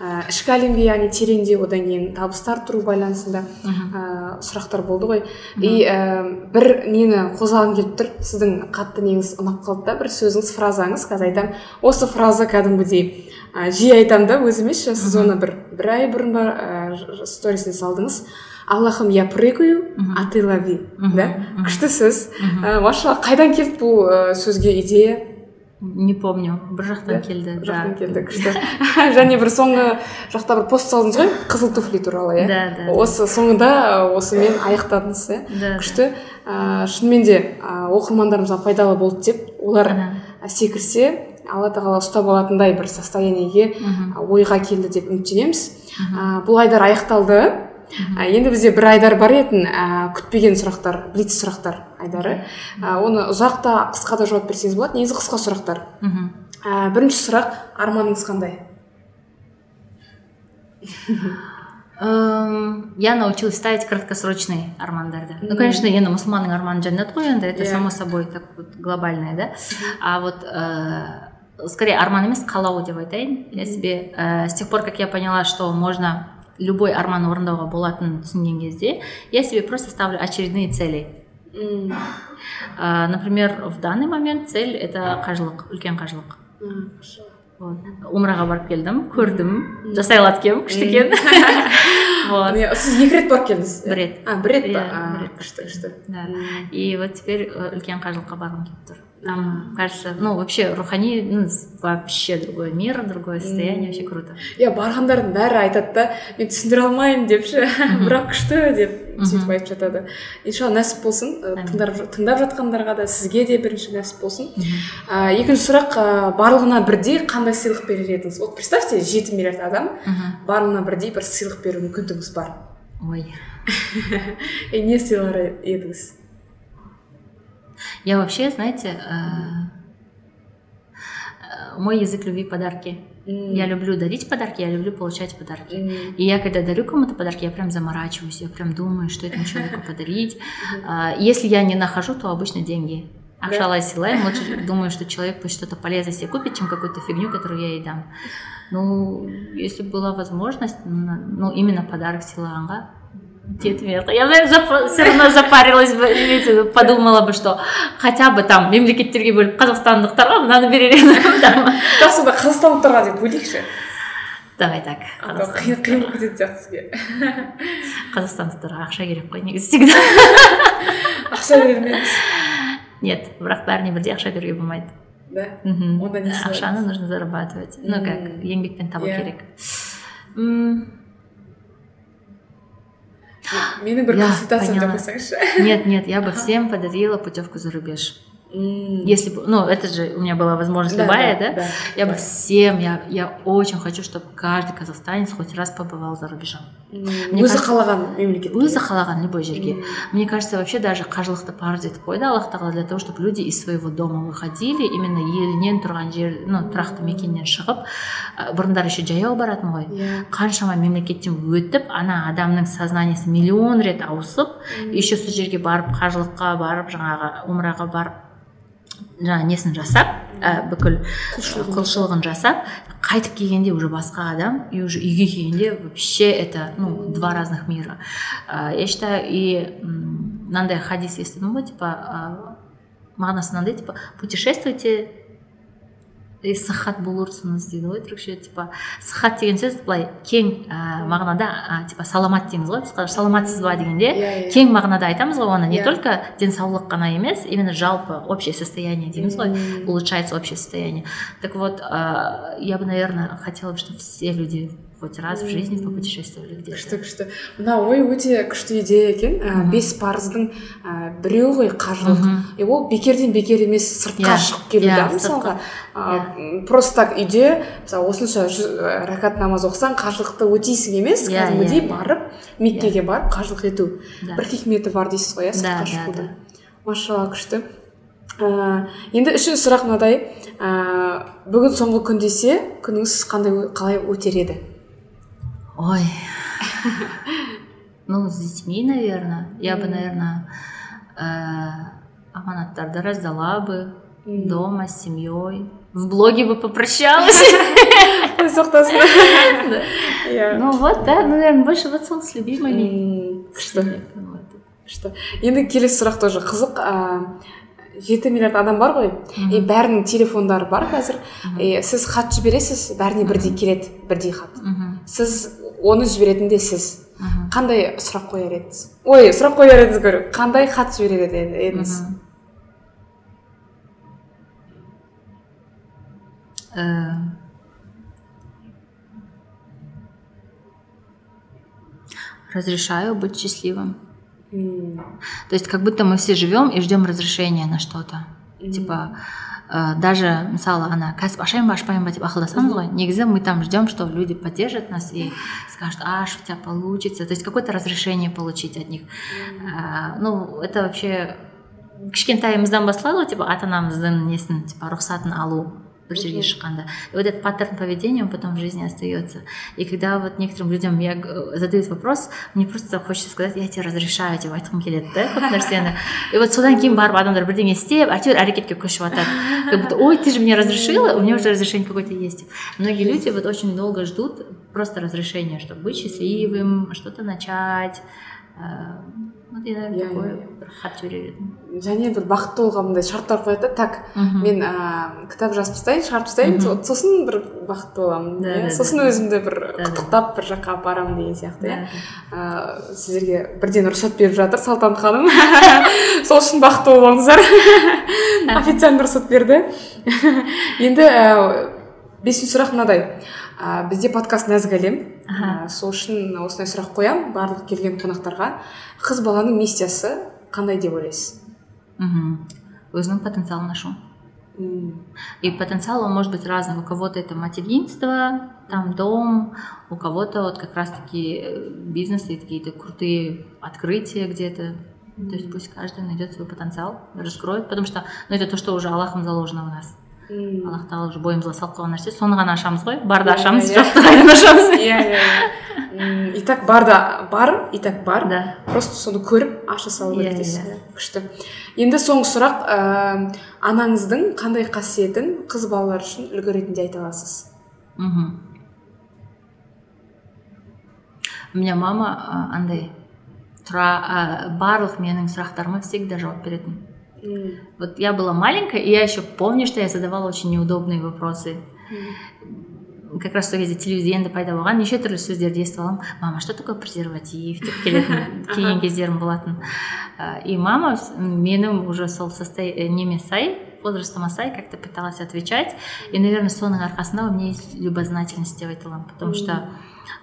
ә, ішкі әлемге яғни тереңдеу одан кейін табыс арттыру байланысында ә, сұрақтар болды ғой. И ә, бір нені қозғағым келіп тұр. Сіздің қатты неңіз ұнап қалды да бір сөзіңіз фразаңыз. Қазір айтамын осы фраза кәдімгідей ә, жиі айтамын да өзім емес сіз оны бір бір ай бұрын ба ә, сторисіне салдыңыз. Аллахым я прыгаю а ты лови. Да? күшті сөз машалла қайдан келді бұл сөзге идея? Не помню. Бір жақтан келді бір жақтан келді күшті. Және бір соңғы жақта бір пост салдыңыз ғой қызыл туфли туралы иә? Да да осы соңында осымен аяқтадыңыз иә? Күшті. Ыыы шынымен де оқырмандарымызға пайдалы болды деп олар секірсе алла тағала ұстап алатындай бір состояниеге ойға келді деп үміттенеміз. Бұл айдар аяқталды. Енді бізде бір айдар бар етін ә, күтпеген сұрақтар блиц сұрақтар айдары. Ә, оны ұзақ та қысқа да жауап берсеңіз болады. Негізі қысқа сұрақтар. Ә, бірінші сұрақ арманыңыз қандай? Я научилась ставить краткосрочные армандарды ну конечно енді мұсылманның арманы жәннат қой енді это само собой так вот глобальное да. А вот э, скорее арман емес қалау деп айтайын я себе э, с тех пор как я поняла что можно любой арман орындауға болатынын түсінген кезде я себе просто ставлю очередные цели. Mm. uh, например в данный момент цель это қажылық үлкен қажылық. Вот. Умраға барып келдім көрдім. Жасай алады екенмін күшті екен вот. Сіз екі рет барып келдіңіз? Бір рет. А бір рет па? күшті күшті. Да. И вот теперь үлкен қажылыққа барғым келіп тұр. Там кажется ну вообще рухани ну, вообще другой мир другое состояние вообще круто. Иә барғандардың бәрі айтады да? Мен түсіндіре алмаймын депші бірақ күшті деп сөйтіп айтып жатады. Иншалла нәсіп болсын тыңдап, тыңдап жатқандарға да сізге де бірінші нәсіп болсын. Ә, екінші сұрақ ә, барлығына бірдей қандай сыйлық берер едіңіз вот представьте жеті миллиард адам барлығына бірдей бір сыйлық беру мүмкіндігіңіз бар. Ой. Не сыйлар едіңіз? Я вообще, знаете, э, э, мой язык любви подарки. Mm. Я люблю дарить подарки, я люблю получать подарки. Mm. И я когда дарю кому-то подарки, я прям заморачиваюсь, я прям думаю, что этому человеку подарить. Mm. Если я не нахожу, то обычно деньги. Акшалай силаем, лучше думаю, что человек пусть что-то полезное себе купит, чем какую-то фигню, которую я ей дам. Ну, если была возможность, ну, именно подарок Силанга, Дед Я, наверное, все равно запарилась бы, имеется подумала бы, что хотя бы там мемлекеттерге бөліп қазақстандықтарға мынаны берер едім бірақ сонда қазақстандықтарға деп бөлейікші давай так қиын болып кететін сияқты сізге. Қазақстандықтарға ақша керек қой негізі всегда. Ақша бермеңіз. Нет бірақ бәріне бірдей ақша беруге болмайды. Да? Онда не ақшаны нужно зарабатывать. Ну как еңбекпен табу керек. Мені, наприклад, консультацію дописаєш. Ні, ні, я бы всем подарила путевку за рубеж. Если бы, ну, это же у меня была возможность да, любая, да? да? да я да. бы всем, я, я очень хочу, чтобы каждый казахстанец хоть раз побывал за рубежом. өзі қалаған мемлекет өзі қалаған любой жерге мне кажется вообще даже қажылықты парыз етіп қойды аллах тағала для того чтобы люди из своего дома выходили именно елінен тұрған жер ну тұрақты мекеннен шығып бұрындары еще жаяу баратын ғой қаншама мемлекеттен өтіп ана адамның сознаниесі миллион рет ауысып еще сол жерге барып қажылыққа барып жаңағы умраға барып жаңағы несін жасап ә, бүкіл құлшылығын. жасап қайтып келгенде уже басқа адам и уже үйге келгенде вообще это ну два разных мира. Ә, я считаю и мынандай хадис естідім ғой типа ә, мағынасы мынандай типа путешествуйте и сахат болурсунуз дейді ғой түркше типа сахат деген сөз былай кең ә, мағынада ә, типа саламат дейміз ғой біз саламатсыз ба дегенде Иә, иә. кең мағынада айтамыз ғой оны не Иә. только денсаулық қана емес именно жалпы общее состояние дейміз ғой улучшается общее состояние так вот ә, я бы наверное хотела бы чтобы все люди хоть раз в жизни попутешествовали где күшті күшті мына ой өте күшті идея екен. Ә, бес парыздың ә, біреуі ғой қажылық. И ол бекерден бекер емес сыртқа Иә, шығып келу иә, да сыртқа. мысалға ә, просто так үйде мысалы осынша рәкат намаз оқысаң қажылықты өтейсің емес Иә, кәдімгідей иә, иә. барып меккеге барып қажылық ету. Бір хикметі бар дейсіз ғой иә сыртқа шығудың машалла күшті. Ә, енді үшінші сұрақ мынадай ә, бүгін соңғы күн десе күніңіз қандай қалай өтер еді? Ой. Ну, с детьми, наверное. Я бы, наверное, аманаттарды раздала бы дома с семьей. В блоге бы попрощалась. Ну вот, да, наверное, больше вот с любимыми. Вот. күшті енді келесі сұрақ тоже. Қызық жеті миллиард адам бар ғой. И бәрінің телефондары бар қазір. И сіз хат жібересіз бәріне бірдей келеді бірдей хат. Сіз оны жіберетін де сіз. Қандай сұрақ қояр едіңіз? Ой сұрақ қояр едіңіз говорю қандай хат жіберер еді- едіңіз. Э, Разрешаю быть счастливым. То есть как будто мы все живем и ждем разрешения на что-то. Типа э, даже мысалы ана кәсіп ашайын ба ашпайын ба деп ақылдасамыз ғой негізі мы там ждем что люди поддержат нас и скажут аш у тебя получится то есть какое-то разрешение получить от них Э, ну это вообще кішкентайымыздан басталады ғой типа ата анамыздың несін типа рұқсатын алу бір жерге Мгм. шыққанда и вот этот паттерн поведения он потом в жизни остается и когда вот некоторым людям я г- задают вопрос мне просто хочется сказать я тебе разрешаю деп айтқым келеді да көп нәрсені и вот содан кейін барып адамдар бірдеңе істеп әйтеуір әрекетке көшіп жатады как будто ой ты же мне разрешила у меня уже разрешение какое-то есть многие люди вот очень долго ждут просто разрешения чтобы быть счастливым что-то начать Э, вот я бір хат жіберер едім және бір бақытты болуға мындай шарттар қояды да так мен ә, кітап жазып тастайын шығарып тастайын. Сосын бір бақытты боламын иә? сосын өзімді бір құттықтап бір жаққа апарамын деген сияқты иә. сіздерге бірден рұқсат беріп жатыр салтанат ханым. Сол үшін бақытты болыңыздар. Официант рұқсат берді. Енді бесінші сұрақ мынадай. Ә, бізде подкаст нәзік әлем ә, сол үшін осындай сұрақ қоямын барлық келген қонақтарға қыз баланың миссиясы қандай деп ойлайсыз Мгм. өзінің потенциалын ашу И потенциал он может быть разным. У кого-то это материнство, там дом, у кого-то вот как раз-таки э, бизнесы, какие-то крутые открытия где-то. То есть пусть каждый найдет свой потенциал, раскроет, потому что ну, это то, что уже Аллахом заложено в нас. М. Аллах тағала уже бойымызға салып қойған нәрсе соны ғана ашамыз ғой барды Иә, ашамыз иә. жоқты қайдан ашамыз иә иә иә и так бар да бар и так бар да просто соны көріп аша салу керек Иә, дейсіз иә. иә. күшті енді соңғы сұрақ ә, анаңыздың қандай қасиетін қыз балалар үшін үлгі ретінде айта аласыз Мгм. у меня мама а, андай тұра а, барлық менің сұрақтарыма всегда жауап беретін М, Вот я была маленькая, и я еще помню, что я задавала очень неудобные вопросы. Как раз сол кезде телевизия енді пайда болған неше түрлі сөздерді естіп аламын мама что такое презерватив деп келетін келген кездерім болатын Э, и мама с- менің уже сол состо- неме сай возрастыма сай как то пыталась отвечать и наверное соның арқасында у меня есть любознательность деп айта аламын потому что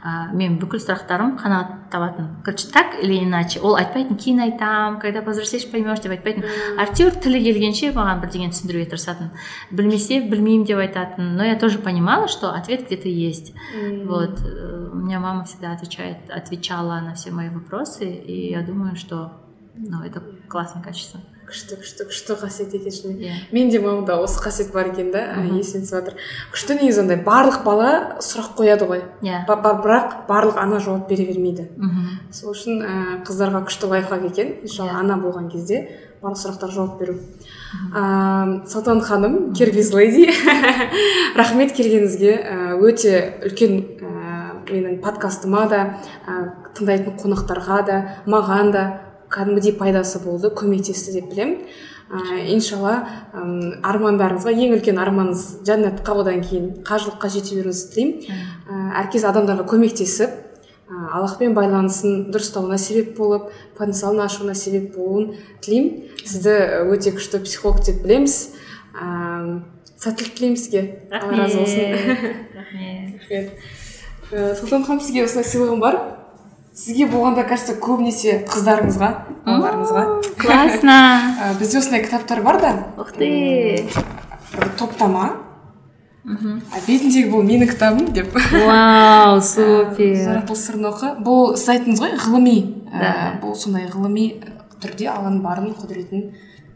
ә, мен бүкіл сұрақтарым қанағат табатын короче так или иначе ол айтпайтын кейін айтам когда повзрослеешь поймешь деп айтпайтын актер тілі келгенше маған бірдеңені түсіндіруге тырысатын білмесе білмеймін деп айтатын но я тоже понимала что ответ где то есть м. вот э, у меня мама всегда отвечает отвечала на все мои вопросы и я думаю что ну это классное качество Күшті күшті күшті қасиет екен шынымен Иә. менде мамамда осы қасиет бар екен да есіме түсіп жатыр күшті негізі андай барлық бала сұрақ қояды ғой. Иә. Бірақ барлық ана жауап бере бермейді. Мхм. сол үшін ә, қыздарға күшті лайфхак екен. Иншалла Иә. ана болған кезде барлық сұрақтарға жауап беру. Ә, салтанат ханым кербез леди рахмет келгеніңізге. Ә, өте үлкен ә, менің подкастыма да ә, тыңдайтын қонақтарға да маған да кәдімгідей пайдасы болды көмектесті деп білемін. Ә, иншалла армандарыңызға ең үлкен арманыңыз жәннат қабылдан кейін қажылыққа жете беруіңізді тілеймін. Ә, әркез адамдарға көмектесіп аллахпен байланысын дұрыстауына себеп болып потенциалын ашуына себеп болуын тілеймін. Сізді өте күшті психолог деп білеміз. Ә, сәттілік тілеймін сізге. Алла разы болсын. Рахмет. Рахмет. Сұлтан ханым сізге осындай сыйлығым бар. Сізге болғанда кажется көбінесе қыздарыңызға балаларыңызға классно. Ә, бізде осындай кітаптар бар да? Ух ты! Бір топтама. А бетіндегі бұл менің кітабым деп. Вау супер. жаратылыс сырын оқы. Бұл сіз айттыңыз ғой ғылыми. Да. бұл сондай ғылыми түрде алланың барын құдіретін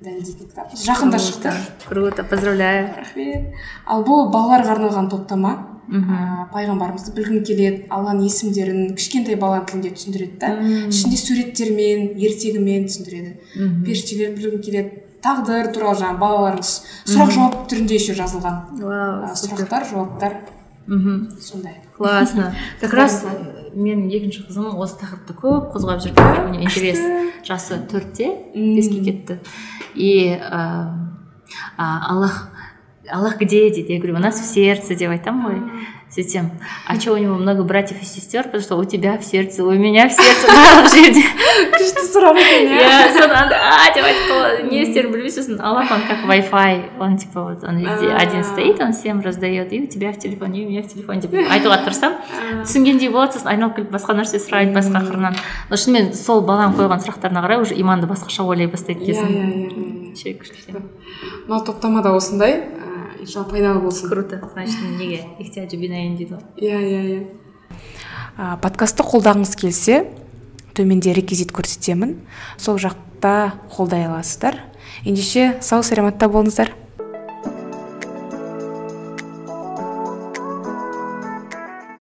дәлелдейтін кітап. Жақында шықты. круто поздравляю. Рахмет. Ал бұл балаларға арналған топтама. Ә, пайғамбарымызды білгім келеді алланың есімдерін кішкентай баланың тілінде түсіндіреді да. Ішінде суреттермен ертегімен түсіндіреді. Періштелерді білгім келеді. Тағдыр туралы жаңағы балалардың с- сұрақ жауап түрінде еще жазылған. Вау Ә, сұрақтар жауаптар. Мхм сондай. Классно. Как раз менің екінші қызым осы тақырыпты көп қозғап жүр мне интерес жасы төртте беске кетті. И ә, аллах аллах где дейді я говорю у нас в сердце деп айтамын ғой сөйтсем а че у него много братьев и сестер потому что у тебя в сердце у меня в сердце барлық жерде күшті сұрақ екен иә иә соны анда а деп айтып қалады не істерін білмей сосын аллах он как wi fi он типа вот он везде А. один стоит он всем раздает и у тебя в телефоне и у меня в телефоне деп айтуға тырысамын түсінгендей болады сосын айналып келіп басқа нәрсе сұрайды басқа қырынан но шынымен сол баланың қойған сұрақтарына қарай уже иманды басқаша ойлай бастайды иә екенсің иә иә вообще күшті мынау топтамада осындай иншалла пайдалы болсын круто. Значит неге? Ихтияджи бинаин дейді ғой иә иә иә. Подкастты қолдағыңыз келсе төменде реквизит көрсетемін. Сол жақта қолдай аласыздар. Ендеше сау саламатта болыңыздар.